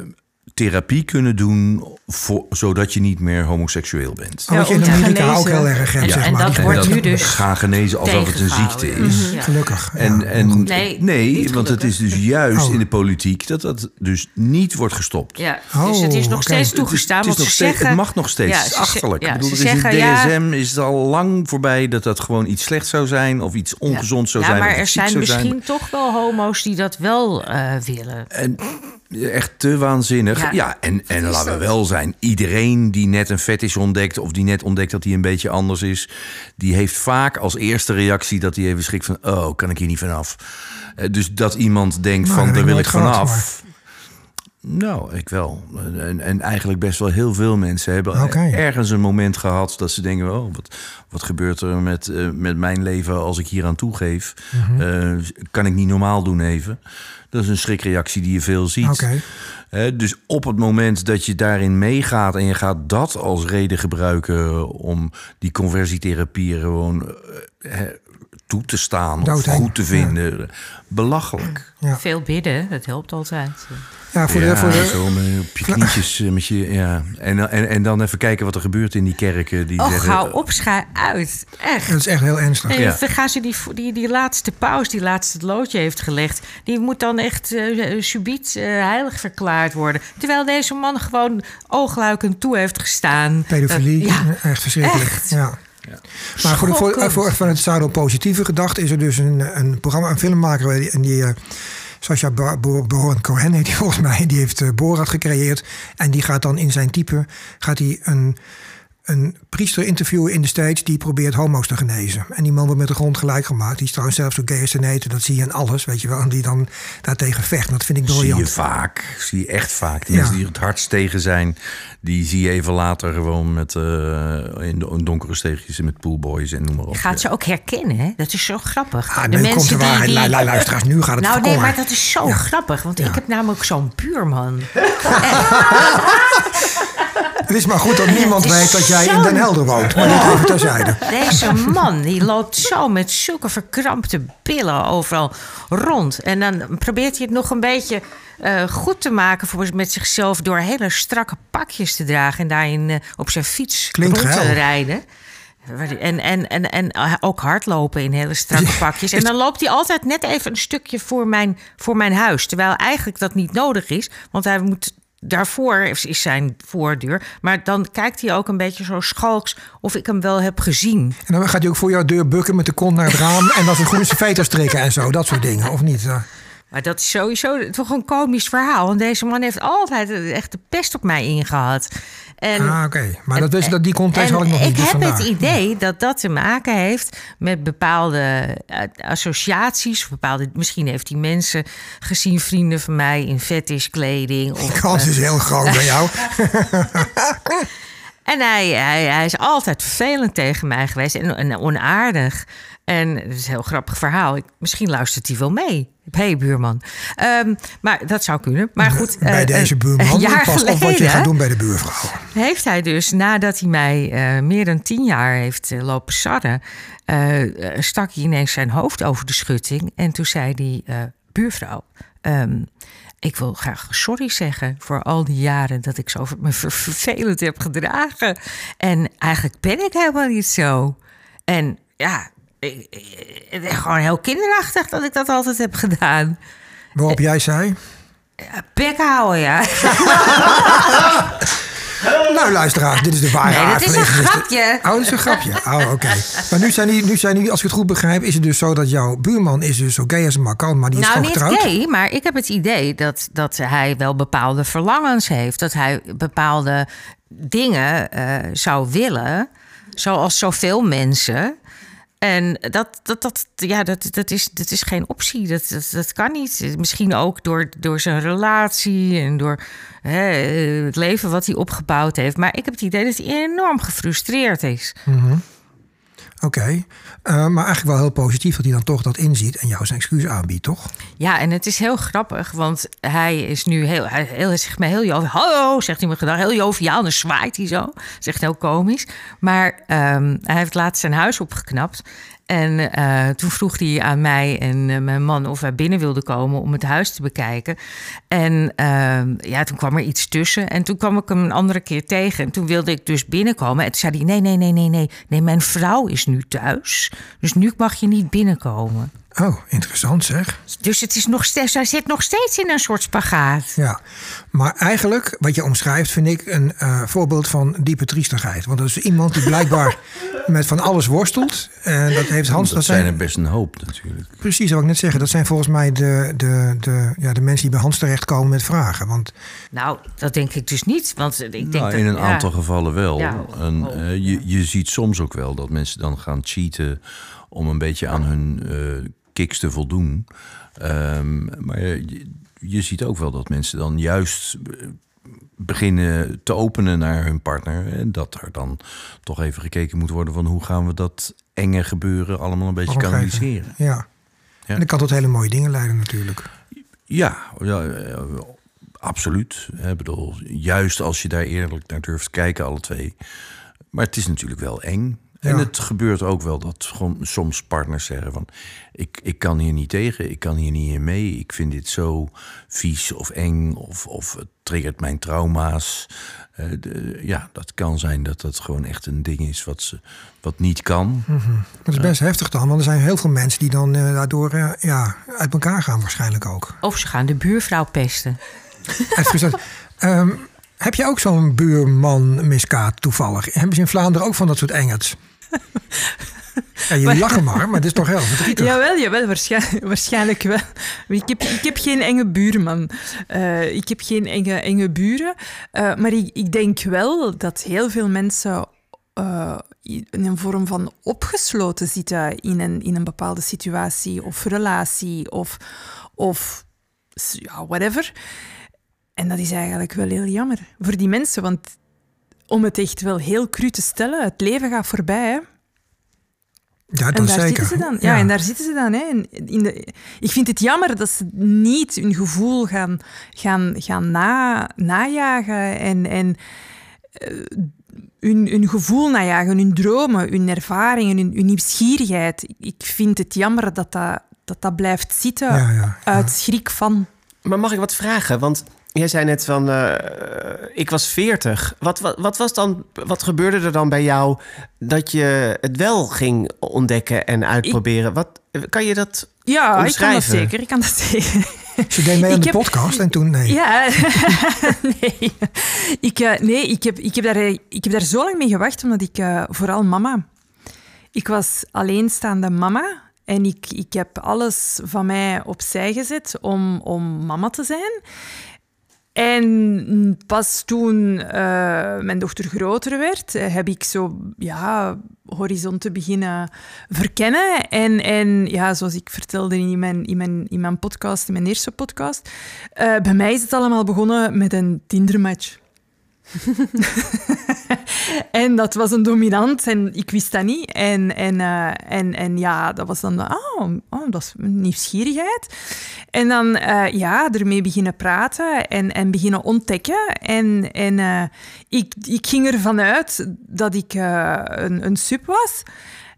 therapie kunnen doen voor, zodat je niet meer homoseksueel bent. Oh, wat je in Amerika ook heel erg hebt, En- zeg en maar. dat Die- wordt nu dus gaan genezen alsof het een ziekte is. Ja. Gelukkig. ja. En, en Nee, nee, want het is dus juist Oh. in de politiek dat dat dus niet wordt gestopt. Ja, Oh, dus het is nog steeds Het is- toegestaan. Het, is want nog ze steeds, zeggen, het mag nog steeds. Ja, het ze achterlijk. ja, ik bedoel, ze er is in zeggen, ja- DSM is het al lang voorbij dat dat gewoon iets slechts zou zijn of iets ongezond zou ja, zijn. maar of er zijn misschien toch wel homo's die dat wel eh, willen. Echt te waanzinnig. Ja, Ja. en, en laten we wel zijn. Iedereen die net een fetish ontdekt... of die net ontdekt dat hij een beetje anders is... die heeft vaak als eerste reactie dat hij even schrikt van... oh, kan ik hier niet vanaf? Eh, Dus dat iemand denkt Nou, van, daar wil ik vanaf. Nou, ik wel. En, en eigenlijk best wel heel veel mensen hebben ergens een moment gehad... dat ze denken, oh, wat, wat gebeurt er met, eh, met mijn leven als ik hier aan toegeef? Mhm. Eh, kan ik niet normaal doen even? Dat is een schrikreactie die je veel ziet. Dus op het moment dat je daarin meegaat en je gaat dat als reden gebruiken om die conversietherapie er gewoon eh, toe te staan of Doodeng, goed te vinden, belachelijk. Ja. Veel bidden, dat helpt altijd. Ja, voor ja, de, voor de, zo op je knietjes eh, met je, ja. En, en, en dan even kijken wat er gebeurt in die kerken die Oh, zeggen. gauw op, schij uit. Echt. dat is echt heel ernstig. En Ja. dan gaan ze die, die, die laatste paus, die laatste het loodje heeft gelegd... die moet dan echt eh subiet eh, heilig verklaard worden. Terwijl deze man gewoon oogluikend toe heeft gestaan. Pedofilie, ja, echt verschrikkelijk. echt. Ja. Maar voor, de, voor, voor, vanuit het zadel positieve gedachte is er dus een, een programma, een filmmaker die- en die. eh Sacha Ba- Bo- Baron Cohen heet hij volgens mij. Die heeft eh, Borat gecreëerd. En die gaat dan in zijn type gaat hij een, een priester interviewen in de States die probeert homo's te genezen. En die man wordt met de grond gelijk gemaakt. Die is trouwens zelfs zo gay als een eten. Dat zie je in alles, weet je wel. En die dan daartegen vecht. Dat vind ik Zie je briljant. vaak, zie je echt vaak. Die Ja. mensen die er het hardst tegen zijn, die zie je even later gewoon met, eh, in, de, in donkere steegjes en met poolboys en noem maar op. Je gaat ze ook herkennen, hè? Dat is zo grappig. Ah, nu komt de waarheid. Lu- lu- Luisteraars, nu gaat het Nou nee, maar dat is zo grappig. Want ik heb namelijk zo'n buurman. Het is maar goed dat niemand weet dat jij in Den Helder woont. Maar dit even terzijde. Deze man die loopt zo met zulke verkrampte billen overal rond. En dan probeert hij het nog een beetje eh, goed te maken voor, met zichzelf... door hele strakke pakjes te dragen en daarin eh, op zijn fiets Klinkt rond te rijden. En, en, en, en eh, ook hardlopen in hele strakke pakjes. En dan loopt hij altijd net even een stukje voor mijn, voor mijn huis. Terwijl eigenlijk dat niet nodig is. Want hij moet daarvoor is is zijn voordeur. Maar dan kijkt hij ook een beetje zo schalks of ik hem wel heb gezien. En dan gaat hij ook voor jouw deur bukken met de kont naar het raam. En dan zijn groene veters trekken en zo. Dat soort dingen, of niet? Maar dat is sowieso toch een komisch verhaal. Want deze man heeft altijd echt de pest op mij ingehad. En, Ah, oké. Maar dat, wist, dat die context had ik nog niet. dus Ik heb vandaar. het idee dat dat te maken heeft met bepaalde eh, associaties. Bepaalde, misschien heeft hij mensen gezien, vrienden van mij, in fetishkleding. De Of, kans eh, is heel groot bij jou. En hij, hij, hij is altijd vervelend tegen mij geweest en, en onaardig. En het is een heel grappig verhaal. Ik, misschien luistert hij wel mee. Hé, hey, buurman. Ehm, maar dat zou kunnen. Maar goed. bij eh, deze buurman. Jaar Pas op wat je gaat doen bij de buurvrouw. heeft hij dus, nadat hij mij eh, meer dan tien jaar heeft eh, lopen sarren... stak hij ineens zijn hoofd over de schutting. En toen zei hij, buurvrouw... ehm, ik wil graag sorry zeggen voor al die jaren dat ik zo me ver- vervelend heb gedragen. En eigenlijk ben ik helemaal niet zo. En ja, ik- ik- het is gewoon heel kinderachtig dat ik dat altijd heb gedaan. Waarop jij zei. Bek houden, ja. Nou, luisteraars, dit is de ware Nee, is een grapje. Oh, is een grapje. Oh, oké. Maar nu zijn, die, nu zijn die, als ik het goed begrijp, is het dus zo dat jouw buurman is dus zo gay als een maar kan, maar die is Nou, gewoon niet getrouwd. gay, maar ik heb het idee dat, dat hij wel bepaalde verlangens heeft. Dat hij bepaalde dingen eh, zou willen, zoals zoveel mensen. En dat, dat, dat, ja, dat, dat, is, dat is geen optie. Dat, dat, kan niet. Misschien ook door, door zijn relatie en door hè, het leven wat hij opgebouwd heeft. Maar ik heb het idee dat hij enorm gefrustreerd is. Oké. Eh, maar eigenlijk wel heel positief dat hij dan toch dat inziet en jou zijn excuus aanbiedt, toch? Ja, en het is heel grappig, want hij is nu heel, hij heel, zegt mij heel joviaal. Hallo, zegt hij me gedag, heel joviaal. En dan zwaait hij zo. Zegt heel komisch. Maar ehm, hij heeft laatst zijn huis opgeknapt. En eh, toen vroeg hij aan mij en eh, mijn man of wij binnen wilden komen om het huis te bekijken. En ehm, ja, toen kwam er iets tussen. En toen kwam ik hem een andere keer tegen. En toen wilde ik dus binnenkomen. En toen zei hij: Nee, nee, nee, nee, nee. Nee, mijn vrouw is nu thuis. Dus nu mag je niet binnenkomen. Oh, interessant zeg. Dus het is nog steeds, hij zit nog steeds in een soort spagaat. Ja, maar eigenlijk, wat je omschrijft, vind ik een eh, voorbeeld van diepe triestigheid. Want dat is iemand die blijkbaar met van alles worstelt. En dat heeft Hans. dat, zijn er best een hoop natuurlijk. Precies, dat wil ik net zeggen. Dat zijn volgens mij de, de, de, ja, de mensen die bij Hans terechtkomen met vragen. Want Nou, dat denk ik dus niet. Want ik denk Nou, dat, in een ja. aantal gevallen wel. Ja. En, Oh. eh, je, je ziet soms ook wel dat mensen dan gaan cheaten om een beetje aan hun eh kicks te voldoen. Ehm, maar je, je ziet ook wel dat mensen dan juist eh, beginnen te openen naar hun partner. En dat er dan toch even gekeken moet worden van hoe gaan we dat enge gebeuren allemaal een beetje kanaliseren. ja. En dat kan tot hele mooie dingen leiden natuurlijk. Ja, ja, eh, absoluut. Ik bedoel, juist als je daar eerlijk naar durft te kijken, alle twee. Maar het is natuurlijk wel eng. En het gebeurt ook wel dat gewoon soms partners zeggen van... Ik, ik kan hier niet tegen, ik kan hier niet in mee. Ik vind dit zo vies of eng of, of het triggert mijn trauma's. Eh, de- ja, dat kan zijn dat dat gewoon echt een ding is wat, ze, wat niet kan. Dat is best heftig dan, want er zijn heel veel mensen die dan eh, daardoor eh, ja, uit elkaar gaan waarschijnlijk ook. Of ze gaan de buurvrouw pesten. Ehm, heb je ook zo'n buurman miskaat toevallig? Hebben ze in Vlaanderen ook van dat soort engels? Ja, jullie lachen maar, maar het is toch heel verdrietig. Jawel, jawel waarschijnlijk, waarschijnlijk wel. Ik heb, ik heb geen enge buurman. Eh, ik heb geen enge, enge buren. Eh, maar ik, ik denk wel dat heel veel mensen eh, in een vorm van opgesloten zitten in een, in een bepaalde situatie of relatie of, of ja, whatever. En dat is eigenlijk wel heel jammer voor die mensen, want om het echt wel heel cru te stellen, het leven gaat voorbij. Hè? Ja, En dat daar zeker. zitten ze dan. Ja, en daar zitten ze dan. Hè. En In de, ik vind het jammer dat ze niet hun gevoel gaan, gaan, gaan na, najagen en, en eh, hun, hun gevoel najagen, hun dromen, hun ervaringen, hun, hun nieuwsgierigheid. Ik vind het jammer dat dat, dat, dat blijft zitten Ja, ja, ja. uit schrik van. Maar mag ik wat vragen? Want jij zei net van, eh, ik was 40. Wat, wat, wat, was dan, wat gebeurde er dan bij jou dat je het wel ging ontdekken en uitproberen? Wat, kan je dat Ja, ik kan dat Omschrijven. zeker. Ik kan dat zeker. Ze deed mee aan Ik de heb- podcast en toen, nee. Ja, nee. Ik, eh, nee, ik heb, ik, heb daar, eh, ik heb daar zo lang mee gewacht, omdat ik eh, vooral mama. Ik was alleenstaande mama en ik, ik heb alles van mij opzij gezet om, om mama te zijn. En pas toen eh, mijn dochter groter werd, eh, heb ik zo ja, horizonten beginnen verkennen. En, en ja, zoals ik vertelde in mijn, in mijn, in mijn podcast, in mijn eerste podcast, eh, bij mij is het allemaal begonnen met een Tinder-match. en dat was een dominant en ik wist dat niet. En, en, eh, en, en ja, dat was dan, oh, oh, dat is nieuwsgierigheid. En dan, eh, ja, ermee beginnen praten en, en beginnen ontdekken. En, en eh, ik, ik ging ervan uit dat ik een, een sub was.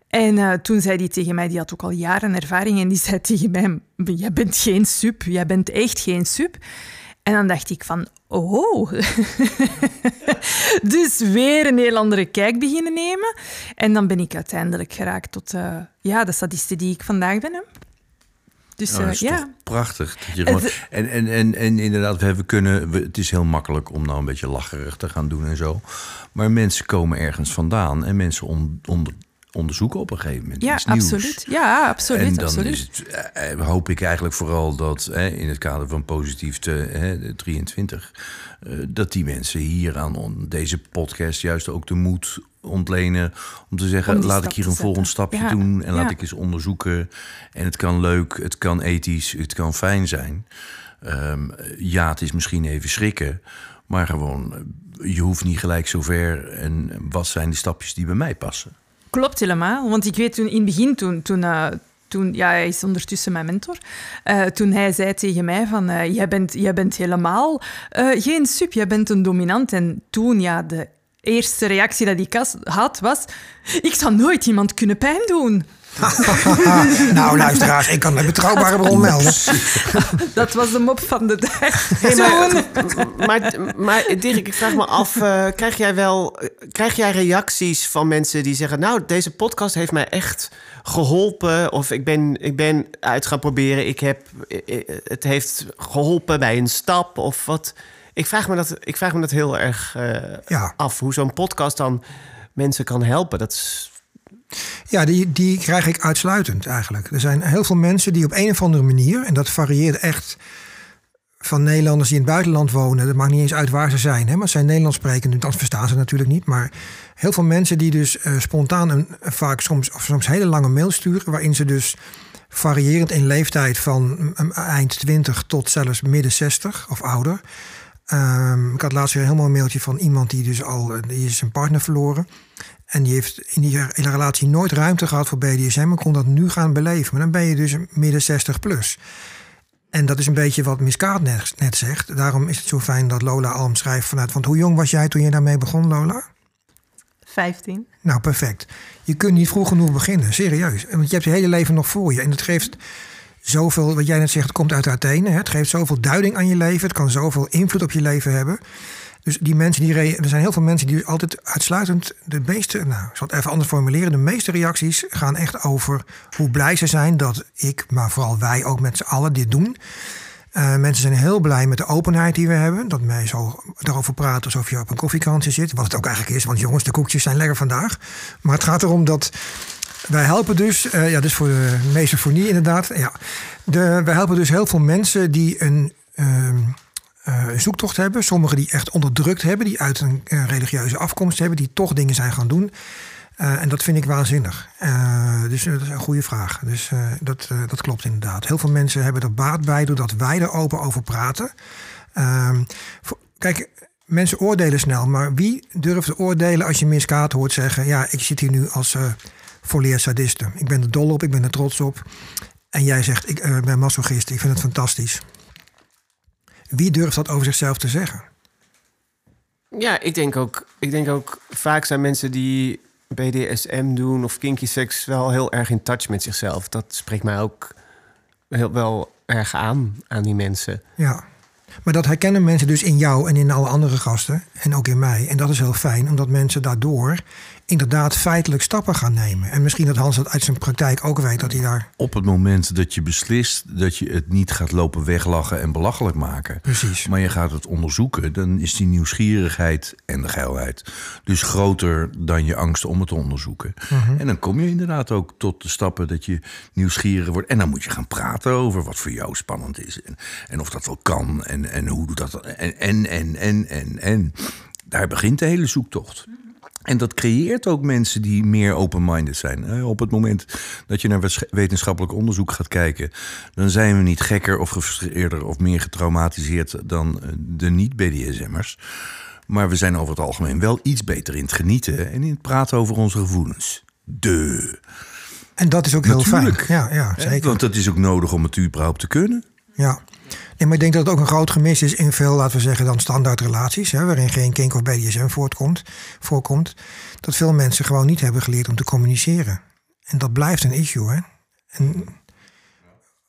En toen zei hij tegen mij, die had ook al jaren ervaring, en die zei tegen mij, jij bent geen sub, jij bent echt geen sub. En dan dacht ik van, oh. dus weer een heel andere kijk beginnen nemen. En dan ben ik uiteindelijk geraakt tot eh, ja, de sadiste die ik vandaag ben. Hè. Dus Oh, eh, dat is ja, toch prachtig. Dat je gewoon, en, en, en, en inderdaad, we, we kunnen, we, het is heel makkelijk om nou een beetje lacherig te gaan doen en zo. Maar mensen komen ergens vandaan en mensen on- onder- onderzoeken op een gegeven moment ja absoluut. Ja, absoluut. en dan absoluut. het, eh, eh, hoop ik eigenlijk vooral dat hè, in het kader van positief te, hè, de 23, eh, dat die mensen hier aan deze podcast juist ook de moed ontlenen om te zeggen: Om laat ik hier een volgend stapje Ja, doen en laat ik eens onderzoeken. En het kan leuk, het kan ethisch, het kan fijn zijn. Ehm, ja, het is misschien even schrikken, maar gewoon, je hoeft niet gelijk zo ver. En wat zijn de stapjes die bij mij passen? Klopt helemaal. Want ik weet toen in het begin, toen, toen, eh, toen ja, hij is ondertussen mijn mentor, eh, toen hij zei tegen mij van, eh, jij, bent, jij bent helemaal geen sub, jij bent een dominant. En toen, ja, de eerste reactie dat ik had, was, ik zou nooit iemand kunnen pijn doen. nou, luisteraars, ik kan een betrouwbare bron melden. Dat was de mop van de dag. Hey, maar, maar, maar Dirk, ik vraag me af, eh, krijg jij wel krijg jij reacties van mensen die zeggen, nou, deze podcast heeft mij echt geholpen, of ik ben, ik ben uit gaan proberen, ik heb, eh, eh, het heeft geholpen bij een stap, of wat? Ik vraag me dat, ik vraag me dat heel erg eh, Ja. af, hoe zo'n podcast dan mensen kan helpen. Dat is, Ja, die, die krijg ik uitsluitend eigenlijk. Er zijn heel veel mensen die op een of andere manier, en dat varieert echt van Nederlanders die in het buitenland wonen. Dat maakt niet eens uit waar ze zijn. Hè? Maar het zijn Nederlands sprekenden, dan verstaan ze natuurlijk niet. Maar heel veel mensen die dus eh, spontaan een, vaak soms, of soms hele lange mail sturen. Waarin ze dus variërend in leeftijd van mm, eind 20 tot zelfs midden 60 of ouder. Ehm, ik had laatst weer een mailtje van iemand die dus al eh, die is zijn partner verloren. En die heeft in die relatie nooit ruimte gehad voor BDSM en kon dat nu gaan beleven. Maar dan ben je dus midden 60 plus. En dat is een beetje wat Miss Kaat net, net zegt. Daarom is het zo fijn dat Lola Alm schrijft vanuit... Want hoe jong was jij toen je daarmee begon, Lola? 15. Nou, perfect. Je kunt niet vroeg genoeg beginnen, serieus. Want je hebt je hele leven nog voor je. En het geeft zoveel, wat jij net zegt, het komt uit Athene. Hè? Het geeft zoveel duiding aan je leven. Het kan zoveel invloed op je leven hebben. Dus die mensen die er zijn heel veel mensen die altijd uitsluitend de meeste, nou, ik zal het even anders formuleren. De meeste reacties gaan echt over hoe blij ze zijn dat ik, maar vooral wij ook met z'n allen dit doen. Eh, mensen zijn heel blij met de openheid die we hebben. Dat wij zo daarover praten alsof je op een koffiekantje zit. Wat het ook eigenlijk is, want jongens, de koekjes zijn lekker vandaag. Maar het gaat erom dat wij helpen dus, eh, ja, dus voor de mesofonie inderdaad. Ja, de, wij helpen dus heel veel mensen die een ehm, eh, zoektocht hebben. Sommigen die echt onderdrukt hebben, die uit een eh, religieuze afkomst hebben, die toch dingen zijn gaan doen. Eh, en dat vind ik waanzinnig. Dus dat is een goede vraag. Dus dat, dat klopt inderdaad. Heel veel mensen hebben er baat bij doordat wij er open over praten. Ehm, kijk, mensen oordelen snel, maar wie durft te oordelen als je Miss Kaat hoort zeggen: Ja, ik zit hier nu als volleerd sadiste. Ik ben er dol op, ik ben er trots op. En jij zegt: Ik ben masochist, ik vind het fantastisch. Wie durft dat over zichzelf te zeggen? Ja, ik denk ook, ik denk ook vaak zijn mensen die BDSM doen of kinky seks wel heel erg in touch met zichzelf. Dat spreekt mij ook heel, wel erg aan, aan die mensen. Ja. Maar dat herkennen mensen dus in jou en in alle andere gasten. En ook in mij. En dat is heel fijn, omdat mensen daardoor inderdaad feitelijk stappen gaan nemen. En misschien dat Hans dat uit zijn praktijk ook weet, dat hij daar Op het moment dat je beslist dat je het niet gaat lopen weglachen en belachelijk maken. precies. Maar je gaat het onderzoeken, dan is die nieuwsgierigheid en de geilheid dus groter dan je angst om het te onderzoeken. En dan kom je inderdaad ook tot de stappen dat je nieuwsgierig wordt. En dan moet je gaan praten over wat voor jou spannend is. En, en of dat wel kan. En, en hoe doet dat. En, en, en, en, en, en. Daar begint de hele zoektocht. En dat creëert ook mensen die meer open-minded zijn. Op het moment dat je naar wetenschappelijk onderzoek gaat kijken, dan zijn we niet gekker of gefrustreerder of meer getraumatiseerd dan eh, de niet-BDSM'ers. Maar we zijn over het algemeen wel iets beter in het genieten en in het praten over onze gevoelens. De. En dat is ook heel fijn. Ja, ja, zeker. Want dat is ook nodig om het überhaupt te kunnen. Ja. Nee, maar ik denk dat het ook een groot gemis is in veel, laten we zeggen, dan standaard relaties, hè, waarin geen kink of BDSM voortkomt, voorkomt. Dat veel mensen gewoon niet hebben geleerd om te communiceren. En dat blijft een issue, hè? En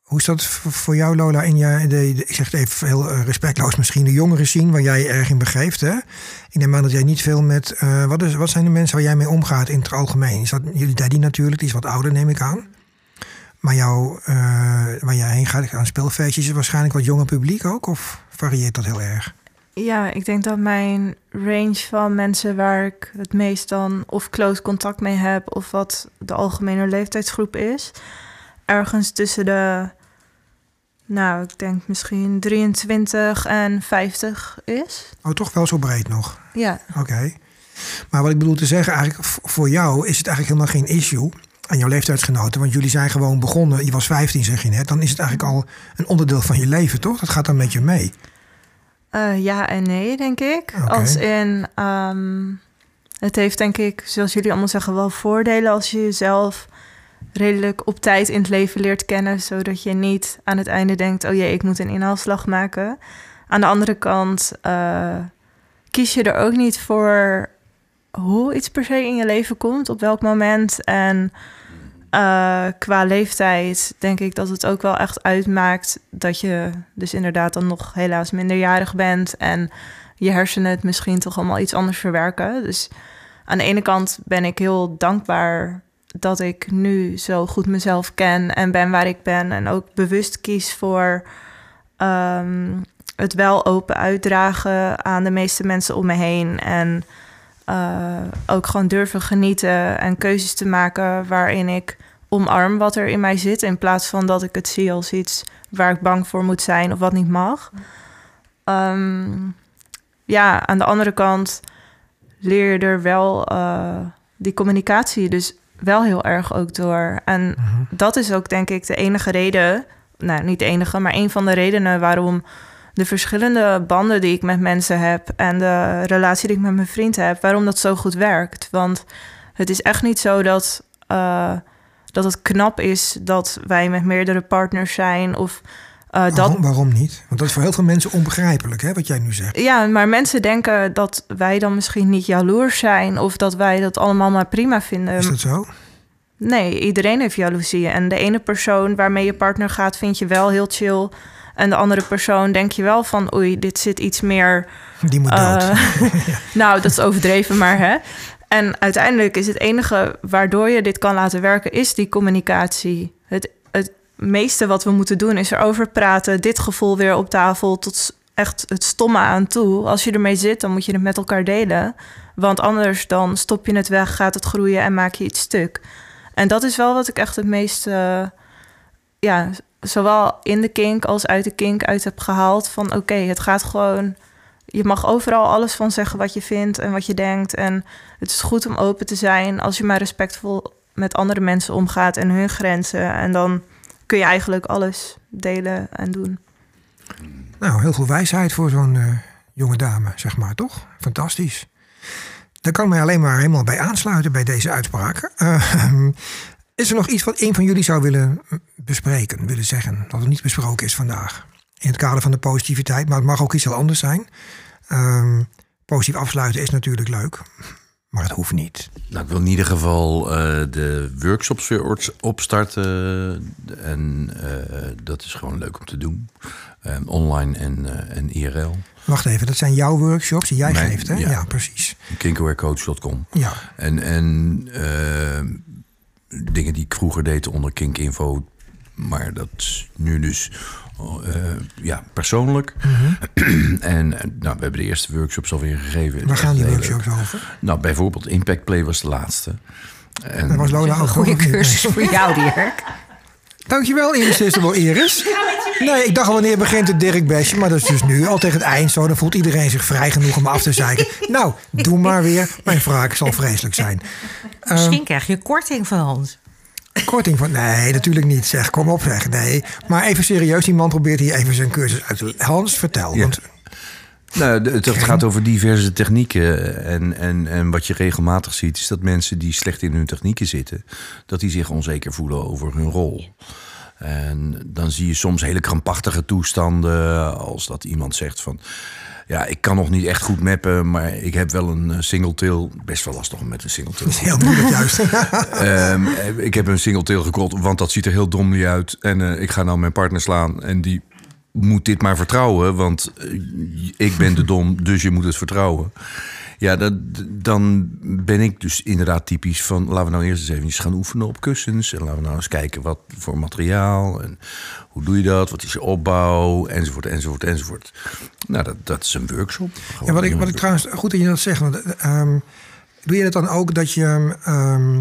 hoe is dat voor jou, Lola, in je, de- ik zeg het even heel eh, respectloos misschien, de jongeren zien waar jij je erg in begeeft, hè? Ik neem aan dat jij niet veel met, eh, wat, is, wat zijn de mensen waar jij mee omgaat in het algemeen? Is dat jullie daddy natuurlijk, die is wat ouder, neem ik aan. Maar jou, eh, waar jij heen gaat aan speelfeestjes, is waarschijnlijk wat jonger publiek ook? Of varieert dat heel erg? Ja, ik denk dat mijn range van mensen waar ik het meest dan of close contact mee heb, of wat de algemene leeftijdsgroep is, ergens tussen de, nou, ik denk misschien 23 en 50 is. Oh, toch wel zo breed nog? Ja. Oké. Maar wat ik bedoel te zeggen, eigenlijk voor jou is het eigenlijk helemaal geen issue aan jouw leeftijdsgenoten. Want jullie zijn gewoon begonnen, je was 15 zeg je net. Dan is het eigenlijk al een onderdeel van je leven, toch? Dat gaat dan met je mee. Eh, ja en nee, denk ik. Als in, ehm, het heeft denk ik, zoals jullie allemaal zeggen, wel voordelen als je jezelf redelijk op tijd in het leven leert kennen, zodat je niet aan het einde denkt, oh jee, ik moet een inhaalslag maken. Aan de andere kant eh, kies je er ook niet voor hoe iets per se in je leven komt, op welk moment. En eh, qua leeftijd denk ik dat het ook wel echt uitmaakt dat je dus inderdaad dan nog helaas minderjarig bent en je hersenen het misschien toch allemaal iets anders verwerken. Dus aan de ene kant ben ik heel dankbaar dat ik nu zo goed mezelf ken en ben waar ik ben en ook bewust kies voor ehm, het wel open uitdragen aan de meeste mensen om me heen en eh, ook gewoon durven genieten en keuzes te maken waarin ik omarm wat er in mij zit. In plaats van dat ik het zie als iets waar ik bang voor moet zijn of wat niet mag. Ehm, ja, aan de andere kant leer je er wel eh, die communicatie dus wel heel erg ook door. En dat is ook denk ik de enige reden, nou niet de enige, maar een van de redenen waarom de verschillende banden die ik met mensen heb en de relatie die ik met mijn vriend heb, waarom dat zo goed werkt. Want het is echt niet zo dat, eh, dat het knap is dat wij met meerdere partners zijn of eh, dat. Waarom, waarom niet? Want dat is voor heel veel mensen onbegrijpelijk, hè, wat jij nu zegt. Ja, maar mensen denken dat wij dan misschien niet jaloers zijn of dat wij dat allemaal maar prima vinden. Is dat zo? Nee, iedereen heeft jaloezie. En de ene persoon waarmee je partner gaat, vind je wel heel chill. En de andere persoon denk je wel van, oei, dit zit iets meer. Die moet dood. eh, nou, dat is overdreven, maar hè. En uiteindelijk is het enige waardoor je dit kan laten werken, is die communicatie. Het, het meeste wat we moeten doen is erover praten, dit gevoel weer op tafel tot echt het stomme aan toe. Als je ermee zit, dan moet je het met elkaar delen. Want anders dan stop je het weg, gaat het groeien en maak je iets stuk. En dat is wel wat ik echt het meest, eh, ja, zowel in de kink als uit de kink uit heb gehaald. Van oké, het gaat gewoon, je mag overal alles van zeggen wat je vindt en wat je denkt. En het is goed om open te zijn als je maar respectvol met andere mensen omgaat en hun grenzen. En dan kun je eigenlijk alles delen en doen. Nou, heel veel wijsheid voor zo'n eh, jonge dame, zeg maar, toch? Fantastisch. Daar kan ik mij alleen maar helemaal bij aansluiten bij deze uitspraken. Eh, is er nog iets wat een van jullie zou willen eh, bespreken, willen zeggen, wat er niet besproken is vandaag? In het kader van de positiviteit, maar het mag ook iets heel anders zijn. Ehm, positief afsluiten is natuurlijk leuk, maar het hoeft niet. Nou, ik wil in ieder geval eh, de workshops weer opstarten. En eh, dat is gewoon leuk om te doen. Eh, online en, eh, en IRL. Wacht even, dat zijn jouw workshops die jij Mijn- geeft, hè? ja. Ja, precies. Kinkerwarecoach.com. Ja, En, en dingen die ik vroeger deed onder Kink Info. Maar dat is nu dus eh, ja, persoonlijk. en eh, nou, we hebben de eerste workshops alweer gegeven. Mhm. waar gaan die workshops over? Nou, bijvoorbeeld Impact Play was de laatste. En, Daar was Lola ook Een goede cursus voor jou, Dirk. Dankjewel, Irresistible Iris. Nee, ik dacht al wanneer begint het Dirk Besje, maar dat is dus nu al tegen het eind zo. Dan voelt iedereen zich vrij genoeg om af te zeiken. Nou, doe maar weer. Mijn wraak zal vreselijk zijn. Misschien krijg je korting van ons. Korting van, nee, natuurlijk niet. Zeg, kom op zeg. Nee, maar even serieus, die man probeert hier even zijn cursus uit te... Hans, vertel. Ja. Want, Nou, het, het gaat over diverse technieken. En, en, en wat je regelmatig ziet, is dat mensen die slecht in hun technieken zitten, dat die zich onzeker voelen over hun rol. En dan zie je soms hele krampachtige toestanden, als dat iemand zegt van. Ja, ik kan nog niet echt goed mappen, maar ik heb wel een eh, single tail. Best wel lastig om met een single tail. heel moeilijk juist. Ehm, ik heb een single tail gekot, want dat ziet er heel domly uit. En eh, ik ga nou mijn partner slaan en die moet dit maar vertrouwen, want eh, ik ben de dom, dus je moet het vertrouwen. Ja, dat, dan ben ik dus inderdaad typisch van... laten we nou eerst eens even gaan oefenen op kussens... en laten we nou eens kijken wat voor materiaal... en hoe doe je dat, wat is je opbouw, enzovoort, enzovoort, enzovoort. Nou, dat, dat is een workshop. Ja, wat, ik, wat ik trouwens... Goed dat je dat zegt. Want, ehm, doe je dat dan ook dat je... ehm,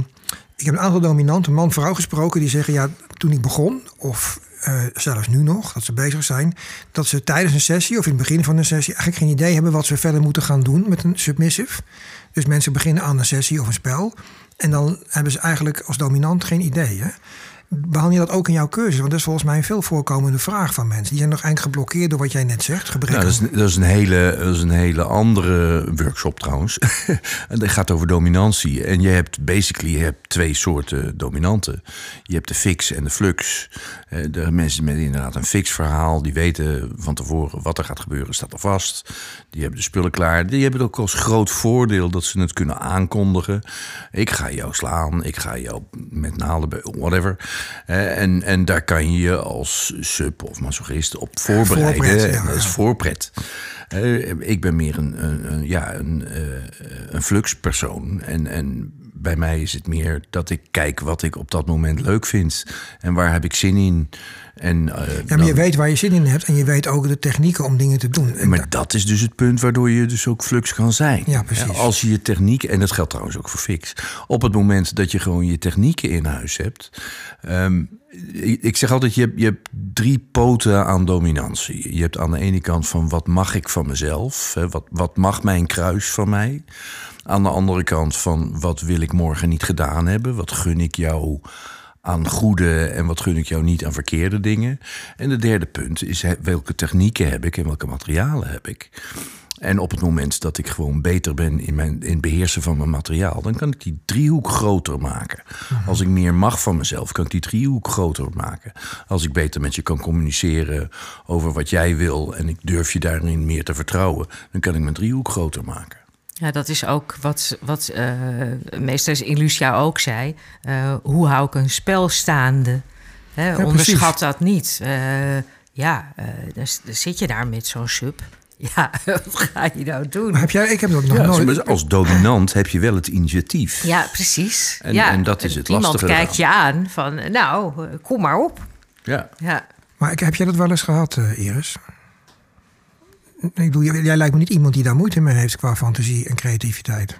ik heb een aantal dominanten, man-vrouw gesproken... die zeggen, ja, toen ik begon... of eh, zelfs nu nog, dat ze bezig zijn... dat ze tijdens een sessie of in het begin van een sessie... eigenlijk geen idee hebben wat ze verder moeten gaan doen met een submissive. Dus mensen beginnen aan een sessie of een spel... en dan hebben ze eigenlijk als dominant geen idee. Hè? Behandel je dat ook in jouw cursus? Want dat is volgens mij een veel voorkomende vraag van mensen. Die zijn nog eigenlijk geblokkeerd door wat jij net zegt. Nou, dat, is, dat, is een hele, dat is een hele andere workshop trouwens. en dat gaat over dominantie. En je hebt basically je hebt twee soorten dominanten. Je hebt de fix en de flux. Eh, De mensen met inderdaad een fix verhaal, die weten van tevoren wat er gaat gebeuren, staat er vast. Die hebben de spullen klaar. Die hebben het ook als groot voordeel dat ze het kunnen aankondigen. Ik ga jou slaan, ik ga jou met naalden, whatever. En, en daar kan je je als sub of masochist op voorbereiden. Voorpret, ja, En dat is voorpret. Ik ben meer een, een, een- ja, een, eh, een fluxpersoon. En, en bij mij is het meer dat ik kijk wat ik op dat moment leuk vind. En waar heb ik zin in. En, eh, Ja, maar je weet waar je zin in hebt en je weet ook de technieken om dingen te doen. En maar dat is dus het punt waardoor je dus ook flux kan zijn. Ja, precies. als je je techniek, en dat geldt trouwens ook voor fix, op het moment dat je gewoon je technieken in huis hebt. ehm, ik, ik zeg altijd, je hebt, je hebt drie poten aan dominantie. Je hebt aan de ene kant van wat mag ik van mezelf? Hè, wat, wat mag mijn kruis van mij? Aan de andere kant van wat wil ik morgen niet gedaan hebben? Wat gun ik jou aan goede en wat gun ik jou niet aan verkeerde dingen? En de derde punt is welke technieken heb ik en welke materialen heb ik? En op het moment dat ik gewoon beter ben in, mijn, in het beheersen van mijn materiaal, dan kan ik die driehoek groter maken. Als ik meer mag van mezelf, kan ik die driehoek groter maken. Als ik beter met je kan communiceren over wat jij wil en ik durf je daarin meer te vertrouwen, dan kan ik mijn driehoek groter maken. Ja, dat is ook wat, wat eh, meester Ilusia ook zei. Eh, hoe hou ik een spel staande? Hè, onderschat dat niet. Eh, ja, eh, dan, dan zit je daar met zo'n sub. Ja, wat ga je nou doen? Maar heb jij, ik heb dat nog Ja, nooit. als dominant heb je wel het initiatief. Ja, precies. En- ja, en dat is het Iemand lastige kijkt je aan van, nou, kom maar op. Ja. Ja. Maar ik, heb jij dat wel eens gehad, eh, Iris? Jij lijkt me niet iemand die daar moeite mee heeft qua fantasie en creativiteit.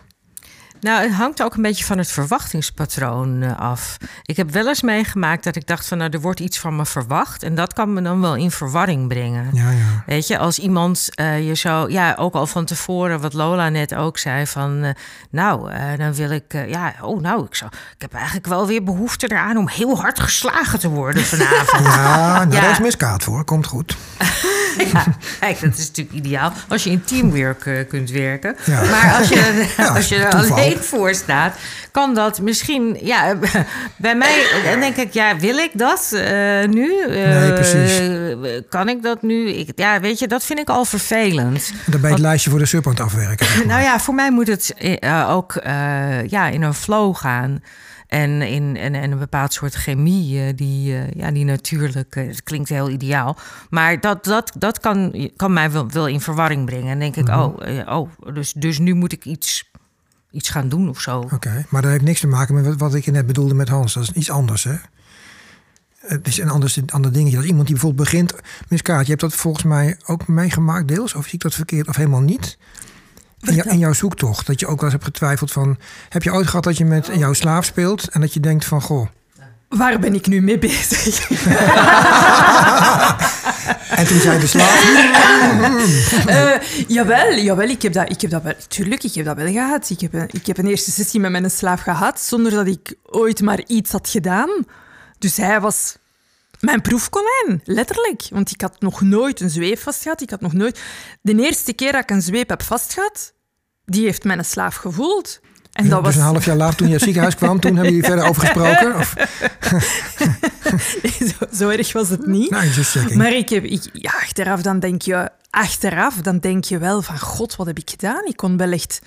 Nou, het hangt ook een beetje van het verwachtingspatroon eh, af. Ik heb wel eens meegemaakt dat ik dacht van, nou, er wordt iets van me verwacht. En dat kan me dan wel in verwarring brengen. Ja, ja. Weet je, als iemand eh, je zo, ja, ook al van tevoren, wat Lola net ook zei, van eh, nou, dan wil ik, ja, oh nou, ik, zou, ik heb eigenlijk wel weer behoefte eraan om heel hard geslagen te worden vanavond. Ja, nou, Ja. daar is miskaat voor. Komt goed. ja, kijk, dat is natuurlijk ideaal als je in teamwork kunt werken. Maar als je, als je er alleen voor staat, kan dat misschien, ja, bij mij, dan denk ik, ja, wil ik dat eh, nu? Eh, Nee, precies. Kan ik dat nu? Ik, ja, weet je, dat vind ik al vervelend. Dan ben je het lijstje voor de het afwerken. zeg maar. Nou ja, voor mij moet het eh, ook ja, in een flow gaan. En in en, en een bepaald soort chemie, die, ja, die natuurlijk, het klinkt heel ideaal. Maar dat, dat, dat kan, kan mij wel, wel in verwarring brengen. En denk ik, Mhm. oh, oh dus, dus nu moet ik iets, iets gaan doen of zo. Oké, maar dat heeft niks te maken met wat, ik je net bedoelde met Hans. Dat is iets anders, hè? Het is een ander, ander dingetje. Als iemand die bijvoorbeeld begint... Miskaat, je hebt dat volgens mij ook meegemaakt deels. Of zie ik dat verkeerd of helemaal niet? In, jou- in jouw zoektocht. Dat je ook wel eens hebt getwijfeld van... Heb je ooit gehad dat je met jouw slaaf speelt... en dat je denkt van, goh... Waar ben ik nu mee bezig? En toen zei de slaaf... Eh, jawel, jawel ik, heb dat, ik heb dat wel. Tuurlijk, ik heb dat wel gehad. Ik heb, een, ik heb een eerste sessie met mijn slaaf gehad zonder dat ik ooit maar iets had gedaan. Dus hij was mijn proefkonijn, letterlijk. Want ik had nog nooit een zweep vastgehad. Ik had nog nooit... De eerste keer dat ik een zweep heb vastgehad, die heeft mijn slaaf gevoeld. En dat dus was... een half jaar later toen je uit het ziekenhuis kwam... toen hebben jullie verder over gesproken? Of, zo, zo erg was het niet. nou. Maar ik heb, ik, ja, achteraf dan denk je, achteraf dan denk je wel van, god, wat heb ik gedaan? Ik kon wel echt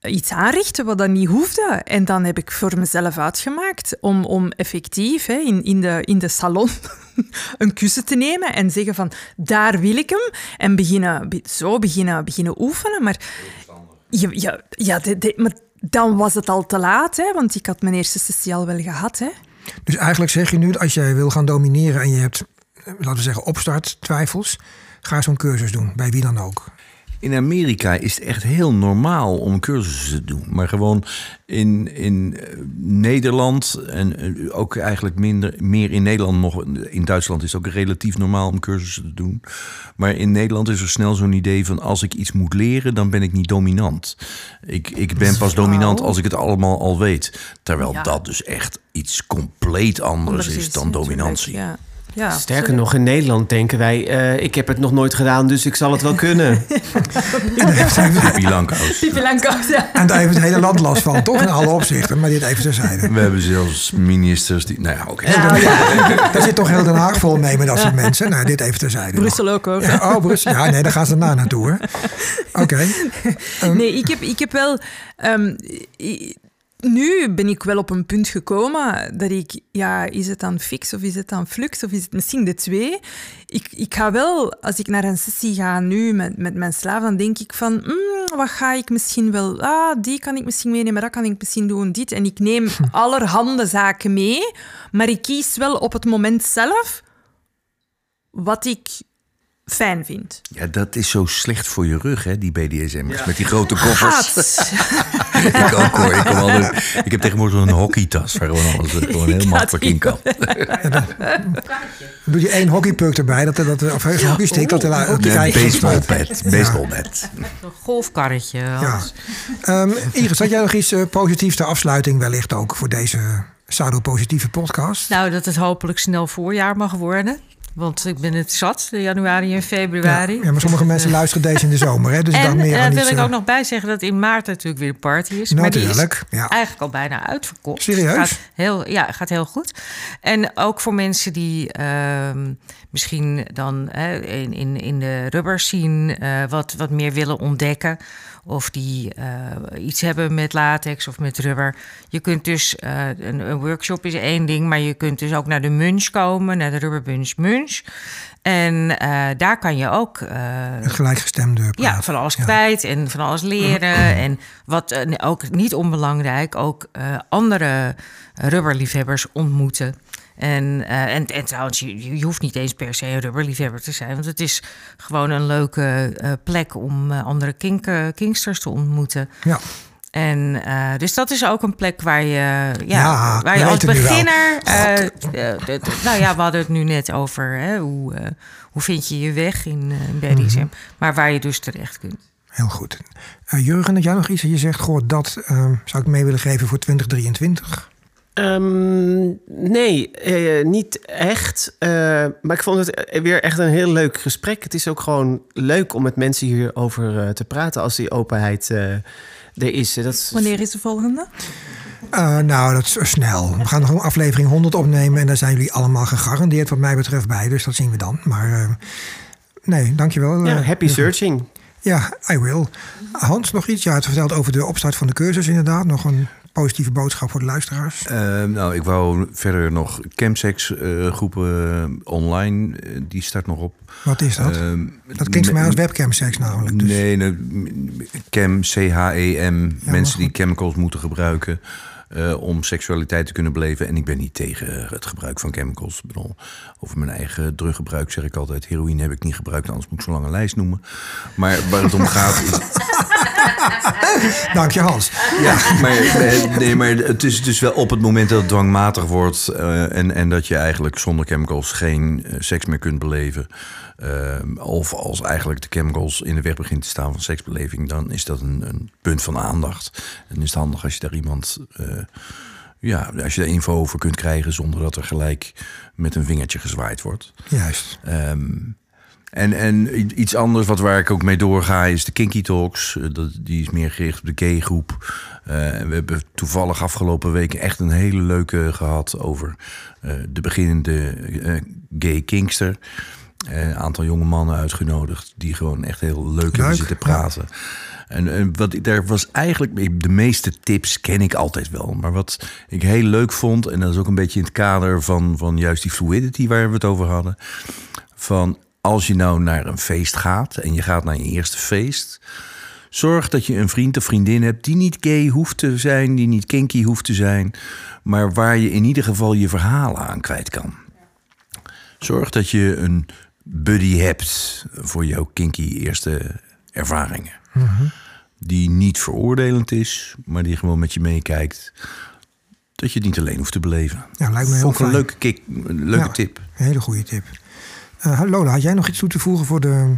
iets aanrichten wat dan niet hoefde. En dan heb ik voor mezelf uitgemaakt om, om effectief hè, in, in, de, in de salon een kussen te nemen en zeggen van, daar wil ik hem. En beginnen, be- zo beginnen, beginnen oefenen. Maar Ja, ja, ja maar dan was het al te laat, hè? want ik had mijn eerste sessie al wel gehad. Hè? Dus eigenlijk zeg je nu, als jij wil gaan domineren en je hebt, laten we zeggen, opstarttwijfels, ga zo'n cursus doen, bij wie dan ook. In Amerika is het echt heel normaal om cursussen te doen. Maar gewoon in, in eh, Nederland en eh, ook eigenlijk minder, meer in Nederland nog. In Duitsland is het ook relatief normaal om cursussen te doen. Maar in Nederland is er snel zo'n idee van als ik iets moet leren, dan ben ik niet dominant. Ik, ik ben pas dominant als ik het allemaal al weet. Terwijl Ja. dat dus echt iets compleet anders, Anders is dan dominantie. Ja. Ja, Sterker nog, in Nederland denken wij... eh, ik heb het nog nooit gedaan, dus ik zal het wel kunnen. Pipi Langkous, ja. En daar heeft het hele land last van, toch in alle opzichten. Maar dit even terzijde. We hebben zelfs ministers die. Nou ja, oké. Ja, daar zit toch heel Den Haag vol mee met dat soort mensen. Nou, dit even terzijde. Brussel ook hoor. Ja, oh, Brussel. Ja, nee, daar gaan ze daarna naartoe hoor. Oké. Nee, ik heb, ik heb wel. ehm, nu ben ik wel op een punt gekomen dat ik, ja, is het dan fix of is het dan flux of is het misschien de twee? Ik, ik ga wel, als ik naar een sessie ga nu met, met mijn slaaf, dan denk ik van, mm, wat ga ik misschien wel, ah, die kan ik misschien meenemen, dat kan ik misschien doen, dit. En ik neem allerhande zaken mee, maar ik kies wel op het moment zelf wat ik fijn vind. Ja, dat is zo slecht voor je rug, hè, die BDSM'ers. Met die grote koffers. Ik ook hoor. Ik, kom altijd, ik heb tegenwoordig een hockeytas waar gewoon alles er gewoon heel makkelijk in kan. Doe je één hockeypuck erbij, dat, dat, of een hockeystick, dat, dat, dat Een kijkt. baseballbat. Baseballbat. Een golfkarretje. Ja. Ehm, Iris, had jij nog iets eh, positiefs ter afsluiting wellicht ook voor deze Sado-positieve podcast? Nou, dat het hopelijk snel voorjaar mag worden. Want ik ben het zat, de januari en februari. Ja, ja, maar sommige mensen luisteren deze in de zomer, hè? Dus ik dacht en meer daar wil ik eh, ook nog bij zeggen dat in maart natuurlijk weer een party is. Maar die is Natuurlijk, ja. eigenlijk al bijna uitverkocht. Serieus? Gaat heel, ja, gaat heel goed. En ook voor mensen die ehm, misschien dan in, in, in de rubber eh, wat, wat meer willen ontdekken. Of die eh, iets hebben met latex of met rubber. Je kunt dus, eh, een, een workshop is één ding, maar je kunt dus ook naar de munch komen, naar de rubberbunch munch. En eh, daar kan je ook gelijkgestemde ja, van alles Ja. kwijt en van alles leren. En wat ook niet onbelangrijk, ook andere rubberliefhebbers ontmoeten. En, eh, en, en trouwens, je, je hoeft niet eens per se een rubberliefhebber te zijn. Want het is gewoon een leuke eh, plek om eh, andere kink, kinksters te ontmoeten. Ja. En dus dat is ook een plek waar je, ja, Ja, waar je als beginner. nou ja, we hadden het nu net over hè, hoe, hoe vind je je weg in, in BDSM. Mhm. Maar waar je dus terecht kunt. Heel goed. Jurgen, had jij nog iets dat je zegt, goh, dat ehm, zou ik mee willen geven voor 2023? Ehm, nee, eh, niet echt. Eh, maar ik vond het weer echt een heel leuk gesprek. Het is ook gewoon leuk om met mensen hierover eh, te praten als die openheid eh, er is. Dat is Wanneer is de volgende? Eh, nou, dat is snel. We gaan nog een aflevering 100 opnemen en daar zijn jullie allemaal gegarandeerd wat mij betreft bij. Dus dat zien we dan. Maar eh, nee, dankjewel. ja, eh, happy searching. Ja, I will. Hans, nog iets? Ja, het vertelt over de opstart van de cursus inderdaad. Nog een positieve boodschap voor de luisteraars. Eh, nou, ik wou verder nog chemsex eh, groepen eh, online. eh, die start nog op. Wat is dat? Ehm, dat klinkt voor mij als webcamseks namelijk. Dus. Nee, nee, chem, C-H-E-M. mensen die chemicals moeten gebruiken om seksualiteit te kunnen beleven. En ik ben niet tegen het gebruik van chemicals. Ik bedoel, over mijn eigen druggebruik zeg ik altijd... heroïne heb ik niet gebruikt, anders moet ik zo lang een lijst noemen. Maar waar het om gaat is... Dank je, Hans. Ja, maar, eh, nee, maar het is dus wel op het moment dat het dwangmatig wordt... eh, en, en dat je eigenlijk zonder chemicals geen eh, seks meer kunt beleven... of als eigenlijk de chemicals in de weg begint te staan van seksbeleving... dan is dat een, een punt van aandacht. En is het handig als je daar iemand... ja, als je daar info over kunt krijgen zonder dat er gelijk met een vingertje gezwaaid wordt. Juist. Ehm, en, en iets anders wat waar ik ook mee doorga is de Kinky Talks. Eh, Dat, die is meer gericht op de gay groep. Eh, we hebben toevallig afgelopen weken echt een hele leuke gehad over eh, de beginnende eh, gay kinkster. Een aantal jonge mannen uitgenodigd die gewoon echt heel leuk, hebben Leuk, zitten praten. En, en wat ik daar was eigenlijk, de meeste tips ken ik altijd wel. Maar wat ik heel leuk vond, en dat is ook een beetje in het kader van, van juist die fluidity waar we het over hadden. Van als je nou naar een feest gaat en je gaat naar je eerste feest, Zorg dat je een vriend of vriendin hebt die niet gay hoeft te zijn, die niet kinky hoeft te zijn, maar waar je in ieder geval je verhalen aan kwijt kan. Zorg dat je een buddy hebt voor jouw kinky eerste ervaringen. Die niet veroordelend is, maar die gewoon met je meekijkt. Dat je het niet alleen hoeft te beleven. Ja, lijkt me heel Vond ik een fijn. leuke, kick, een leuke Ja. tip. Een hele goede tip. Eh, Lola, had jij nog iets toe te voegen voor de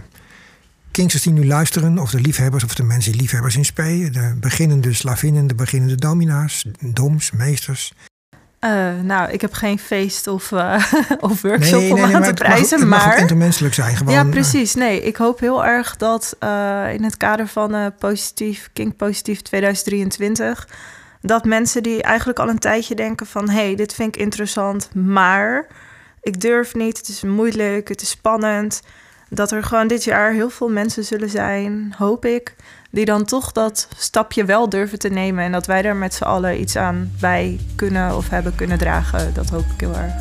Kingsters die nu luisteren, of de liefhebbers of de mensen die liefhebbers in spe, de beginnende slavinnen, de beginnende domina's, doms, meesters? Eh, nou, ik heb geen feest of, eh, of workshop nee, om nee, aan te prijzen, het mag maar... intermenselijk zijn. Gewoon, ja, precies. Nee, ik hoop heel erg dat in het kader van positief, King Positief 2023, dat mensen die eigenlijk al een tijdje denken van, hé, hey, dit vind ik interessant, maar ik durf niet, het is moeilijk, het is spannend, dat er gewoon dit jaar heel veel mensen zullen zijn, hoop ik, die dan toch dat stapje wel durven te nemen en dat wij daar met z'n allen iets aan bij kunnen of hebben kunnen dragen. Dat hoop ik heel erg.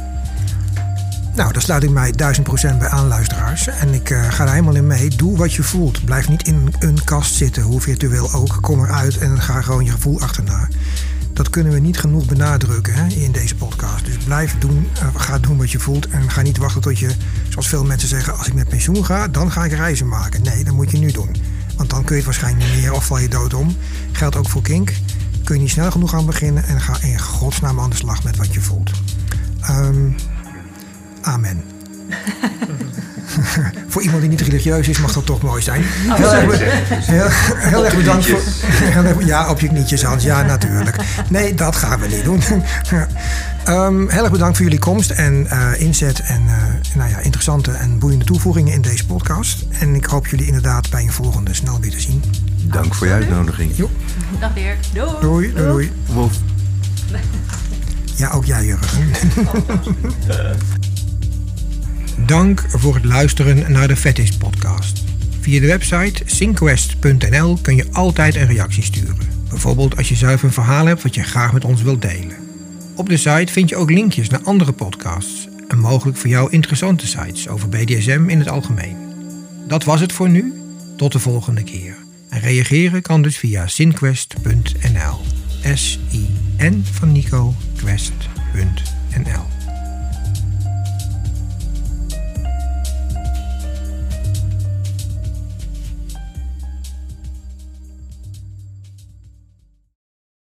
Nou, daar sluit ik mij duizend procent bij aan, luisteraars. En ik eh, ga er helemaal in mee. Doe wat je voelt. Blijf niet in een kast zitten, hoe virtueel ook. Kom eruit en ga gewoon je gevoel achterna. Dat kunnen we niet genoeg benadrukken hè, in deze podcast. Dus blijf doen, eh, ga doen wat je voelt. En ga niet wachten tot je, zoals veel mensen zeggen... als ik met pensioen ga, dan ga ik reizen maken. Nee, dat moet je nu doen. Want dan kun je het waarschijnlijk niet meer of val je dood om. Geldt ook voor Kink. Kun je niet snel genoeg aan beginnen... en ga in godsnaam aan de slag met wat je voelt. Ehm, amen. voor iemand die niet religieus is, mag dat toch mooi zijn. Heel erg, heel, heel erg bedankt voor. heel erg- ja, op je knietjes, Hans. Ja, natuurlijk. Nee, dat gaan we niet doen. Ehm, heel erg bedankt voor jullie komst en eh, inzet en eh, nou ja, interessante en boeiende toevoegingen in deze podcast. En ik hoop jullie inderdaad bij een volgende snel weer te zien. Dank voor je uitnodiging. Jo. Dag Dirk. Doei. Doei, doei, doei. Wolf. Ja, ook jij, Jurgen. Dank voor het luisteren naar de Fetish podcast. Via de website synquest.nl kun je altijd een reactie sturen. Bijvoorbeeld als je zelf een verhaal hebt wat je graag met ons wilt delen. Op de site vind je ook linkjes naar andere podcasts en mogelijk voor jou interessante sites over BDSM in het algemeen. Dat was het voor nu. Tot de volgende keer. En reageren kan dus via synquest.nl. S-I-N van Nico, quest.nl.